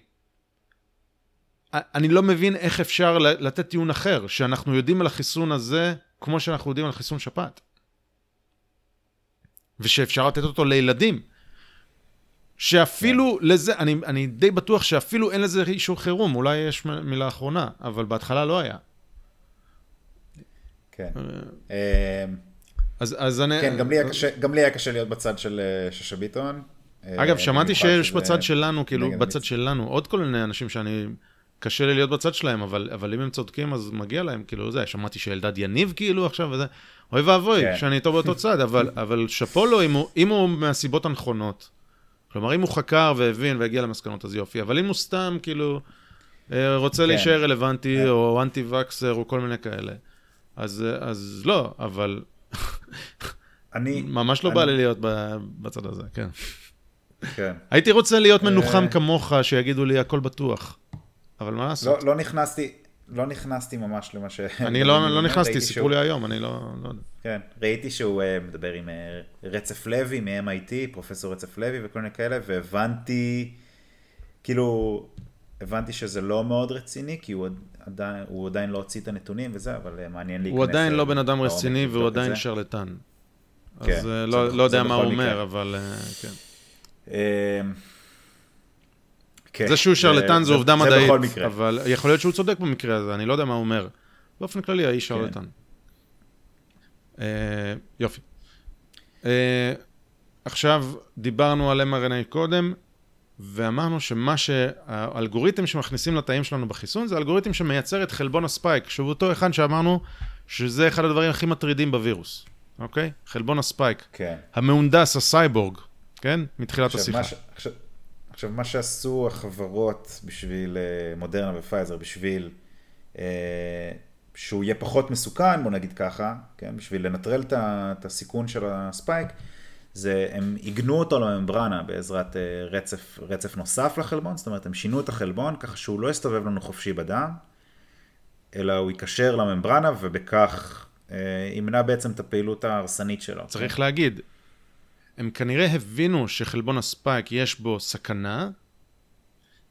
Speaker 1: אני לא מבין איך אפשר לתת טיעון אחר, שאנחנו יודעים על החיסון הזה כמו שאנחנו יודעים על חיסון שפעת. ושאפשר לתת אותו לילדים. שאפילו yeah. לזה, אני, אני די בטוח שאפילו אין לזה אישור חירום, אולי יש מילה אחרונה, אבל בהתחלה לא היה.
Speaker 2: כן. אה, אמ, אז, אז אני... כן, גם לי, היה קשה, גם לי היה קשה להיות בצד של אה, שאשא ביטון.
Speaker 1: אגב, אה, שמעתי שיש בצד שלנו, כאילו, בצד שלנו, עוד כל מיני אנשים שאני... קשה לי להיות בצד שלהם, אבל, אבל אם הם צודקים, אז מגיע להם, כאילו, זה, שמעתי שאלדד יניב, כאילו, עכשיו, וזה, אוי ואבוי, כן. שאני איתו באותו צד, אבל, אבל שאפו לו, אם הוא, אם הוא מהסיבות הנכונות. כלומר, אם הוא חקר והבין והגיע למסקנות, אז יופי, אבל אם הוא סתם, כאילו, רוצה כן. להישאר רלוונטי, כן. או אנטי וקסר, או כל מיני כאלה, אז, אז לא, אבל אני... ממש לא אני... בא לי להיות בצד הזה, כן. כן. הייתי רוצה להיות מנוחם אה, כמוך, שיגידו לי הכל בטוח, אבל מה לעשות?
Speaker 2: לא, לא נכנסתי, לא נכנסתי ממש למה ש...
Speaker 1: אני לא, לא נכנסתי, סיפרו שהוא... לי היום, אני לא, לא.
Speaker 2: כן, ראיתי שהוא uh, מדבר עם uh, רצף לוי מ-MIT, פרופסור רצף לוי וכל מיני כאלה, והבנתי, כאילו, הבנתי שזה לא מאוד רציני, כי הוא עדיין, הוא עדיין לא הוציא את הנתונים וזה, אבל אה, מעניין להיכנס...
Speaker 1: הוא עדיין לא בן אדם רציני והוא עדיין שרלטן. כן, אז לא, לא יודע מה הוא אומר, אבל כן. כן. זה שהוא שרלטן זה עובדה מדעית, אבל יכול להיות שהוא צודק במקרה הזה, אני לא יודע מה הוא אומר. באופן כללי, האיש כן. שרלטן. יופי. עכשיו, דיברנו על mRNA קודם, ואמרנו שמה שהאלגוריתם שמכניסים לתאים שלנו בחיסון זה אלגוריתם שמייצר את חלבון הספייק, שהוא אותו אחד שאמרנו שזה אחד הדברים הכי מטרידים בווירוס, אוקיי? חלבון הספייק.
Speaker 2: כן.
Speaker 1: המהונדס, הסייבורג, כן? מתחילת עכשיו, השיחה.
Speaker 2: מה ש... עכשיו, עכשיו, מה שעשו החברות בשביל אה, מודרנה ופייזר, בשביל אה, שהוא יהיה פחות מסוכן, בוא נגיד ככה, כן? בשביל לנטרל את הסיכון של הספייק, זה, הם עיגנו אותו לממברנה בעזרת אה, רצף, רצף נוסף לחלבון, זאת אומרת, הם שינו את החלבון ככה שהוא לא יסתובב לנו חופשי בדם, אלא הוא ייקשר לממברנה ובכך אה, ימנע בעצם את הפעילות ההרסנית שלו.
Speaker 1: צריך להגיד, הם כנראה הבינו שחלבון הספייק יש בו סכנה,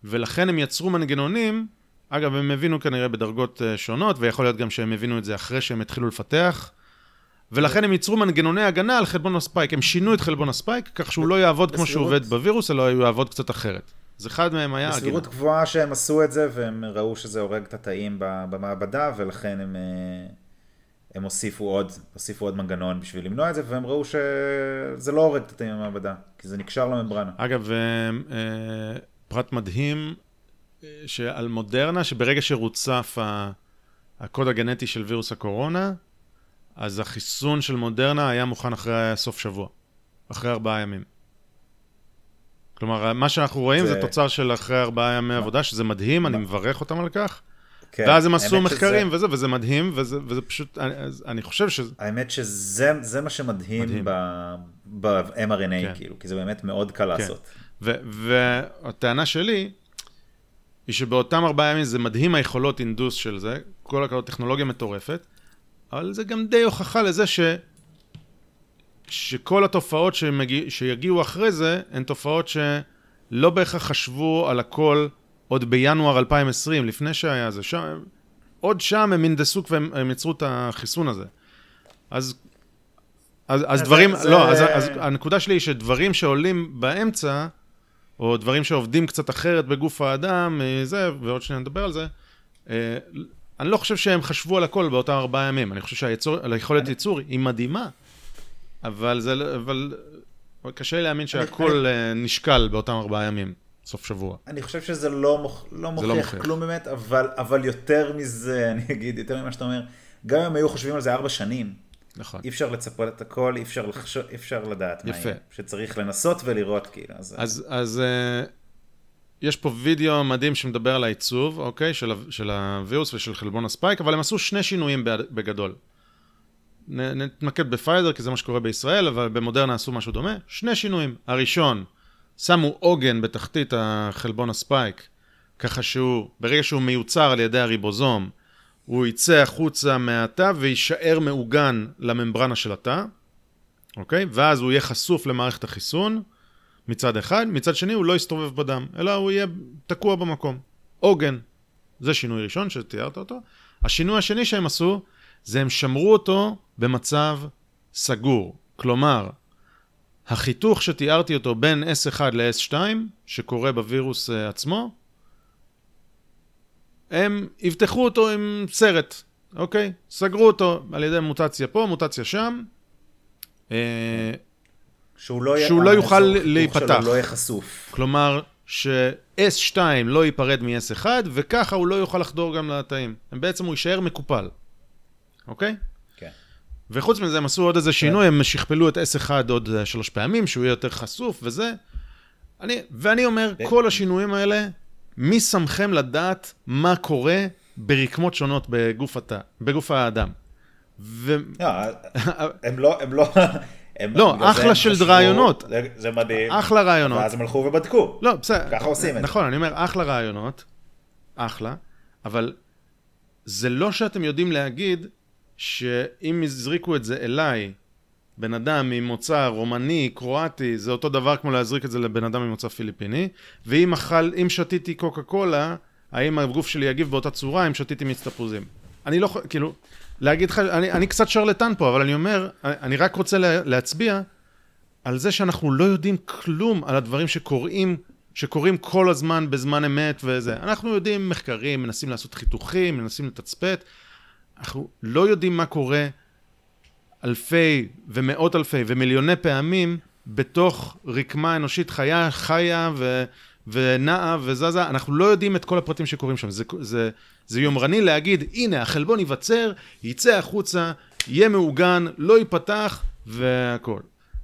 Speaker 1: ולכן הם יצרו מנגנונים, אגב, הם הבינו כנראה בדרגות אה, שונות, ויכול להיות גם שהם הבינו את זה אחרי שהם התחילו לפתח, ולכן הם ייצרו מנגנוני הגנה על חלבון הספייק. הם שינו את חלבון הספייק, כך שהוא לא יעבוד כמו שהוא עובד בווירוס, אלא הוא יעבוד קצת אחרת. אז אחד מהם היה...
Speaker 2: בסבירות גבוהה שהם עשו את זה, והם ראו שזה הורג את התאים במעבדה, ולכן הם, אה, הם הוסיפו, עוד, הוסיפו עוד מנגנון בשביל למנוע את זה, והם ראו שזה לא הורג את התאים במעבדה, כי זה נקשר לממברנה.
Speaker 1: אגב, אה, פרט מדהים, אה, שעל מודרנה, שברגע שרוצף הקוד הגנטי של וירוס הקורונה, אז החיסון של מודרנה היה מוכן אחרי סוף שבוע. אחרי ארבעה ימים. כלומר, מה שאנחנו רואים זה,
Speaker 2: זה
Speaker 1: תוצר של אחרי ארבעה ימי עבודה, שזה מדהים, אני מברך אותם על כך.
Speaker 2: כן,
Speaker 1: ואז הם עשו מחקרים
Speaker 2: שזה-
Speaker 1: וזה, וזה מדהים, וזה, וזה פשוט, אני, אני חושב שזה...
Speaker 2: האמת שזה זה מה שמדהים
Speaker 1: מדהים.
Speaker 2: ב-mRNA,
Speaker 1: כן.
Speaker 2: כאילו, כי זה באמת מאוד קל לעשות.
Speaker 1: ו- והטענה שלי, היא שבאותם ארבעה ימים זה מדהים היכולות אינדוס של זה, כל הכבוד טכנולוגיה מטורפת, אבל זה גם די הוכחה לזה ש... שכל התופעות שמגיע... שיגיעו אחרי זה, הן תופעות שלא בהכרח חשבו על הכל עוד בינואר 2020, לפני שהיה זה. שם... עוד שם הם הנדסו והם הם יצרו את החיסון הזה. אז, אז, אז
Speaker 2: זה-
Speaker 1: דברים,
Speaker 2: זה-
Speaker 1: לא, אז, אז הנקודה שלי היא שדברים שעולים באמצע, או דברים שעובדים קצת אחרת בגוף האדם, אה, זה, ועוד שניה נדבר על זה, אה, אני לא חושב שהם חשבו על הכל באותם ארבעה ימים. אני חושב שהיכולת ייצור היא מדהימה, אבל זה, לא- אבל אבל קשה לי להאמין שהכל אה, נשקל באותם ארבעה ימים, סוף שבוע.
Speaker 2: אני חושב שזה לא, מוכ... לא מוכיח
Speaker 1: מוכיח.
Speaker 2: כלום באמת, אבל, אבל יותר מזה, אני אגיד, יותר ממה שאתה אומר, גם אם היו חושבים על זה ארבע שנים,
Speaker 1: נכון.
Speaker 2: אי אפשר לצפות את הכל, אי אפשר, לחשוב, אי אפשר לדעת מה
Speaker 1: יפה.
Speaker 2: יהיה. שצריך לנסות ולראות, כאילו. אז,
Speaker 1: אז, אז uh, יש פה וידאו מדהים שמדבר על העיצוב, אוקיי? של, של הווירוס ושל חלבון הספייק, אבל הם עשו שני שינויים בגדול. נ- נתמקד בפייזר, כי זה מה שקורה בישראל, אבל במודרנה עשו משהו דומה. שני שינויים. הראשון, שמו עוגן בתחתית החלבון הספייק, ככה שהוא, ברגע שהוא מיוצר על ידי הריבוזום, הוא יצא החוצה מהתא ויישאר מעוגן לממברנה של התא, אוקיי? ואז הוא יהיה חשוף למערכת החיסון. מצד אחד, מצד שני הוא לא יסתובב בדם, אלא הוא יהיה תקוע במקום. עוגן. זה שינוי ראשון שתיארת אותו. השינוי השני שהם עשו, זה הם שמרו אותו במצב סגור. כלומר, החיתוך שתיארתי אותו בין S1 ל-S2, שקורה בווירוס אה, עצמו, הם יפתחו אותו עם סרט, אוקיי? סגרו אותו על ידי מוטציה פה, מוטציה שם. אה,
Speaker 2: שהוא לא,
Speaker 1: שהוא לא יוכל
Speaker 2: האזור חיתוך
Speaker 1: להיפתח.
Speaker 2: לא יהיה חשוף.
Speaker 1: כלומר, ש-S2 לא ייפרד מ-S1, וככה הוא לא יוכל לחדור גם לתאים. בעצם הוא יישאר מקופל, אוקיי?
Speaker 2: כן.
Speaker 1: וחוץ מזה הם עשו עוד איזה שינוי, הם שכפלו את S1 עוד אה, שלוש פעמים, שהוא יהיה יותר חשוף וזה. אני, ואני אומר,
Speaker 2: ו-
Speaker 1: כל השינויים האלה, מי שמכם לדעת מה קורה ברקמות שונות בגוף, התא, בגוף האדם? ו...
Speaker 2: לא, הם לא, הם לא, הם,
Speaker 1: לא, אחלה של
Speaker 2: חשבו-
Speaker 1: רעיונות.
Speaker 2: זה- זה מדהים.
Speaker 1: אחלה רעיונות.
Speaker 2: ואז הם הלכו ובדקו.
Speaker 1: לא, בסדר.
Speaker 2: ככה עושים את זה.
Speaker 1: נכון, אני אומר, אחלה רעיונות, אחלה, אבל זה לא שאתם יודעים להגיד שאם יזריקו את זה אליי, בן אדם ממוצא רומני, קרואטי, זה אותו דבר כמו להזריק את זה לבן אדם ממוצא פיליפיני, ואם אכל, אם שתיתי קוקה קולה, האם הגוף שלי יגיב באותה צורה אם שתיתי מיץ תפוזים? אני לא כאילו, להגיד לך, אני, אני קצת שרלטן פה, אבל אני אומר, אני רק רוצה לה, להצביע על זה שאנחנו לא יודעים כלום על הדברים שקורים, שקורים כל הזמן בזמן אמת וזה. אנחנו יודעים מחקרים, מנסים לעשות חיתוכים, מנסים לתצפת. אנחנו לא יודעים מה קורה אלפי ומאות אלפי ומיליוני פעמים בתוך רקמה אנושית חיה, חיה ו... ונעה וזזה, אנחנו לא יודעים את כל הפרטים שקורים שם. זה, זה, זה יומרני להגיד, הנה, החלבון ייווצר, יצא החוצה, יהיה מעוגן, לא ייפתח, והכל.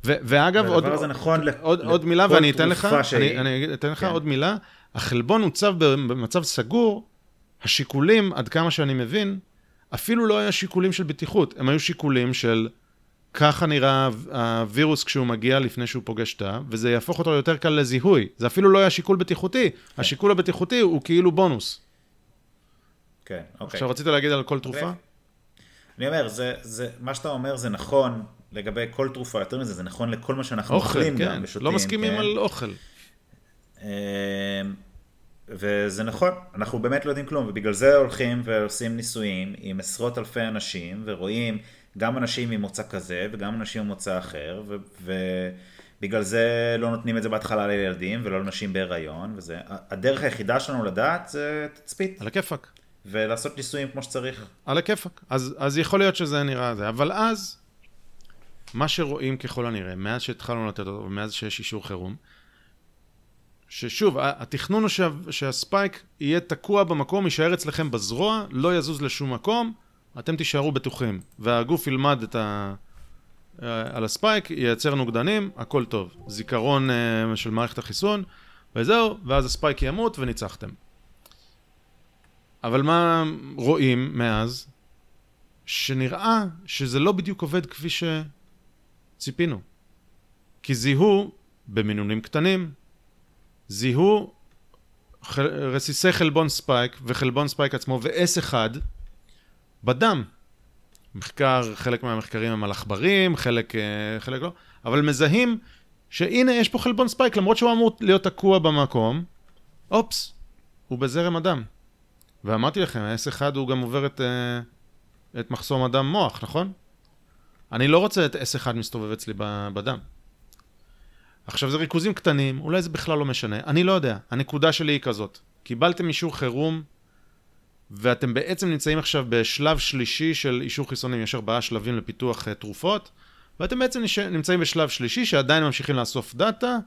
Speaker 1: ו- ואגב, עוד,
Speaker 2: הזה נכון
Speaker 1: עוד,
Speaker 2: לכל
Speaker 1: עוד מילה, ואני אתן לך. אני, אני אתן לך
Speaker 2: כן.
Speaker 1: עוד מילה. החלבון הוצב במצב סגור, השיקולים, עד כמה שאני מבין, אפילו לא היה שיקולים של בטיחות, הם היו שיקולים של ככה נראה הווירוס כשהוא מגיע לפני שהוא פוגש תא, וזה יהפוך אותו ליותר קל לזיהוי. זה אפילו לא היה שיקול בטיחותי, השיקול הבטיחותי הוא כאילו בונוס.
Speaker 2: כן, אוקיי.
Speaker 1: עכשיו רצית להגיד על כל תרופה?
Speaker 2: אני אומר, זה, זה, מה שאתה אומר זה נכון לגבי כל תרופה, יותר מזה, זה נכון לכל מה שאנחנו
Speaker 1: אוכל,
Speaker 2: אוכלים גם
Speaker 1: כן,
Speaker 2: ושותים.
Speaker 1: לא מסכימים
Speaker 2: כן?
Speaker 1: על אוכל.
Speaker 2: וזה נכון, אנחנו באמת לא יודעים כלום, ובגלל זה הולכים ועושים ניסויים עם עשרות אלפי אנשים, ורואים גם אנשים ממוצא כזה וגם אנשים ממוצא אחר, ובגלל זה לא נותנים את זה בהתחלה לילדים ולא לנשים בהיריון, וזה, הדרך היחידה שלנו לדעת זה תצפית,
Speaker 1: על הכיפאק.
Speaker 2: ולעשות ניסויים כמו שצריך.
Speaker 1: על הכיפאק. אז, אז יכול להיות שזה נראה זה, אבל אז, מה שרואים ככל הנראה, מאז שהתחלנו לתת אותו, ומאז שיש אישור חירום, ששוב, התכנון הוא שה, שהספייק יהיה תקוע במקום, יישאר אצלכם בזרוע, לא יזוז לשום מקום, אתם תישארו בטוחים, והגוף ילמד את, ה, אה, על הספייק, ייצר נוגדנים, הכל טוב. זיכרון אה, של מערכת החיסון, וזהו, ואז הספייק ימות וניצחתם. אבל מה רואים מאז? שנראה שזה לא בדיוק עובד כפי שציפינו. כי זיהו במינונים קטנים, זיהו רסיסי חלבון ספייק וחלבון ספייק עצמו ו-S1 בדם. מחקר, חלק מהמחקרים הם על עכברים, חלק, אה, חלק לא, אבל מזהים שהנה יש פה חלבון ספייק למרות שהוא אמור להיות תקוע במקום, אופס, הוא בזרם הדם. ואמרתי לכם, ה-S1 הוא גם עובר את, אה, את מחסום הדם מוח, נכון? אני לא רוצה את S1 מסתובב אצלי בדם. עכשיו זה ריכוזים קטנים, אולי זה בכלל לא משנה, אני לא יודע. הנקודה שלי היא כזאת, קיבלתם אישור חירום, ואתם בעצם נמצאים עכשיו בשלב שלישי של אישור חיסונים, יש ארבעה שלבים לפיתוח uh, תרופות, ואתם בעצם נמצאים בשלב שלישי שעדיין ממשיכים לאסוף דאטה,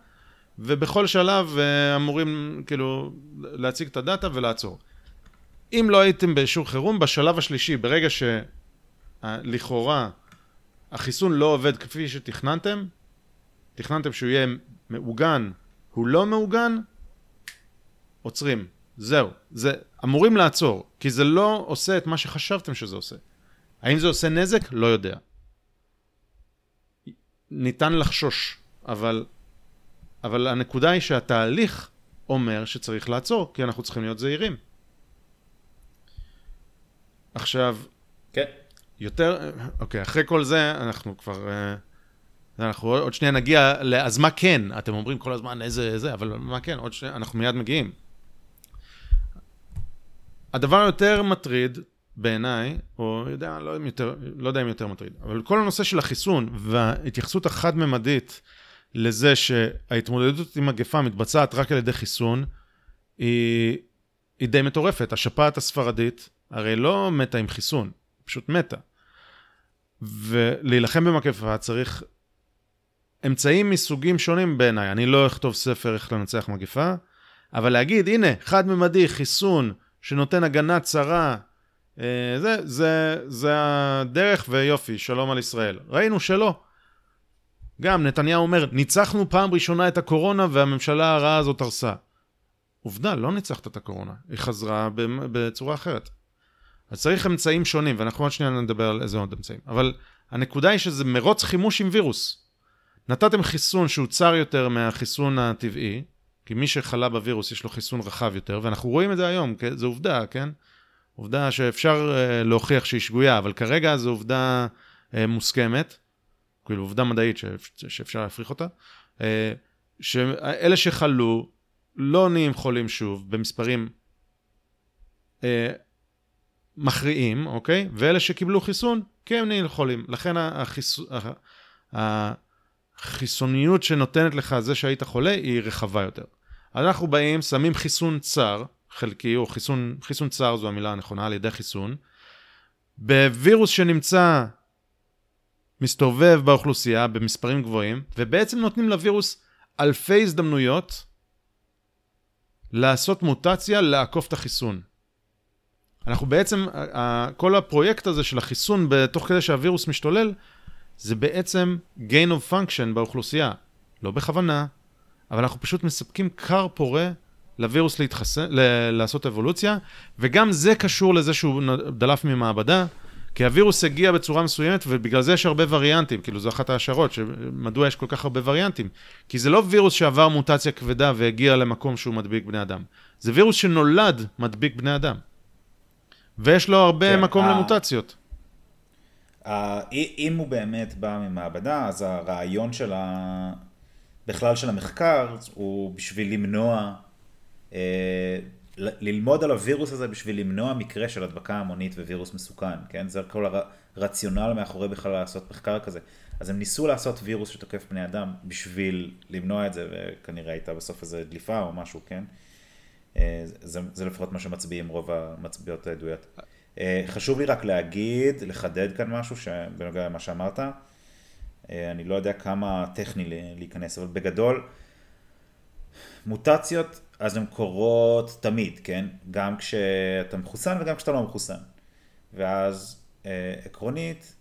Speaker 1: ובכל שלב uh, אמורים כאילו להציג את הדאטה ולעצור. אם לא הייתם באישור חירום, בשלב השלישי, ברגע שלכאורה החיסון לא עובד כפי שתכננתם, תכננתם שהוא יהיה מעוגן, הוא לא מעוגן, עוצרים. זהו. זה אמורים לעצור, כי זה לא עושה את מה שחשבתם שזה עושה. האם זה עושה נזק? לא יודע. ניתן לחשוש, אבל, אבל הנקודה היא שהתהליך אומר שצריך לעצור, כי אנחנו צריכים להיות זהירים. עכשיו,
Speaker 2: כן.
Speaker 1: יותר, אוקיי, אחרי כל זה, אנחנו כבר... אה, אנחנו עוד שנייה נגיע. אז מה כן? אתם אומרים כל הזמן איזה זה, אבל מה כן? עוד שנייה, אנחנו מיד מגיעים. הדבר היותר מטריד בעיניי, או יודע, לא, יותר, לא יודע אם יותר מטריד, אבל כל הנושא של החיסון וההתייחסות החד-ממדית לזה שההתמודדות עם מגפה מתבצעת רק על ידי חיסון, היא, היא די מטורפת. השפעת הספרדית הרי לא מתה עם חיסון, פשוט מתה. ולהילחם במגפה צריך אמצעים מסוגים שונים בעיניי. אני לא אכתוב ספר איך לנצח מגפה, אבל להגיד, הנה, חד-ממדי, חיסון שנותן הגנה צרה, אה, זה, זה, זה הדרך ויופי, שלום על ישראל. ראינו שלא. גם נתניהו אומר, ניצחנו פעם ראשונה את הקורונה והממשלה הרעה הזאת הרסה. עובדה, לא ניצחת את הקורונה, היא חזרה בצורה אחרת. אז צריך אמצעים שונים, ואנחנו עוד שנייה נדבר על איזה עוד אמצעים. אבל הנקודה היא שזה מרוץ חימוש עם וירוס. נתתם חיסון שהוא צר יותר מהחיסון הטבעי, כי מי שחלה בווירוס יש לו חיסון רחב יותר, ואנחנו רואים את זה היום, זו עובדה, כן? עובדה שאפשר uh, להוכיח שהיא שגויה, אבל כרגע זו עובדה uh, מוסכמת, כאילו עובדה מדעית שאפשר להפריך אותה, uh, שאלה שחלו לא נהיים חולים שוב במספרים מכריעים, אוקיי? ואלה שקיבלו חיסון, כן נהיים חולים. לכן החיסון... החיסוניות שנותנת לך זה שהיית חולה היא רחבה יותר. אנחנו באים, שמים חיסון צר, חלקי, או חיסון, חיסון צר זו המילה הנכונה, על ידי חיסון, בווירוס שנמצא, מסתובב באוכלוסייה במספרים גבוהים, ובעצם נותנים לווירוס אלפי הזדמנויות לעשות מוטציה, לעקוף את החיסון. אנחנו בעצם, כל הפרויקט הזה של החיסון, תוך כדי שהווירוס משתולל, זה בעצם gain of function באוכלוסייה. לא בכוונה, אבל אנחנו פשוט מספקים כר פורה לווירוס להתחסן, ל- לעשות אבולוציה, וגם זה קשור לזה שהוא דלף ממעבדה, כי הווירוס הגיע בצורה מסוימת, ובגלל זה יש הרבה וריאנטים, כאילו זו אחת ההשערות, שמדוע יש כל כך הרבה וריאנטים. כי זה לא וירוס שעבר מוטציה כבדה והגיע למקום שהוא מדביק בני אדם. זה וירוס שנולד מדביק בני אדם. ויש לו הרבה כן, מקום ה... למוטציות.
Speaker 2: אם הוא באמת בא ממעבדה, אז הרעיון של ה... בכלל של המחקר הוא בשביל למנוע, אה, ללמוד על הווירוס הזה בשביל למנוע מקרה של הדבקה המונית ווירוס מסוכן, כן? זה כל הרציונל מאחורי בכלל לעשות מחקר כזה. אז הם ניסו לעשות וירוס שתוקף בני אדם בשביל למנוע את זה, וכנראה הייתה בסוף איזו דליפה או משהו, כן? אה, זה, זה לפחות מה שמצביעים רוב המצביעות העדויות. אה, חשוב לי רק להגיד, לחדד כאן משהו בנוגע למה שאמרת. אה, אני לא יודע כמה טכני להיכנס, אבל בגדול, מוטציות, אז הן קורות תמיד, כן? גם כשאתה מחוסן וגם כשאתה לא מחוסן. ואז אה, עקרונית,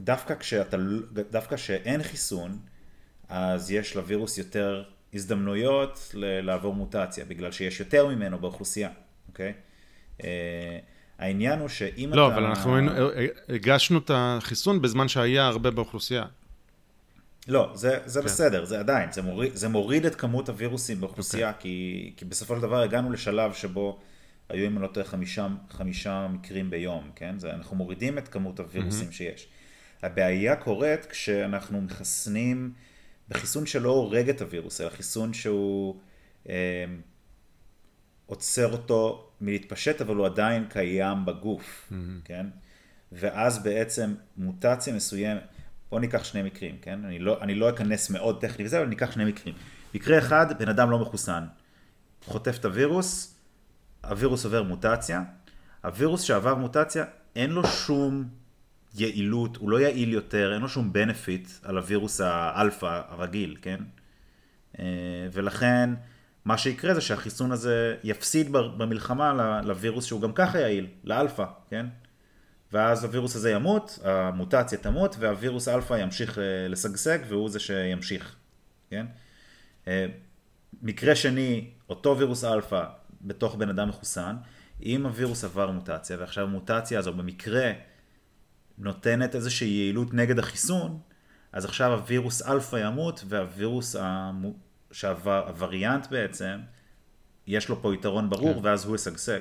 Speaker 2: דווקא כשאתה, דווקא כשאין חיסון, אז יש לווירוס יותר הזדמנויות לעבור מוטציה, בגלל שיש יותר ממנו באוכלוסייה, אוקיי? אה, העניין הוא שאם
Speaker 1: לא,
Speaker 2: אתה...
Speaker 1: אבל אנחנו היינו- הגשנו את החיסון בזמן שהיה הרבה באוכלוסייה.
Speaker 2: לא, זה, זה
Speaker 1: כן.
Speaker 2: בסדר, זה עדיין, זה מוריד, זה מוריד את כמות הווירוסים באוכלוסייה,
Speaker 1: אוקיי.
Speaker 2: כי, כי בסופו של דבר הגענו לשלב שבו היו, אם אני לא טועה, חמישה, חמישה מקרים ביום, כן? זה, אנחנו מורידים את כמות הווירוסים שיש. הבעיה קורית כשאנחנו מחסנים בחיסון שלא הורג את הווירוס, אלא חיסון שהוא אה, עוצר אותו מלהתפשט, אבל הוא עדיין קיים בגוף, כן? ואז בעצם מוטציה מסוימת, בואו ניקח שני מקרים, כן? אני לא, אני לא אכנס מאוד טכני וזה, אבל ניקח שני מקרים. מקרה אחד, בן אדם לא מחוסן, חוטף את הווירוס, הווירוס עובר מוטציה, הווירוס שעבר מוטציה, אין לו שום יעילות, הוא לא יעיל יותר, אין לו שום benefit על הווירוס האלפא הרגיל, כן? אה, ולכן, מה שיקרה זה שהחיסון הזה יפסיד במלחמה לווירוס שהוא גם ככה יעיל, לאלפא, כן? ואז הווירוס הזה ימות, המוטציה תמות, והווירוס אלפא ימשיך אה, לשגשג, והוא זה שימשיך, כן? אה, מקרה שני, אותו וירוס אלפא בתוך בן אדם מחוסן, אם הווירוס עבר מוטציה, ועכשיו המוטציה הזו במקרה נותנת איזושהי יעילות נגד החיסון, אז עכשיו הווירוס אלפא ימות, והווירוס המו... שעבר, הווריאנט בעצם, יש לו פה יתרון ברור,
Speaker 1: כן.
Speaker 2: ואז הוא ישגשג.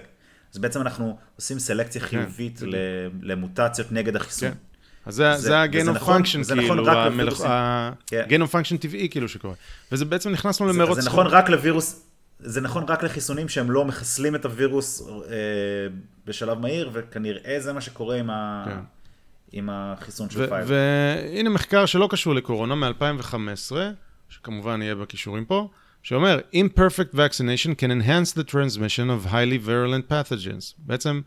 Speaker 2: אז בעצם אנחנו עושים סלקציה חיובית
Speaker 1: בדיוק.
Speaker 2: ל- למוטציות נגד החיסון.
Speaker 1: כן. אז זה,
Speaker 2: זה-
Speaker 1: זה ה
Speaker 2: gain
Speaker 1: of
Speaker 2: function, נכון
Speaker 1: כאילו.
Speaker 2: כן.
Speaker 1: ה gain of function טבעי, כאילו, שקורה. וזה בעצם נכנסנו
Speaker 2: זה,
Speaker 1: למרוץ
Speaker 2: זה נכון רק לווירוס, זה נכון רק לחיסונים שהם לא מחסלים את הווירוס אה, בשלב מהיר, וכנראה זה מה שקורה עם, ה,
Speaker 1: כן.
Speaker 2: עם החיסון של פייזר.
Speaker 1: והנה מחקר שלא קשור לקורונה מ-2015, שכמובן יהיה בכישורים פה, שאומר, imperfect vaccination can enhance the transmission of highly virulent pathogens. בעצם,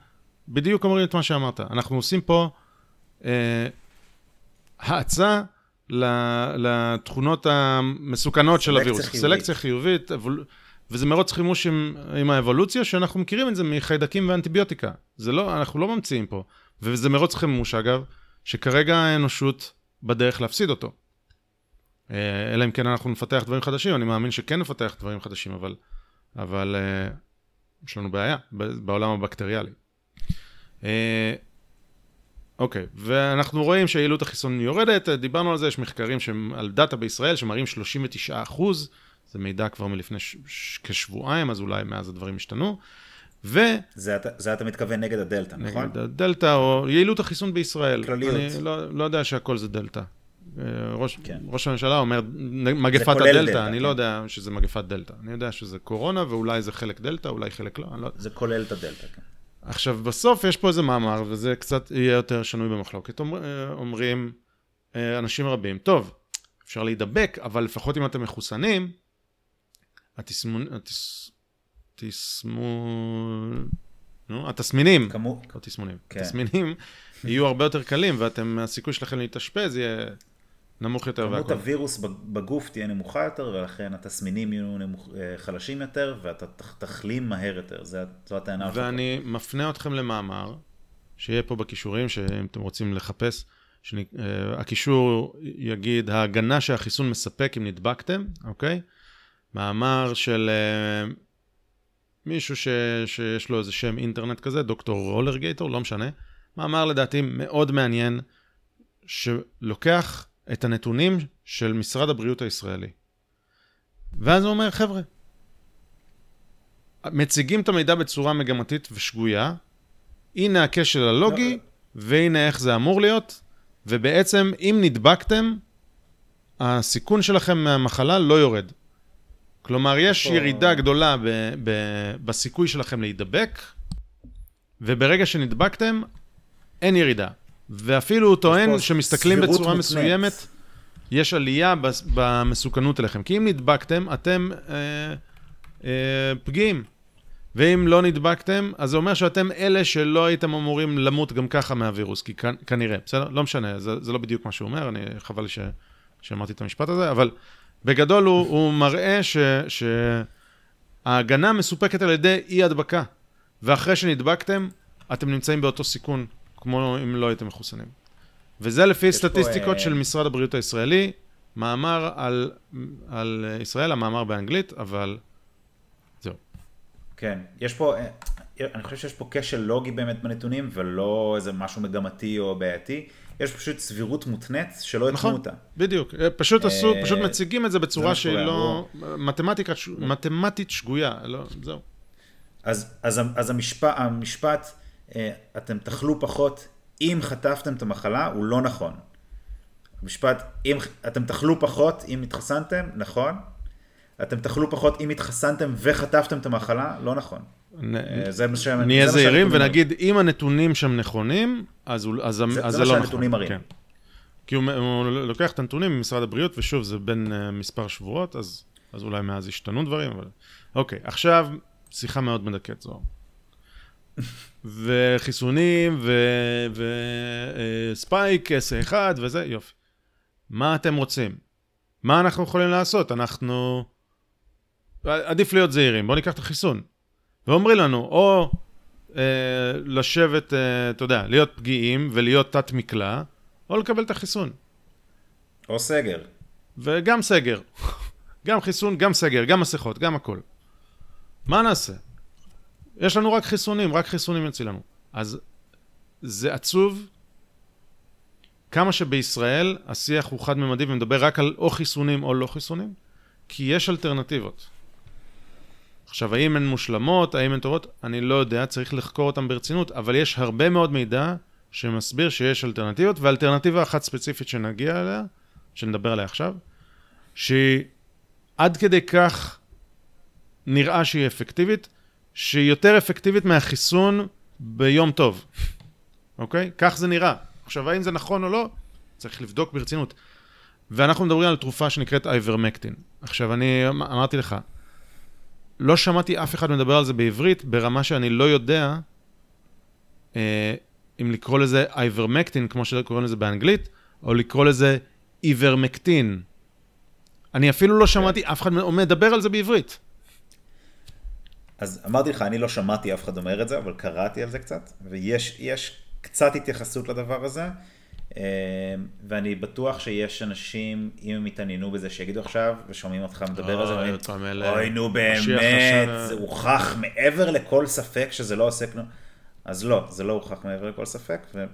Speaker 1: בדיוק אומרים את מה שאמרת. אנחנו עושים פה אה, האצה לתכונות המסוכנות של הווירוס.
Speaker 2: חיובית.
Speaker 1: סלקציה חיובית. וזה מרוץ חימוש עם, עם האבולוציה, שאנחנו מכירים את זה מחיידקים ואנטיביוטיקה. זה לא, אנחנו לא ממציאים פה. וזה מרוץ חימוש, אגב, שכרגע האנושות בדרך להפסיד אותו. אה, אלא אם כן אנחנו נפתח דברים חדשים, אני מאמין שכן נפתח דברים חדשים, אבל, אבל אה, יש לנו בעיה בעולם הבקטריאלי. אה, אוקיי, ואנחנו רואים שיעילות החיסון יורדת, דיברנו על זה, יש מחקרים שהם על דאטה בישראל שמראים 39 אחוז, זה מידע כבר מלפני ש- ש- כשבועיים, אז אולי מאז הדברים השתנו. ו...
Speaker 2: זה, אתה- זה אתה מתכוון נגד הדלתא, נכון?
Speaker 1: נגד הדלתא או יעילות החיסון בישראל.
Speaker 2: כלליות.
Speaker 1: אני לא, לא יודע שהכל זה דלתא. אה, ראש,
Speaker 2: כן.
Speaker 1: ראש הממשלה אומר מגפת הדלתא,
Speaker 2: דלתא,
Speaker 1: אני
Speaker 2: כן.
Speaker 1: לא יודע שזה מגפת דלתא. אני יודע שזה קורונה ואולי זה חלק דלתא, אולי חלק לא, אני לא יודע.
Speaker 2: זה כולל את הדלתא, כן.
Speaker 1: עכשיו, בסוף יש פה איזה מאמר, וזה קצת יהיה יותר שנוי במחלוקת. אומר, אה, אומרים אה, אנשים רבים, טוב, אפשר להידבק, אבל לפחות אם אתם מחוסנים, התסמון... התס... תסמו... נו, התסמינים,
Speaker 2: כמו...
Speaker 1: לא תסמונים,
Speaker 2: כן.
Speaker 1: התסמינים יהיו הרבה יותר קלים, ואתם, הסיכוי שלכם להתאשפז יהיה נמוך יותר
Speaker 2: כמות
Speaker 1: והכל.
Speaker 2: הווירוס בגוף תהיה נמוכה יותר, ולכן התסמינים יהיו נמוך, אה, חלשים יותר, ואתה תח- תחלים מהר יותר, זה- זו הטענה שלך.
Speaker 1: ואני מפנה אתכם למאמר, שיהיה פה בכישורים, שאם אתם רוצים לחפש, שאני, uh, הקישור יגיד ההגנה שהחיסון מספק אם נדבקתם, אוקיי? מאמר של uh, מישהו ש, שיש לו איזה שם אינטרנט כזה, דוקטור רולרגייטור, לא משנה. מאמר לדעתי מאוד מעניין, שלוקח את הנתונים של משרד הבריאות הישראלי. ואז הוא אומר, חבר'ה, מציגים את המידע בצורה מגמתית ושגויה, הנה הכשל הלוגי, והנה איך זה אמור להיות, ובעצם אם נדבקתם, הסיכון שלכם מהמחלה לא יורד. כלומר, יש
Speaker 2: פה-
Speaker 1: ירידה גדולה ב- ב- בסיכוי שלכם להידבק, וברגע שנדבקתם, אין ירידה. ואפילו הוא טוען שמסתכלים בצורה
Speaker 2: מותנית.
Speaker 1: מסוימת, יש עלייה במסוכנות אליכם. כי אם נדבקתם, אתם אה, אה, פגיעים. ואם לא נדבקתם, אז זה אומר שאתם אלה שלא הייתם אמורים למות גם ככה מהווירוס, כי כ- כנראה, בסדר? לא משנה, זה, זה לא בדיוק מה שהוא אומר, אני, חבל ש, שאמרתי את המשפט הזה, אבל בגדול הוא, הוא מראה ש, שההגנה מסופקת על ידי אי הדבקה, ואחרי שנדבקתם, אתם נמצאים באותו סיכון, כמו אם לא הייתם מחוסנים. וזה לפי
Speaker 2: יש פה,
Speaker 1: סטטיסטיקות
Speaker 2: אה,
Speaker 1: של משרד הבריאות הישראלי, מאמר על, על אה, ישראל, המאמר באנגלית, אבל זהו.
Speaker 2: כן, יש פה, אה, אני חושב שיש פה כשל לוגי באמת בנתונים, ולא איזה משהו מגמתי או בעייתי. יש פשוט סבירות מותנית שלא יתנו
Speaker 1: נכון,
Speaker 2: אותה.
Speaker 1: בדיוק. אה, פשוט עשו,
Speaker 2: אה,
Speaker 1: פשוט מציגים את זה בצורה שהיא לא... מתמטיקה, מתמטית שגויה, לא, זהו.
Speaker 2: אז, אז, אז המשפט, אה, אתם תאכלו פחות אם חטפתם את המחלה, הוא לא נכון. המשפט, אם אתם תאכלו פחות אם התחסנתם, נכון. אתם תאכלו פחות אם התחסנתם וחטפתם את המחלה, לא נכון.
Speaker 1: נ-
Speaker 2: אה, זה מה שהם...
Speaker 1: נהיה
Speaker 2: זה מה
Speaker 1: זהירים ונגיד, אם הנתונים שם נכונים, אז אז
Speaker 2: זה-
Speaker 1: אז
Speaker 2: זה
Speaker 1: זה
Speaker 2: מה
Speaker 1: לא נכון.
Speaker 2: שהנתונים מראים.
Speaker 1: כן. כי הוא הוא לוקח את הנתונים ממשרד הבריאות, ושוב, זה בין אה, מספר שבועות, אז אז אולי מאז השתנו דברים, אבל... אוקיי, עכשיו, שיחה מאוד מדכאת, זוהר. וחיסונים, וספייק, S1 וזה, יופי. מה אתם רוצים? מה אנחנו יכולים לעשות? אנחנו... עדיף להיות זהירים, בואו ניקח את החיסון. ואומרים לנו, או אה, לשבת, אה, אתה יודע, להיות פגיעים ולהיות תת מקלע, או לקבל את החיסון.
Speaker 2: או סגר.
Speaker 1: וגם סגר. גם חיסון, גם סגר, גם מסכות, גם הכל. מה נעשה? יש לנו רק חיסונים, רק חיסונים יצילנו. אז זה עצוב כמה שבישראל השיח הוא חד-ממדי ומדבר רק על או חיסונים או לא חיסונים, כי יש אלטרנטיבות. עכשיו, האם הן מושלמות, האם הן טובות, אני לא יודע, צריך לחקור אותן ברצינות, אבל יש הרבה מאוד מידע שמסביר שיש אלטרנטיבות, ואלטרנטיבה אחת ספציפית שנגיע אליה, שנדבר עליה עכשיו, שהיא עד כדי כך נראה שהיא אפקטיבית, שהיא יותר אפקטיבית מהחיסון ביום טוב, אוקיי? כך זה נראה. עכשיו, האם זה נכון או לא? צריך לבדוק ברצינות. ואנחנו מדברים על תרופה שנקראת אייברמקטין. עכשיו, אני אמ- אמרתי לך, לא שמעתי אף אחד מדבר על זה בעברית, ברמה שאני לא יודע אה, אם לקרוא לזה אייברמקטין, כמו שקוראים לזה באנגלית, או לקרוא לזה איברמקטין. אני אפילו לא שמעתי אף אחד מדבר על זה בעברית.
Speaker 2: אז אמרתי לך, אני לא שמעתי אף אחד אומר את זה, אבל קראתי על זה קצת, ויש יש קצת התייחסות לדבר הזה, אה, ואני בטוח שיש אנשים, אם הם יתעניינו בזה, שיגידו עכשיו, ושומעים אותך מדבר על זה,
Speaker 1: אוי,
Speaker 2: נו באמת,
Speaker 1: השנה."
Speaker 2: זה הוכח מעבר לכל ספק שזה לא עושה כלום. אז לא, זה לא הוכח מעבר לכל ספק, ו...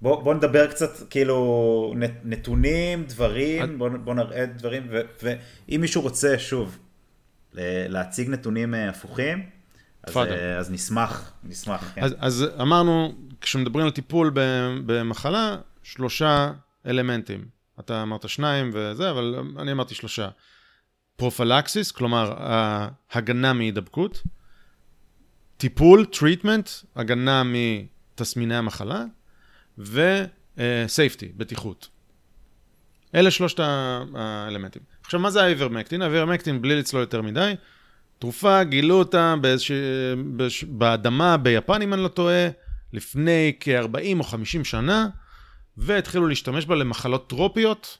Speaker 2: בוא, בוא נדבר קצת, כאילו, נתונים, דברים, בוא, בוא נראה דברים, ו- ואם מישהו רוצה, שוב, להציג נתונים אה, הפוכים, אז. אה, אז נשמח, נשמח, כן.
Speaker 1: אז, אז אמרנו, כשמדברים על טיפול במחלה, שלושה אלמנטים. אתה אמרת שניים וזה, אבל אני אמרתי שלושה. prophylaxis, כלומר, הגנה מהידבקות, טיפול, treatment, הגנה מתסמיני המחלה, ו safety, בטיחות. אלה שלושת האלמנטים. עכשיו, מה זה האיברמקטין? האיברמקטין, בלי לצלול יותר מדי, תרופה, גילו אותה באיזושה, בש, באדמה ביפן, אם אני לא טועה, לפני כ-40 או 50 שנה, והתחילו להשתמש בה למחלות טרופיות,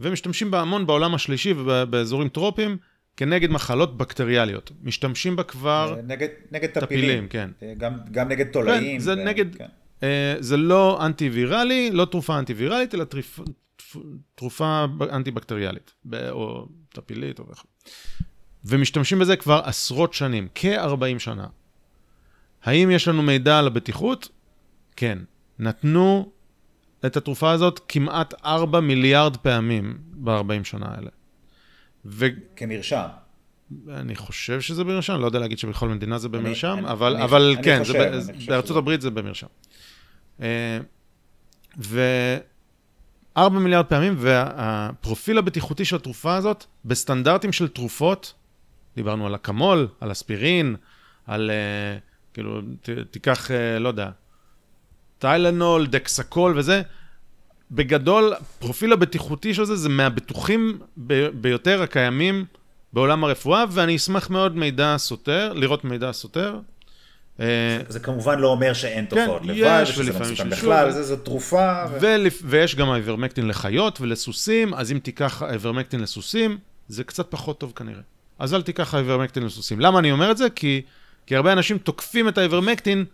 Speaker 1: ומשתמשים בה המון בעולם השלישי ובאזורים טרופיים, כנגד מחלות בקטריאליות. משתמשים בה כבר...
Speaker 2: נגד, נגד טפילים,
Speaker 1: טפילים, כן.
Speaker 2: אה, גם, גם נגד תולעים.
Speaker 1: זה
Speaker 2: ו-
Speaker 1: נגד-
Speaker 2: כן.
Speaker 1: אה, זה לא אנטי-ויראלי, לא תרופה אנטי-ויראלית, אלא טריפ, תרופה אנטי-בקטריאלית, או טפילית או וכו'. ומשתמשים בזה כבר עשרות שנים, כ-40 שנה. האם יש לנו מידע על הבטיחות? כן. נתנו את התרופה הזאת כמעט 4 מיליארד פעמים ב-40 שנה האלה. ואני
Speaker 2: כמרשם.
Speaker 1: חושב שזה במרשם, לא יודע להגיד שבכל מדינה זה במרשם,
Speaker 2: אני-
Speaker 1: אבל,
Speaker 2: אני-
Speaker 1: אבל
Speaker 2: אני
Speaker 1: כן,
Speaker 2: חושב,
Speaker 1: זה,
Speaker 2: אני
Speaker 1: בארצות
Speaker 2: שזה-
Speaker 1: הברית זה במרשם. אה, ו-4 מיליארד פעמים, והפרופיל הבטיחותי של התרופה הזאת, בסטנדרטים של תרופות, דיברנו על אקמול, על אספירין, על, אה, כאילו, ת, תיקח, אה, לא יודע, טיילנול, דקסקול וזה, בגדול, פרופיל הבטיחותי של זה זה מהבטוחים ב- ביותר הקיימים בעולם הרפואה, ואני אשמח מאוד מידע סותר, לראות מידע סותר. אה,
Speaker 2: זה כמובן לא אומר שאין תופעות
Speaker 1: יש,
Speaker 2: לוואי, ושזה לא מסוכן בכלל, זו תרופה.
Speaker 1: ויש גם האיברמקטין לחיות ולסוסים, אז אם תיקח האיברמקטין לסוסים, זה קצת פחות טוב כנראה. אז אל תיקח האיברמקטין לסוסים. למה אני אומר את זה? כי, כי הרבה אנשים תוקפים את האיברמקטין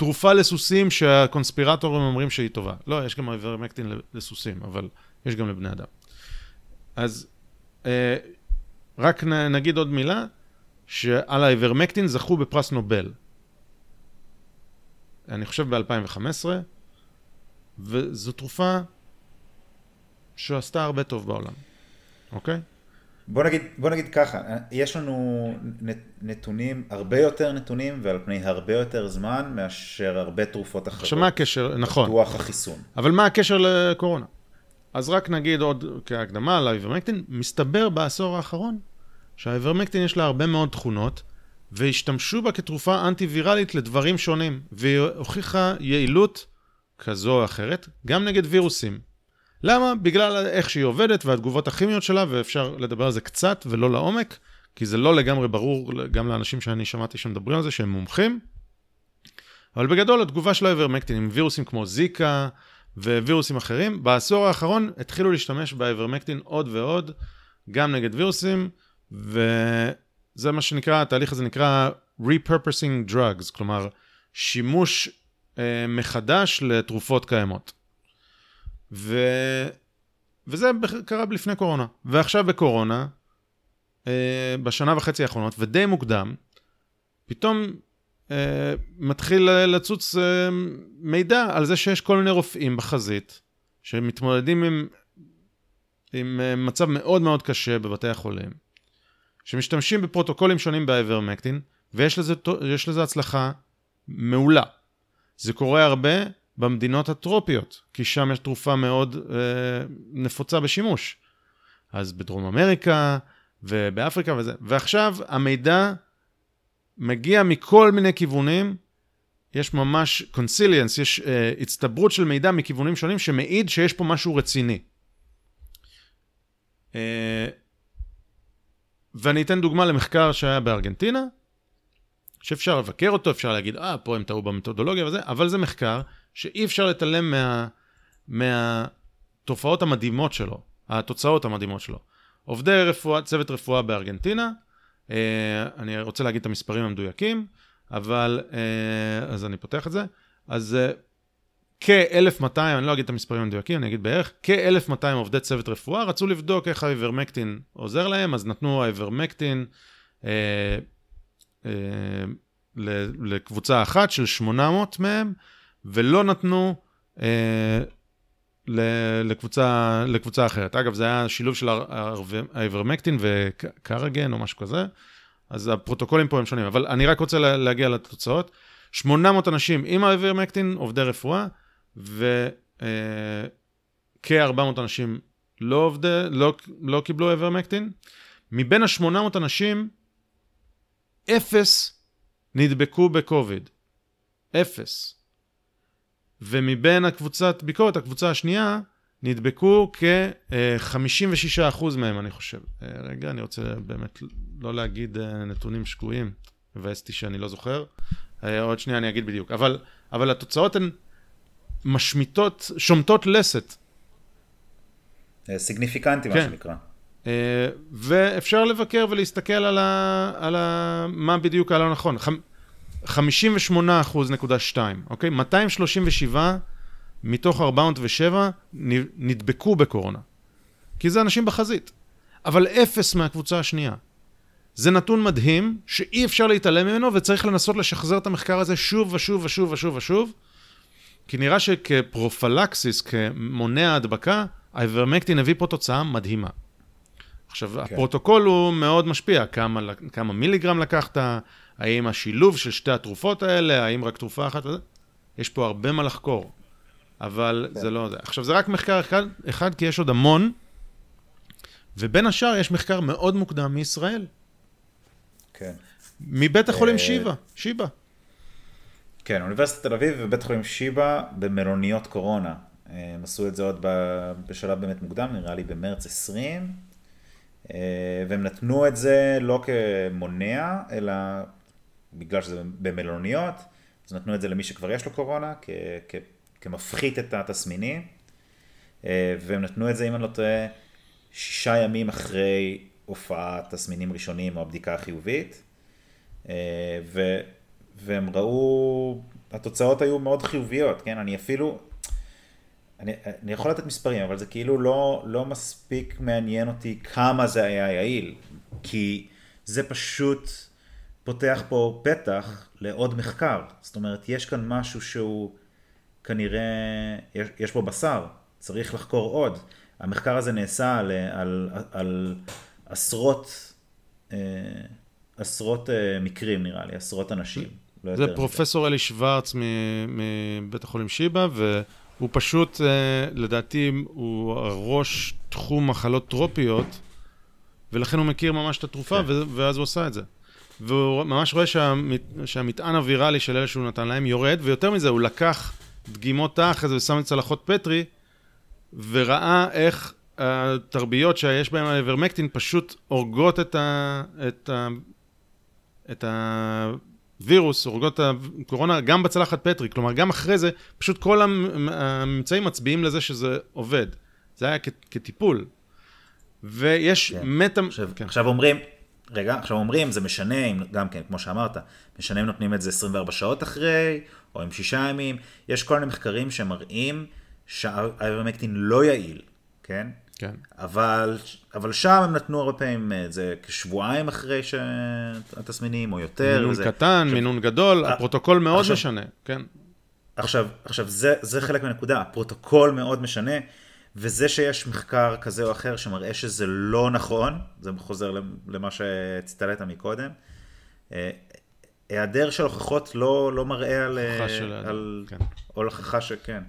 Speaker 1: תרופה לסוסים שהקונספירטורים אומרים שהיא טובה. לא, יש גם איברמקטין לסוסים, אבל יש גם לבני אדם. אז אה, רק נ, נגיד עוד מילה, שעל האיברמקטין זכו בפרס נובל. אני חושב ב-2015, וזו תרופה שעשתה הרבה טוב בעולם, אוקיי?
Speaker 2: בוא נגיד, בוא נגיד ככה, יש לנו נתונים, הרבה יותר נתונים ועל פני הרבה יותר זמן מאשר הרבה תרופות אחרות.
Speaker 1: עכשיו מה הקשר, נכון.
Speaker 2: פיתוח החיסון.
Speaker 1: אבל מה הקשר לקורונה? אז רק נגיד עוד כהקדמה על האיברמקטין, מסתבר בעשור האחרון שהאיברמקטין יש לה הרבה מאוד תכונות, והשתמשו בה כתרופה אנטי-ויראלית לדברים שונים, והיא הוכיחה יעילות כזו או אחרת, גם נגד וירוסים. למה? בגלל איך שהיא עובדת והתגובות הכימיות שלה, ואפשר לדבר על זה קצת ולא לעומק, כי זה לא לגמרי ברור גם לאנשים שאני שמעתי שמדברים על זה, שהם מומחים. אבל בגדול התגובה של האיברמקטין עם וירוסים כמו זיקה ווירוסים אחרים, בעשור האחרון התחילו להשתמש באיברמקטין עוד ועוד, גם נגד וירוסים, וזה מה שנקרא, התהליך הזה נקרא repurposing drugs, כלומר שימוש אה, מחדש לתרופות קיימות. ו... וזה קרה לפני קורונה. ועכשיו בקורונה, אה, בשנה וחצי האחרונות, ודי מוקדם, פתאום אה, מתחיל לצוץ אה, מידע על זה שיש כל מיני רופאים בחזית, שמתמודדים עם, עם אה, מצב מאוד מאוד קשה בבתי החולים, שמשתמשים בפרוטוקולים שונים באיברמקטין, ויש לזה, לזה הצלחה מעולה. זה קורה הרבה במדינות הטרופיות, כי שם יש תרופה מאוד אה, נפוצה בשימוש. אז בדרום אמריקה ובאפריקה וזה. ועכשיו המידע מגיע מכל מיני כיוונים, יש ממש קונסיליאנס, יש אה, הצטברות של מידע מכיוונים שונים שמעיד שיש פה משהו רציני. אה, ואני אתן דוגמה למחקר שהיה בארגנטינה, שאפשר לבקר אותו, אפשר להגיד, אה, פה הם טעו במתודולוגיה וזה, אבל זה מחקר שאי אפשר להתעלם מה, מהתופעות המדהימות שלו, התוצאות המדהימות שלו. עובדי רפואה, צוות רפואה בארגנטינה, אה, אני רוצה להגיד את המספרים המדויקים, אבל, אה, אז אני פותח את זה. אז אה, כ-1,200, אני לא אגיד את המספרים המדויקים, אני אגיד בערך, כ-1,200 עובדי צוות רפואה רצו לבדוק איך האיברמקטין עוזר להם, אז נתנו האיברמקטין אה, אה, לקבוצה אחת של 800 מהם, ולא נתנו אה, לקבוצה, לקבוצה אחרת. אגב, זה היה שילוב של האיברמקטין וקרגן או משהו כזה, אז הפרוטוקולים פה הם שונים, אבל אני רק רוצה להגיע לתוצאות. 800 אנשים עם האיברמקטין, עובדי רפואה, וכ-400 אה, אנשים לא, עובדי, לא, לא קיבלו איברמקטין. מבין ה-800 אנשים, אפס נדבקו בקוביד. אפס. ומבין הקבוצת ביקורת, הקבוצה השנייה, נדבקו כ-56% מהם, אני חושב. אה, רגע, אני רוצה באמת לא להגיד אה, נתונים שגויים, מבאס אותי שאני לא זוכר. אה, עוד שנייה אני אגיד בדיוק. אבל, אבל התוצאות הן משמיטות, שומטות לסת.
Speaker 2: סיגניפיקנטי, כן. מה שנקרא.
Speaker 1: ואפשר לבקר ולהסתכל על, ה, על ה, מה בדיוק הלא נכון. 58 אחוז נקודה 2, אוקיי? 237 מתוך 407 נדבקו בקורונה. כי זה אנשים בחזית. אבל אפס מהקבוצה השנייה. זה נתון מדהים שאי אפשר להתעלם ממנו וצריך לנסות לשחזר את המחקר הזה שוב ושוב ושוב ושוב ושוב. כי נראה שכפרופלקסיס, כמונע הדבקה, האיברמקטין הביא פה תוצאה מדהימה. עכשיו, כן. הפרוטוקול הוא מאוד משפיע, כמה, כמה מיליגרם לקחת, האם השילוב של שתי התרופות האלה, האם רק תרופה אחת יש פה הרבה מה לחקור, אבל כן. זה לא זה. עכשיו, זה רק מחקר אחד, אחד, כי יש עוד המון, ובין השאר יש מחקר מאוד מוקדם מישראל.
Speaker 2: כן.
Speaker 1: מבית החולים אה, שיבא, שיבא.
Speaker 2: כן, אוניברסיטת תל אביב ובית חולים שיבא במלוניות קורונה. הם עשו את זה עוד בשלב באמת מוקדם, נראה לי במרץ 20, אה, והם נתנו את זה לא כמונע, אלא בגלל שזה במלוניות, אז נתנו את זה למי שכבר יש לו קורונה, כ- כ- כמפחית את התסמינים, אה, והם נתנו את זה, אם אני לא טועה, שישה ימים אחרי הופעת תסמינים ראשונים או הבדיקה החיובית, אה, ו- והם ראו התוצאות היו מאוד חיוביות, כן? אני אפילו, אני, אני יכול לתת מספרים, אבל זה כאילו לא, לא מספיק מעניין אותי כמה זה היה יעיל, כי זה פשוט פותח פה פתח לעוד מחקר. זאת אומרת, יש כאן משהו שהוא כנראה, יש, יש פה בשר, צריך לחקור עוד. המחקר הזה נעשה על, על, על עשרות, אה, עשרות אה, מקרים נראה לי, עשרות אנשים.
Speaker 1: לא זה פרופסור אלי שוורץ מבית החולים שיבא, והוא פשוט, אה, לדעתי, הוא ראש תחום מחלות טרופיות, ולכן הוא מכיר ממש את התרופה, כן. ואז הוא עשה את זה. והוא ממש רואה שהמת, שהמטען הוויראלי של אלה שהוא נתן להם יורד, ויותר מזה, הוא לקח דגימות תח הזה ושם את צלחות פטרי, וראה איך התרביות שיש בהן האיברמקטין פשוט הורגות את, ה, את, ה, את הווירוס, הורגות הקורונה גם בצלחת פטרי, כלומר גם אחרי זה, פשוט כל הממצאים מצביעים לזה שזה עובד. זה היה כטיפול. ויש כן. מטה...
Speaker 2: עכשיו, כן. עכשיו אומרים, רגע, עכשיו אומרים, זה משנה, אם, גם כן, כמו שאמרת, משנה אם נותנים את זה 24 שעות אחרי, או עם שישה ימים, יש כל מיני מחקרים שמראים שהאיברמקטין לא יעיל, כן?
Speaker 1: כן.
Speaker 2: אבל, אבל שם הם נתנו הרבה פעמים את זה כשבועיים אחרי שהתסמינים, או יותר.
Speaker 1: מינון
Speaker 2: וזה,
Speaker 1: קטן, עכשיו, מינון גדול, אה, הפרוטוקול מאוד עכשיו, משנה, כן.
Speaker 2: עכשיו, עכשיו זה, זה חלק מהנקודה, הפרוטוקול מאוד משנה, וזה שיש מחקר כזה או אחר שמראה שזה לא נכון, זה חוזר למה שהצגת מקודם, אה, היעדר של הוכחות לא, לא מראה על...
Speaker 1: של... על
Speaker 2: כן. או הוכחה שכן.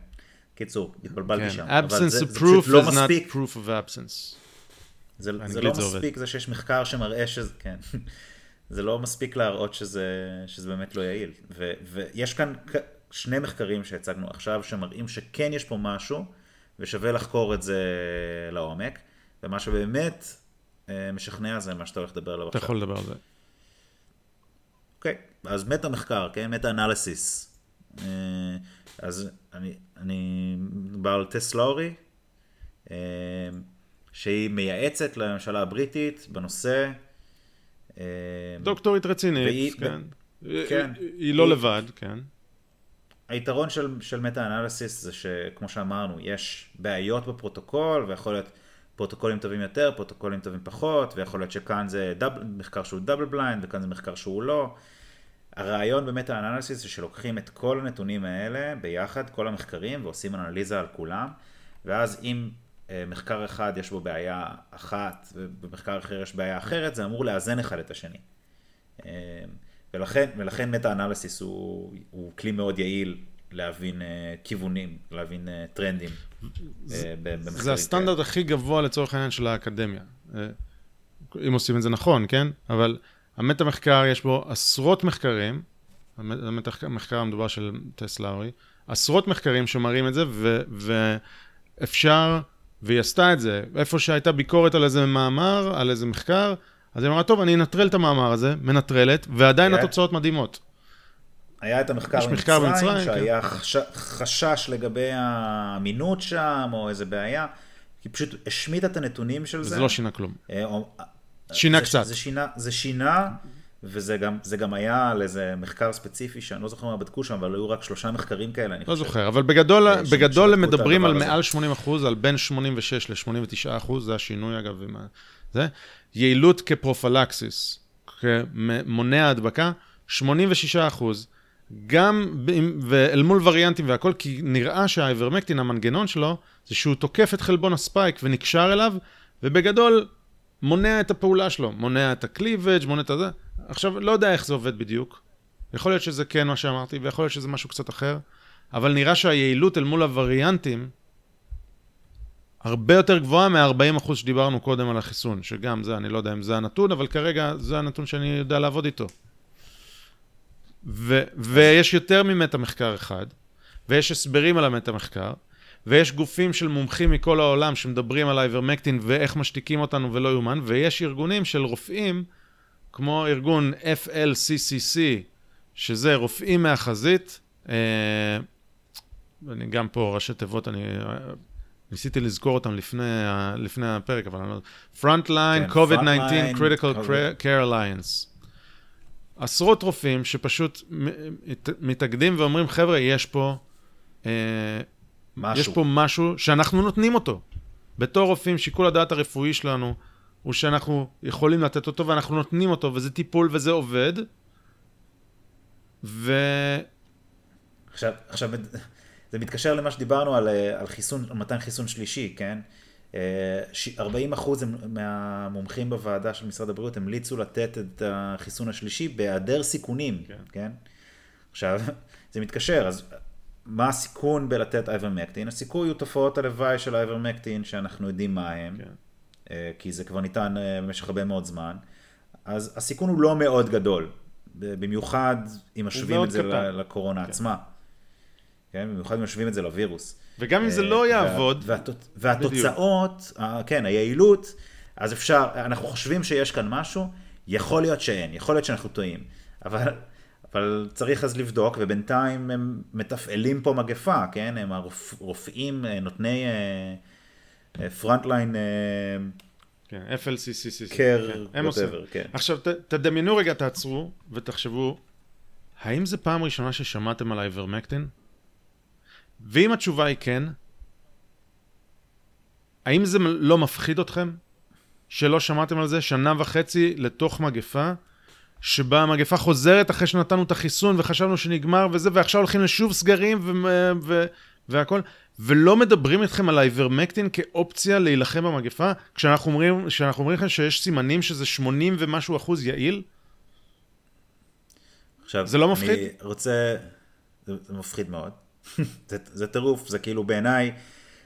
Speaker 2: קיצור, התבלבלתי
Speaker 1: כן.
Speaker 2: שם.
Speaker 1: absence of proof לא is מספיק. not proof of absence.
Speaker 2: זה, זה לא מספיק. זה שיש מחקר שמראה שזה, כן. זה לא מספיק להראות שזה, שזה באמת לא יעיל. ו, ויש כאן שני מחקרים שהצגנו עכשיו שמראים שכן יש פה משהו, ושווה לחקור את זה לעומק, ומה שבאמת אה, משכנע זה מה שאתה הולך לדבר עליו
Speaker 1: עכשיו. אתה יכול לדבר על זה.
Speaker 2: אוקיי, אז מטה מחקר, כן? meta analysis. אה, אז אני, אני מדבר על טס לורי, אה, שהיא מייעצת לממשלה הבריטית בנושא.
Speaker 1: דוקטורית רצינית, והיא, כן. כן. היא, היא לא היא, לבד, כן.
Speaker 2: היתרון של, של meta analysis זה שכמו שאמרנו, יש בעיות בפרוטוקול, ויכול להיות פרוטוקולים טובים יותר, פרוטוקולים טובים פחות, ויכול להיות שכאן זה doub, מחקר שהוא double blind, וכאן זה מחקר שהוא לא. הרעיון ב meta analysis זה שלוקחים את כל הנתונים האלה ביחד, כל המחקרים, ועושים אנליזה על כולם, ואז אם אה, מחקר אחד יש בו בעיה אחת, ובמחקר אחר יש בעיה אחרת, זה אמור לאזן אחד את השני. אה, ולכן, ולכן meta analysis הוא, הוא כלי מאוד יעיל להבין אה, כיוונים, להבין טרנדים. אה,
Speaker 1: במחקרים. זה הסטנדרט כאלה. הכי גבוה לצורך העניין של האקדמיה. אם עושים את זה נכון, כן? אבל המטה מחקר יש בו עשרות מחקרים, המטה מחקר המדובר של טס לאורי, עשרות מחקרים שמראים את זה, ו, ואפשר, והיא עשתה את זה, איפה שהייתה ביקורת על איזה מאמר, על איזה מחקר, אז היא אמרה, טוב, אני אנטרל את המאמר הזה, מנטרלת, ועדיין היה... התוצאות מדהימות.
Speaker 2: היה את המחקר במצרים, במצרים, שהיה כן. חש... חשש לגבי האמינות שם, או איזה בעיה. היא פשוט השמיטה את הנתונים של זה.
Speaker 1: זה לא שינה כלום. שינה
Speaker 2: זה,
Speaker 1: קצת.
Speaker 2: זה שינה, זה שינה, וזה גם, גם היה על איזה מחקר ספציפי, שאני לא זוכר מה בדקו שם, אבל היו רק שלושה מחקרים כאלה, אני
Speaker 1: לא חושב. לא זוכר, אבל בגדול, אה, בגדול הם מדברים על מעל 80 אחוז, על בין 86 ל-89 אחוז, זה השינוי אגב, זה. יעילות כפרופלקסיס, כמונע הדבקה, 86 אחוז. גם ואל מול וריאנטים והכל, כי נראה שהאיברמקטין, המנגנון שלו, זה שהוא תוקף את חלבון הספייק ונקשר אליו, ובגדול מונע את הפעולה שלו, מונע את הקליבג', מונע את הזה. עכשיו, לא יודע איך זה עובד בדיוק. יכול להיות שזה כן מה שאמרתי, ויכול להיות שזה משהו קצת אחר, אבל נראה שהיעילות אל מול הווריאנטים הרבה יותר גבוהה מה-40% שדיברנו קודם על החיסון, שגם זה, אני לא יודע אם זה הנתון, אבל כרגע זה הנתון שאני יודע לעבוד איתו. ו- ויש יותר ממטה מחקר אחד, ויש הסברים על המטה מחקר, ויש גופים של מומחים מכל העולם שמדברים על האיברמקטין ואיך משתיקים אותנו ולא יאומן, ויש ארגונים של רופאים, כמו ארגון FLCCC, שזה רופאים מהחזית, אה, אני גם פה ראשי תיבות, אני ניסיתי לזכור אותם לפני, לפני הפרק, אבל אני לא... Frontline, כן, COVID-19, Critical Care Alliance. עשרות רופאים שפשוט מתאגדים ואומרים, חבר'ה, יש פה... אה, משהו. יש פה משהו שאנחנו נותנים אותו. בתור רופאים, שיקול הדעת הרפואי שלנו הוא שאנחנו יכולים לתת אותו ואנחנו נותנים אותו, וזה טיפול וזה עובד. ו...
Speaker 2: עכשיו, עכשיו זה מתקשר למה שדיברנו על, אה, על חיסון, על מתן חיסון שלישי, כן? 40 אה, אחוז מהמומחים בוועדה של משרד הבריאות המליצו לתת את החיסון השלישי בהיעדר סיכונים, כן. כן? עכשיו, זה מתקשר, אז מה הסיכון בלתת אייברמקטין? הסיכוי הוא תופעות הלוואי של אייברמקטין שאנחנו יודעים מה הם, כן. אה, כי זה כבר ניתן במשך הרבה מאוד זמן, אז הסיכון הוא לא מאוד גדול, במיוחד אם משווים את זה קטן. לקורונה כן. עצמה. כן? במיוחד אם משווים את זה לווירוס.
Speaker 1: וגם אם זה לא יעבוד.
Speaker 2: והתוצאות, כן, היעילות, אז אפשר, אנחנו חושבים שיש כאן משהו, יכול להיות שאין, יכול להיות שאנחנו טועים, אבל, אבל צריך אז לבדוק, ובינתיים הם מטפלים פה מגפה, כן? הם הרופאים, נותני frontline...
Speaker 1: כן, FLCCC.
Speaker 2: קר, whatever, כן.
Speaker 1: עכשיו, תדמיינו רגע, תעצרו ותחשבו, האם זה פעם ראשונה ששמעתם על האיברמקטין? ואם התשובה היא כן, האם זה לא מפחיד אתכם שלא שמעתם על זה שנה וחצי לתוך מגפה, שבה המגפה חוזרת אחרי שנתנו את החיסון וחשבנו שנגמר וזה, ועכשיו הולכים לשוב סגרים ו- ו- והכל, ולא מדברים איתכם על האיברמקטין כאופציה להילחם במגפה, כשאנחנו אומרים, כשאנחנו אומרים לכם שיש סימנים שזה 80 ומשהו אחוז יעיל?
Speaker 2: עכשיו, זה לא מפחיד? אני רוצה, זה, זה מפחיד מאוד. זה, זה טירוף, זה כאילו בעיניי,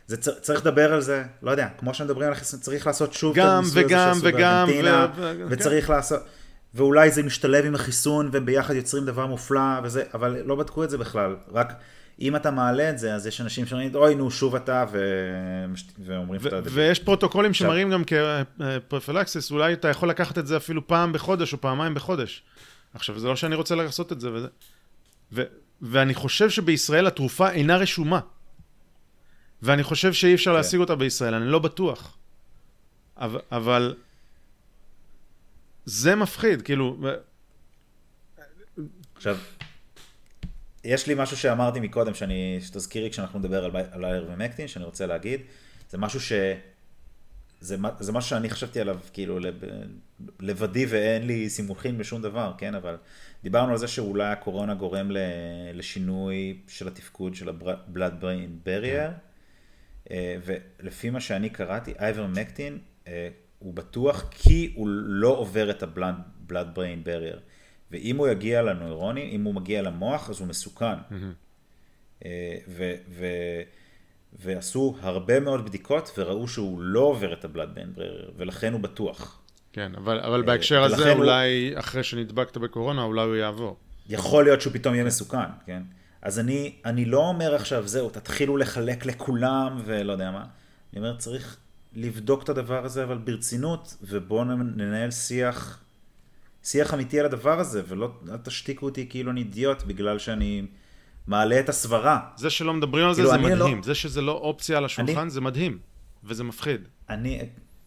Speaker 2: זה צ, צריך לדבר על זה, לא יודע, כמו שמדברים על החיסון, צריך לעשות שוב
Speaker 1: את הניסוי הזה שעשו בארגנטינה,
Speaker 2: ו... וצריך כן. לעשות, ואולי זה משתלב עם החיסון, והם ביחד יוצרים דבר מופלא וזה, אבל לא בדקו את זה בכלל, רק אם אתה מעלה את זה, אז יש אנשים שאומרים, אוי נו, שוב אתה, ו... ואומרים שאתה...
Speaker 1: ויש פרוטוקולים שמראים גם כפרפלקסיס, אולי אתה יכול לקחת את זה אפילו פעם בחודש או פעמיים בחודש. עכשיו, זה לא שאני רוצה לעשות את זה, וזה... ו... ואני חושב שבישראל התרופה אינה רשומה. ואני חושב שאי אפשר כן. להשיג אותה בישראל, אני לא בטוח. אבל, אבל זה מפחיד, כאילו...
Speaker 2: עכשיו, יש לי משהו שאמרתי מקודם, שאני, שתזכירי כשאנחנו נדבר על, על האירוומקטין, שאני רוצה להגיד, זה משהו ש... זה, זה משהו שאני חשבתי עליו כאילו לב, לבדי ואין לי סימוכים בשום דבר, כן? אבל דיברנו על זה שאולי הקורונה גורם לשינוי של התפקוד של ה-blood brain barrier, אה, ולפי מה שאני קראתי, אייברמקטין אה, הוא בטוח כי הוא לא עובר את ה-blood brain barrier. ואם הוא יגיע לנוירונים, אם הוא מגיע למוח, אז הוא מסוכן. Mm-hmm. ו... ו ועשו הרבה מאוד בדיקות וראו שהוא לא עובר את הבלד בן ברר, ולכן הוא בטוח.
Speaker 1: כן, אבל, אבל אה, בהקשר הזה אולי הוא... אחרי שנדבקת בקורונה, אולי הוא יעבור.
Speaker 2: יכול להיות שהוא פתאום יהיה מסוכן, כן? אז אני, אני לא אומר עכשיו, זהו, תתחילו לחלק לכולם ולא יודע מה. אני אומר, צריך לבדוק את הדבר הזה, אבל ברצינות, ובואו ננהל שיח, שיח אמיתי על הדבר הזה, ולא תשתיקו אותי כאילו אני אידיוט בגלל שאני... מעלה את הסברה.
Speaker 1: זה שלא מדברים על זה, כאילו, זה לא- מדהים. לא... זה שזה לא אופציה על השולחן, אני... זה מדהים. וזה מפחיד.
Speaker 2: אני,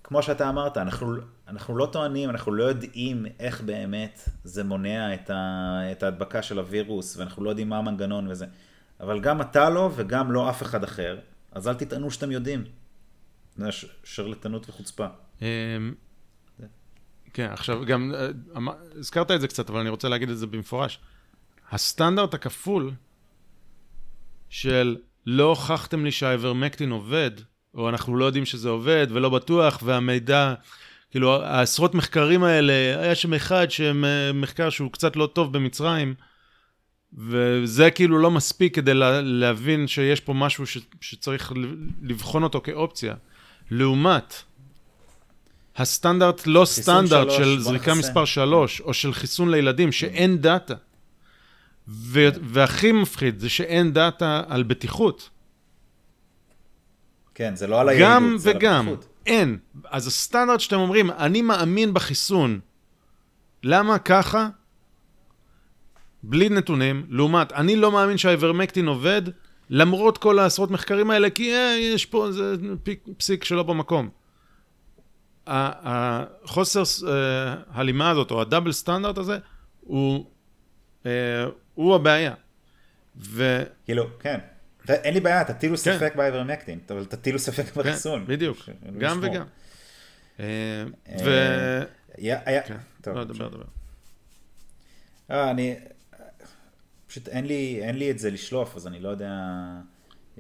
Speaker 2: כמו שאתה אמרת, אנחנו, אנחנו לא טוענים, אנחנו לא יודעים איך באמת זה מונע את, ה, את ההדבקה של הווירוס, ואנחנו לא יודעים מה המנגנון וזה. אבל גם אתה לא, וגם לא אף אחד אחר, אז אל תטענו שאתם יודעים. שרלטנות וחוצפה. אמ,
Speaker 1: כן, עכשיו גם, אה, אמ, הזכרת את זה קצת, אבל אני רוצה להגיד את זה במפורש. הסטנדרט הכפול של לא הוכחתם לי שהאיברמקטין עובד, או אנחנו לא יודעים שזה עובד ולא בטוח, והמידע, כאילו העשרות מחקרים האלה, היה שם אחד שמחקר שהוא קצת לא טוב במצרים, וזה כאילו לא מספיק כדי לה, להבין שיש פה משהו ש, שצריך לבחון אותו כאופציה. לעומת הסטנדרט לא סטנדרט שלוש, של זריקה מספר 3, או של חיסון לילדים, שאין דאטה. ו- והכי מפחיד זה שאין דאטה על בטיחות.
Speaker 2: כן, זה לא על היעילות,
Speaker 1: זה וגם, על הבטיחות. אין. אז הסטנדרט שאתם אומרים, אני מאמין בחיסון, למה ככה? בלי נתונים, לעומת, אני לא מאמין שהאיברמקטין עובד, למרות כל העשרות מחקרים האלה, כי אה, יש פה איזה פסיק שלא במקום. החוסר אה, הלימה הזאת, או הדאבל סטנדרט הזה, הוא, אה, הוא הבעיה. ו...
Speaker 2: כאילו, כן. אין לי בעיה, תטילו ספק באיברמקטין, אבל תטילו ספק
Speaker 1: כן,
Speaker 2: בחיסון.
Speaker 1: בדיוק,
Speaker 2: ש-
Speaker 1: גם
Speaker 2: לשמור.
Speaker 1: וגם. אה, ו...
Speaker 2: היה, היה,
Speaker 1: כן,
Speaker 2: טוב,
Speaker 1: לא, דבר, דבר.
Speaker 2: אני, פשוט אין לי, אין לי את זה לשלוף, אז אני לא יודע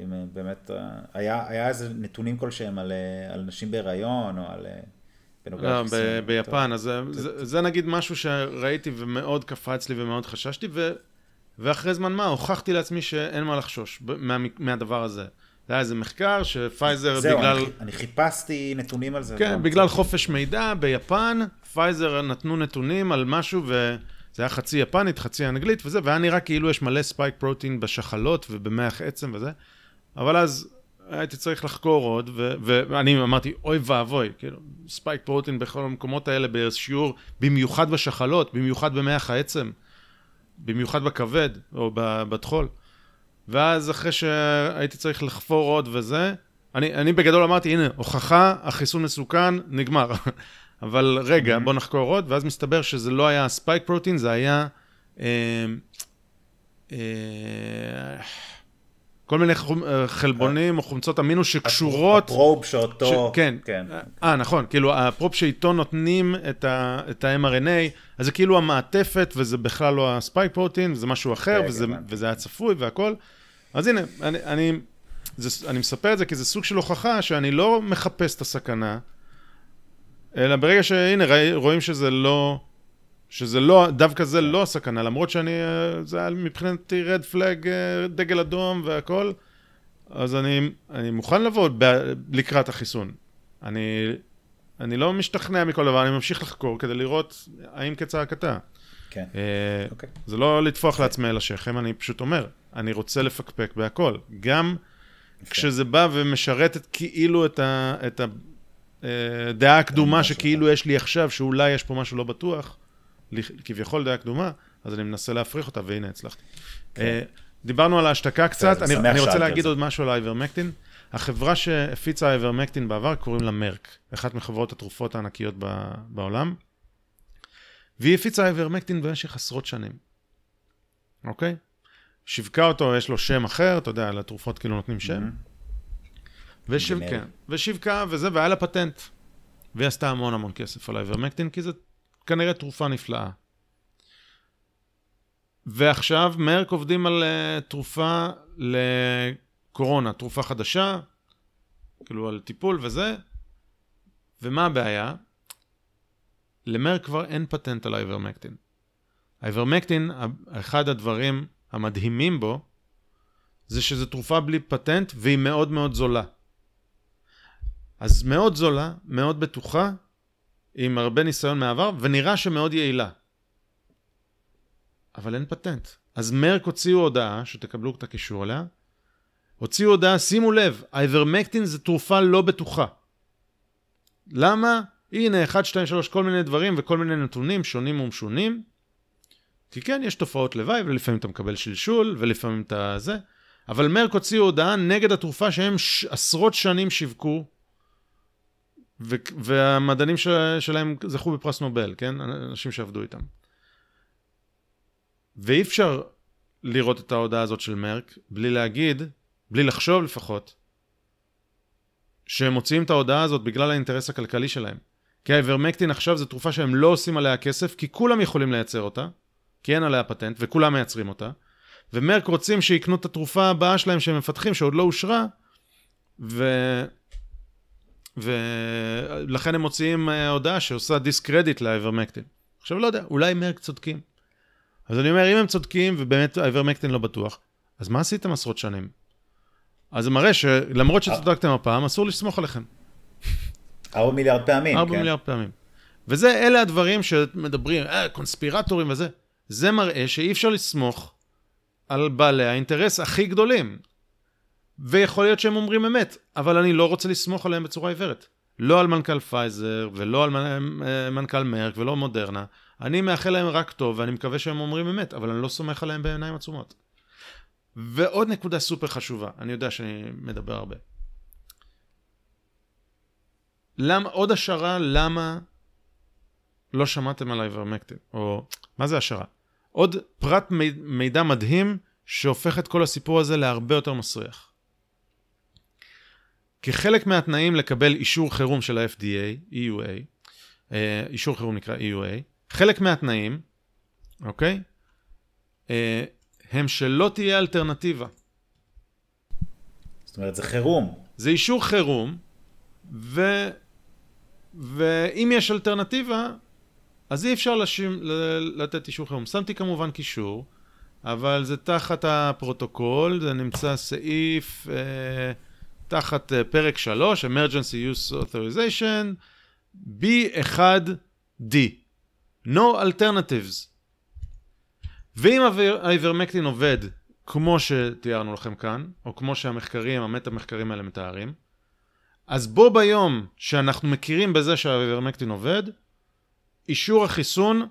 Speaker 2: אם אה, באמת, אה, היה, היה איזה נתונים כלשהם על, אה, על נשים בהיריון, או על...
Speaker 1: לא. ב- ביפן. אז זה- זה- זה נגיד משהו שראיתי ומאוד קפץ לי ומאוד חששתי, ו- ואחרי זמן מה הוכחתי לעצמי שאין מה לחשוש מה- מהדבר הזה. זה היה איזה מחקר שפייזר, בגלל...
Speaker 2: אני, ח- אני חיפשתי נתונים על זה.
Speaker 1: כן, בגלל חופש מידע ביפן, פייזר נתנו נתונים על משהו וזה היה חצי יפנית, חצי אנגלית וזה, והיה נראה כאילו יש מלא spike protein בשחלות ובמח עצם וזה, אבל אז הייתי צריך לחקור עוד, ו- ואני אמרתי, אוי ואבוי, כאילו, spike protein בכל המקומות האלה בשיעור, במיוחד בשחלות, במיוחד במח העצם, במיוחד בכבד או בטחול. ואז אחרי שהייתי צריך לחפור עוד וזה, אני, אני בגדול אמרתי, הנה, הוכחה, החיסון מסוכן, נגמר. אבל רגע, בוא נחקור עוד, ואז מסתבר שזה לא היה spike protein, זה היה... אה, אה, כל מיני אה, חלבונים או חומצות אמינו שקשורות...
Speaker 2: הפרוב שאותו...
Speaker 1: ש... כן,
Speaker 2: כן.
Speaker 1: אה, נכון, כאילו הפרופ שאיתו נותנים את, ה... את ה-mRNA, אז זה כאילו המעטפת, וזה בכלל לא הספייק פרוטין, זה משהו אחר,
Speaker 2: כן,
Speaker 1: וזה. וזה היה צפוי והכל. אז הנה, אני, אני, זה, אני מספר את זה כי זה סוג של הוכחה שאני לא מחפש את הסכנה, אלא ברגע שהנה, רואים שזה לא, שזה לא, דווקא זה לא הסכנה, למרות שאני, אה, זה היה מבחינתי רד פלג, אה, דגל אדום והכל, אז אני, אני מוכן לבוא ב- לקראת החיסון. אני, אני לא משתכנע מכל דבר, אני ממשיך לחקור כדי לראות האם כצעקתה.
Speaker 2: כן.
Speaker 1: אה,
Speaker 2: אוקיי.
Speaker 1: זה לא לטפוח לעצמי על השכם, אני פשוט אומר, אני רוצה לפקפק בהכל. גם כשזה בא ומשרת כאילו את ה... את ה דעה הקדומה
Speaker 2: משהו
Speaker 1: שכאילו יש לי עכשיו, שאולי יש פה משהו לא בטוח, כביכול דעה קדומה, אז אני מנסה להפריך אותה, והנה הצלחתי. אה, דיברנו על ההשתקה קצת,
Speaker 2: כן. אני
Speaker 1: רוצה להגיד עוד משהו על האיברמקטין. החברה שהפיצה האיברמקטין בעבר קוראים לה מרק, אחת מחברות התרופות הענקיות בעולם, והיא הפיצה האיברמקטין במשך עשרות שנים, אוקיי? שיווקה אותו, יש לו שם אחר, אתה יודע, לתרופות כאילו נותנים שם. ושיו... כן, ושיווקה וזה, והיה לה פטנט. והיא עשתה המון המון כסף על האיברמקטין, כי זו כנראה תרופה נפלאה. ועכשיו מרק עובדים על uh, תרופה לקורונה, תרופה חדשה, כאילו על טיפול וזה, ומה הבעיה? למרק כבר אין פטנט על האיברמקטין. האיברמקטין, אחד הדברים המדהימים בו, זה שזו תרופה בלי פטנט והיא מאוד מאוד זולה. אז מאוד זולה, מאוד בטוחה, עם הרבה ניסיון מהעבר, ונראה שמאוד יעילה. אבל אין פטנט. אז מרק הוציאו הודעה, שתקבלו את הקישור עליה, הוציאו הודעה, שימו לב, האיברמקטין זה תרופה לא בטוחה. למה? הנה, 1, 2, 3, כל מיני דברים וכל מיני נתונים שונים ומשונים. כי כן, יש תופעות לוואי, ולפעמים אתה מקבל שלשול, ולפעמים אתה זה. אבל מרק הוציאו הודעה נגד התרופה שהם ש... עשרות שנים שיווקו, ו... והמדענים של... שלהם זכו בפרס נובל, כן? אנשים שעבדו איתם. ואי אפשר לראות את ההודעה הזאת של מרק בלי להגיד, בלי לחשוב לפחות, שהם מוציאים את ההודעה הזאת בגלל האינטרס הכלכלי שלהם. כי האיברמקטין עכשיו זו תרופה שהם לא עושים עליה כסף, כי כולם יכולים לייצר אותה, כי אין עליה פטנט, וכולם מייצרים אותה, ומרק רוצים שיקנו את התרופה הבאה שלהם שהם מפתחים, שעוד לא אושרה, ו... ולכן הם מוציאים אה, הודעה שעושה דיסקרדיט לאיברמקטין. עכשיו לא יודע, אולי מרק צודקים. אז אני אומר, אם הם צודקים ובאמת האיברמקטין לא בטוח, אז מה עשיתם עשרות שנים? אז זה מראה שלמרות שצדקתם הפעם, אסור לסמוך עליכם.
Speaker 2: 4 מיליארד פעמים,
Speaker 1: ארבע
Speaker 2: כן.
Speaker 1: מיליארד פעמים. וזה, אלה הדברים שמדברים, אה, קונספירטורים וזה. זה מראה שאי אפשר לסמוך על בעלי האינטרס הכי גדולים. ויכול להיות שהם אומרים אמת, אבל אני לא רוצה לסמוך עליהם בצורה עיוורת. לא על מנכ"ל פייזר, ולא על אה, מנכ"ל מרק, ולא מודרנה. אני מאחל להם רק טוב, ואני מקווה שהם אומרים אמת, אבל אני לא סומך עליהם בעיניים עצומות. ועוד נקודה סופר חשובה, אני יודע שאני מדבר הרבה. למה, עוד השערה, למה לא שמעתם על האיברמקטין? או, מה זה השערה? עוד פרט מידע מדהים שהופך את כל הסיפור הזה להרבה יותר מסריח. כחלק מהתנאים לקבל אישור חירום של ה-FDA, EUA, אה, אישור חירום נקרא EUA, חלק מהתנאים, אוקיי? אה, הם שלא תהיה אלטרנטיבה.
Speaker 2: זאת אומרת, זה חירום.
Speaker 1: זה אישור חירום, ו... ואם יש אלטרנטיבה, אז אי אפשר לשים, לתת אישור חירום. שמתי כמובן קישור, אבל זה תחת הפרוטוקול, זה נמצא סעיף אה, תחת אה, פרק 3, Emergency Use Authorization, B1D, No Alternatives. ואם האיברמקטין עובד כמו שתיארנו לכם כאן, או כמו שהמחקרים, המטה-מחקרים האלה מתארים, אז בו ביום שאנחנו מכירים בזה שהאיברמקטין עובד, אישור החיסון,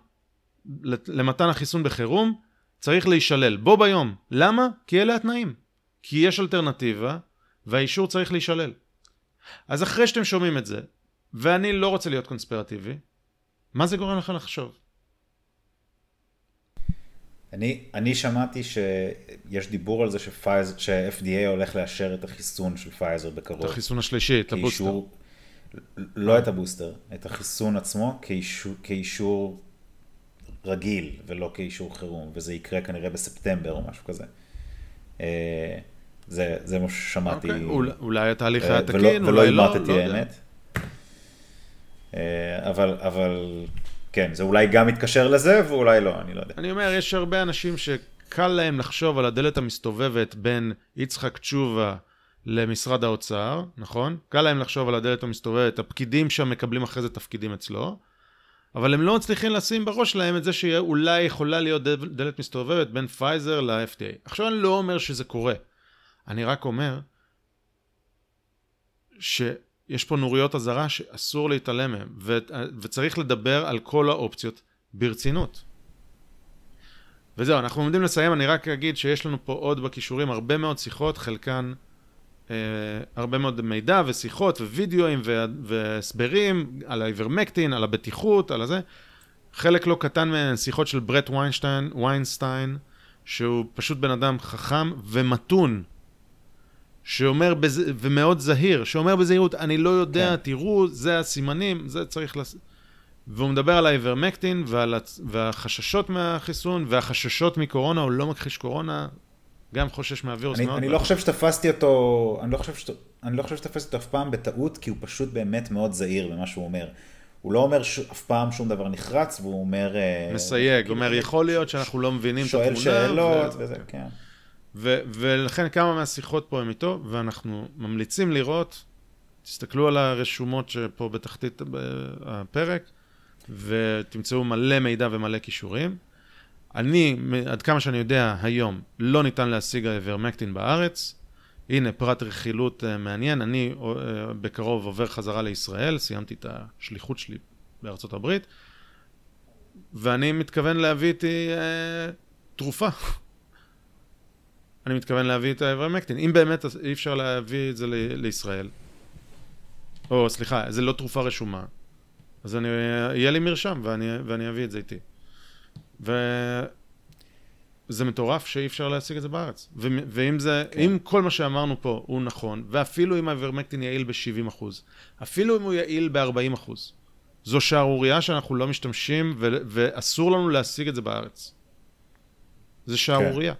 Speaker 1: למתן החיסון בחירום, צריך להישלל. בו ביום. למה? כי אלה התנאים. כי יש אלטרנטיבה, והאישור צריך להישלל. אז אחרי שאתם שומעים את זה, ואני לא רוצה להיות קונספירטיבי, מה זה גורם לך לחשוב?
Speaker 2: אני, אני שמעתי שיש דיבור על זה שפייז, ש-FDA הולך לאשר את החיסון של פייזר בקרוב.
Speaker 1: את החיסון השלישי, את הבוסטר.
Speaker 2: לא את הבוסטר, את החיסון עצמו כאישור, כאישור רגיל ולא כאישור חירום, וזה יקרה כנראה בספטמבר או משהו כזה. אה, זה, זה מה ששמעתי. Okay.
Speaker 1: אוקיי, אולי, אולי התהליך היה תקין, אולי לא,
Speaker 2: ולא לא האמת. אה, אבל, אבל כן, זה אולי גם מתקשר לזה ואולי לא, אני לא יודע.
Speaker 1: אני אומר, יש הרבה אנשים שקל להם לחשוב על הדלת המסתובבת בין יצחק תשובה למשרד האוצר, נכון? קל להם לחשוב על הדלת המסתובבת, הפקידים שם מקבלים אחרי זה תפקידים אצלו, אבל הם לא מצליחים לשים בראש שלהם את זה שאולי יכולה להיות דלת מסתובבת בין פייזר ל-FDA. עכשיו אני לא אומר שזה קורה, אני רק אומר שיש פה נוריות אזהרה שאסור להתעלם מהן, ו- וצריך לדבר על כל האופציות ברצינות. וזהו, אנחנו עומדים לסיים, אני רק אגיד שיש לנו פה עוד בכישורים הרבה מאוד שיחות, חלקן אה, הרבה מאוד מידע ושיחות ווידאוים והסברים על האיברמקטין, על הבטיחות, על הזה. חלק לא קטן מהן שיחות של ברט ויינסטיין, ויינסטיין, שהוא פשוט בן אדם חכם ומתון, שאומר, בז... ומאוד זהיר, שאומר בזהירות, אני לא יודע, כן. תראו, זה הסימנים, זה צריך לס... והוא מדבר על האיברמקטין ועל הצ... והחששות מהחיסון והחששות מקורונה, הוא לא מכחיש קורונה, גם חושש מהווירוס
Speaker 2: אני, מאוד. אני לא חושב שתפסתי אותו, אני לא חושב, שת, אני לא חושב שתפסתי אותו אף פעם בטעות, כי הוא פשוט באמת מאוד זהיר במה שהוא אומר. הוא לא אומר ש... אף פעם שום דבר נחרץ, והוא אומר...
Speaker 1: אה, מסייג, הוא אומר, יכול להיות שאנחנו לא מבינים את התמונה.
Speaker 2: שואל שאלות. וזה, כן.
Speaker 1: ו- ולכן כמה מהשיחות פה הם איתו, ואנחנו ממליצים לראות, תסתכלו על הרשומות שפה בתחתית הפרק, ותמצאו מלא מידע ומלא כישורים. אני, עד כמה שאני יודע, היום לא ניתן להשיג האיברמקטין בארץ. הנה פרט רכילות uh, מעניין, אני uh, בקרוב עובר חזרה לישראל, סיימתי את השליחות שלי בארצות הברית, ואני מתכוון להביא איתי uh, תרופה. אני מתכוון להביא את האיברמקטין. אם באמת אי אפשר להביא את זה ל- לישראל, או סליחה, זה לא תרופה רשומה, אז אני, יהיה לי מרשם ואני, ואני אביא את זה איתי. וזה מטורף שאי אפשר להשיג את זה בארץ. ו- ואם זה, כן. אם כל מה שאמרנו פה הוא נכון, ואפילו אם האיברמקטין יעיל ב-70 אחוז, אפילו אם הוא יעיל ב-40 אחוז, זו שערורייה שאנחנו לא משתמשים ו- ואסור לנו להשיג את זה בארץ. זה שערורייה. כן.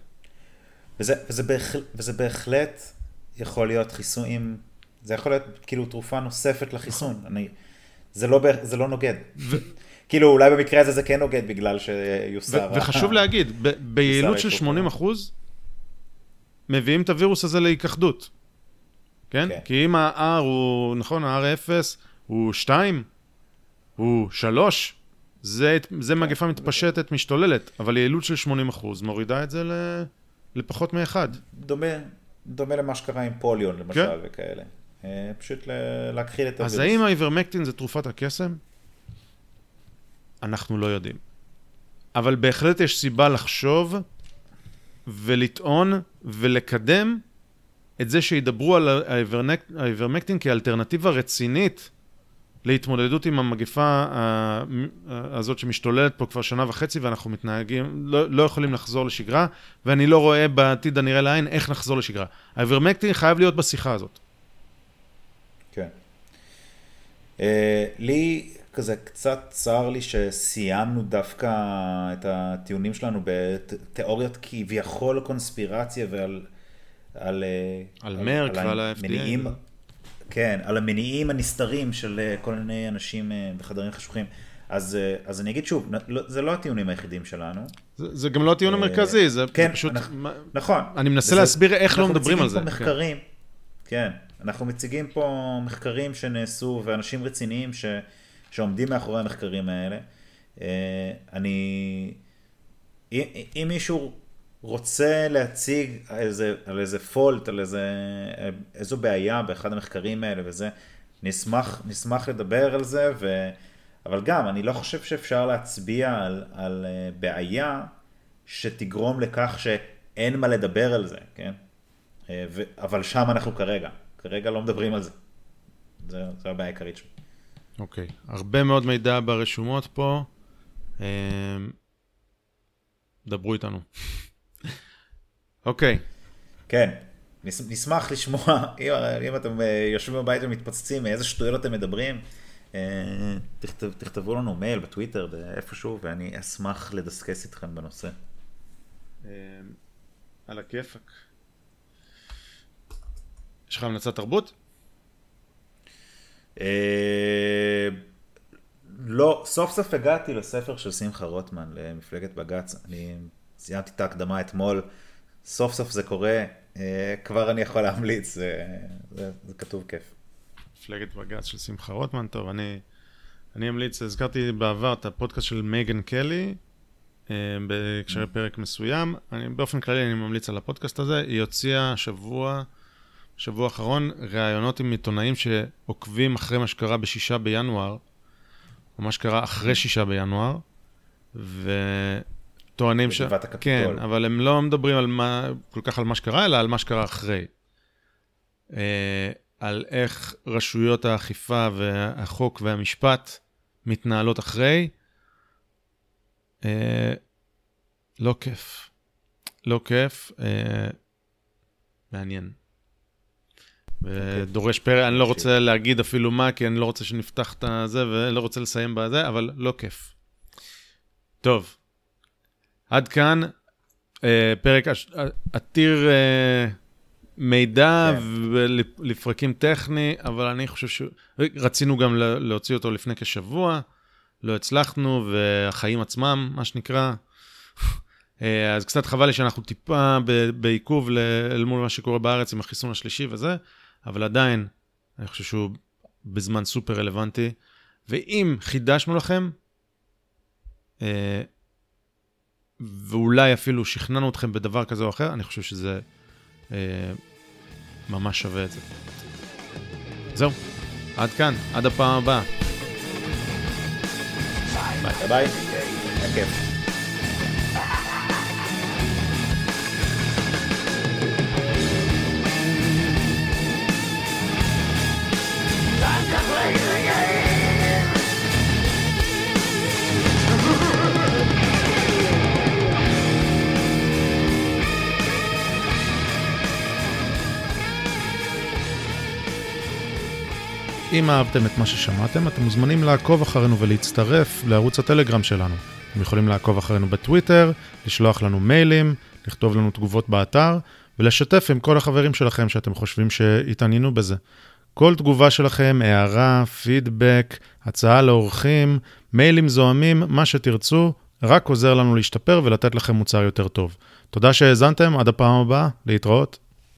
Speaker 2: וזה, וזה, בהחל, וזה בהחלט יכול להיות חיסונים, זה יכול להיות כאילו תרופה נוספת לחיסון. נכון. אני, זה, לא, זה לא נוגד. ו... כאילו אולי במקרה הזה זה כן נוגד בגלל שיוסר.
Speaker 1: וחשוב להגיד, ב- ביעילות של 80 אחוז, מביאים את הווירוס הזה להיכחדות. כן? כן? כי אם ה-R הוא, נכון, ה-R 0 הוא 2, הוא 3, זה, זה כן, מגפה מתפשטת, משתוללת, אבל יעילות של 80 אחוז מורידה את זה ל... לפחות מאחד.
Speaker 2: דומה, דומה למה שקרה עם פוליון למשל כן? וכאלה. אה, פשוט להכחיל את הווירוס.
Speaker 1: אז האם האיברמקטין זה תרופת הקסם? אנחנו לא יודעים. אבל בהחלט יש סיבה לחשוב ולטעון ולקדם את זה שידברו על האיברמקטין כאלטרנטיבה רצינית להתמודדות עם המגפה הזאת שמשתוללת פה כבר שנה וחצי ואנחנו מתנהגים, לא, לא יכולים לחזור לשגרה, ואני לא רואה בעתיד הנראה לעין איך נחזור לשגרה. האיברמקטין חייב להיות בשיחה הזאת.
Speaker 2: כן. Uh, לי כזה קצת צר לי שסיימנו דווקא את הטיעונים שלנו בתיאוריות כביכול קונספירציה ועל...
Speaker 1: על, אה, על, על מרק ועל ה-FDA.
Speaker 2: כן, על המניעים הנסתרים של אה, כל מיני אנשים אה, בחדרים חשוכים. אז, אז אני אגיד שוב, לא, זה לא הטיעונים היחידים שלנו.
Speaker 1: זה, זה גם לא הטיעון המרכזי, זה
Speaker 2: כן,
Speaker 1: פשוט...
Speaker 2: אנחנו, נכון.
Speaker 1: אני מנסה וזה, להסביר איך לא מדברים על זה.
Speaker 2: אנחנו מציגים פה מחקרים, כן. כן, אנחנו מציגים פה מחקרים שנעשו ואנשים רציניים ש... שעומדים מאחורי המחקרים האלה. אה, אני, אם מישהו רוצה להציג איזה, על איזה פולט, על איזה, איזו בעיה באחד המחקרים האלה וזה, נשמח, נשמח לדבר על זה, ו... אבל גם, אני לא חושב שאפשר להצביע על, על אה, בעיה שתגרום לכך שאין מה לדבר על זה, כן? אה, ו... אבל שם אנחנו כרגע, כרגע לא מדברים על זה. זו הבעיה העיקרית שלי.
Speaker 1: אוקיי, okay. הרבה מאוד מידע ברשומות פה. אמ, דברו איתנו. אוקיי.
Speaker 2: כן, נשמח לשמוע, אם, אם אתם אה, יושבים בבית ומתפוצצים, איזה שטויות אתם מדברים, אה, תכתב, תכתבו לנו מייל בטוויטר, באיפשהו, ואני אשמח לדסקס איתכם בנושא.
Speaker 1: אמ, על הכיפאק. יש לך המלצת תרבות?
Speaker 2: אה, לא, סוף סוף הגעתי לספר של שמחה רוטמן, למפלגת בג"ץ. אני סיימתי את ההקדמה אתמול, סוף סוף זה קורה, אה, כבר אני יכול להמליץ, זה, זה, זה כתוב כיף.
Speaker 1: מפלגת בג"ץ של שמחה רוטמן, טוב, אני, אני אמליץ, הזכרתי בעבר את הפודקאסט של מייגן קלי, אה, בהקשרי פרק מסוים. אני, באופן כללי אני ממליץ על הפודקאסט הזה, היא הוציאה השבוע... שבוע האחרון, ראיונות עם עיתונאים שעוקבים אחרי מה שקרה בשישה בינואר, או מה שקרה אחרי שישה בינואר, וטוענים ש...
Speaker 2: בגבעת הקפיטול.
Speaker 1: כן, אבל הם לא מדברים על מה, כל כך על מה שקרה, אלא על מה שקרה אחרי. אה, על איך רשויות האכיפה והחוק והמשפט מתנהלות אחרי. אה, לא כיף. לא כיף. אה, מעניין. ודורש פרק, אני לא רוצה להגיד אפילו מה, כי אני לא רוצה שנפתח את הזה, ולא רוצה לסיים בזה, אבל לא כיף. טוב, עד כאן אה, פרק עתיר אה, מידע כן. ולפרקים טכני, אבל אני חושב שרצינו גם להוציא אותו לפני כשבוע, לא הצלחנו, והחיים עצמם, מה שנקרא. אה, אז קצת חבל לי שאנחנו טיפה בעיכוב אל מול מה שקורה בארץ עם החיסון השלישי וזה, אבל עדיין, אני חושב שהוא בזמן סופר רלוונטי. ואם חידשנו לכם, אה, ואולי אפילו שכנענו אתכם בדבר כזה או אחר, אני חושב שזה אה, ממש שווה את זה. זהו, עד כאן, עד הפעם הבאה.
Speaker 2: ביי ביי, היה
Speaker 1: אם אהבתם את מה ששמעתם, אתם מוזמנים לעקוב אחרינו ולהצטרף לערוץ הטלגרם שלנו. אתם יכולים לעקוב אחרינו בטוויטר, לשלוח לנו מיילים, לכתוב לנו תגובות באתר, ולשתף עם כל החברים שלכם שאתם חושבים שהתעניינו בזה. כל תגובה שלכם, הערה, פידבק, הצעה לאורחים, מיילים זוהמים, מה שתרצו, רק עוזר לנו להשתפר ולתת לכם מוצר יותר טוב. תודה שהאזנתם, עד הפעם הבאה, להתראות.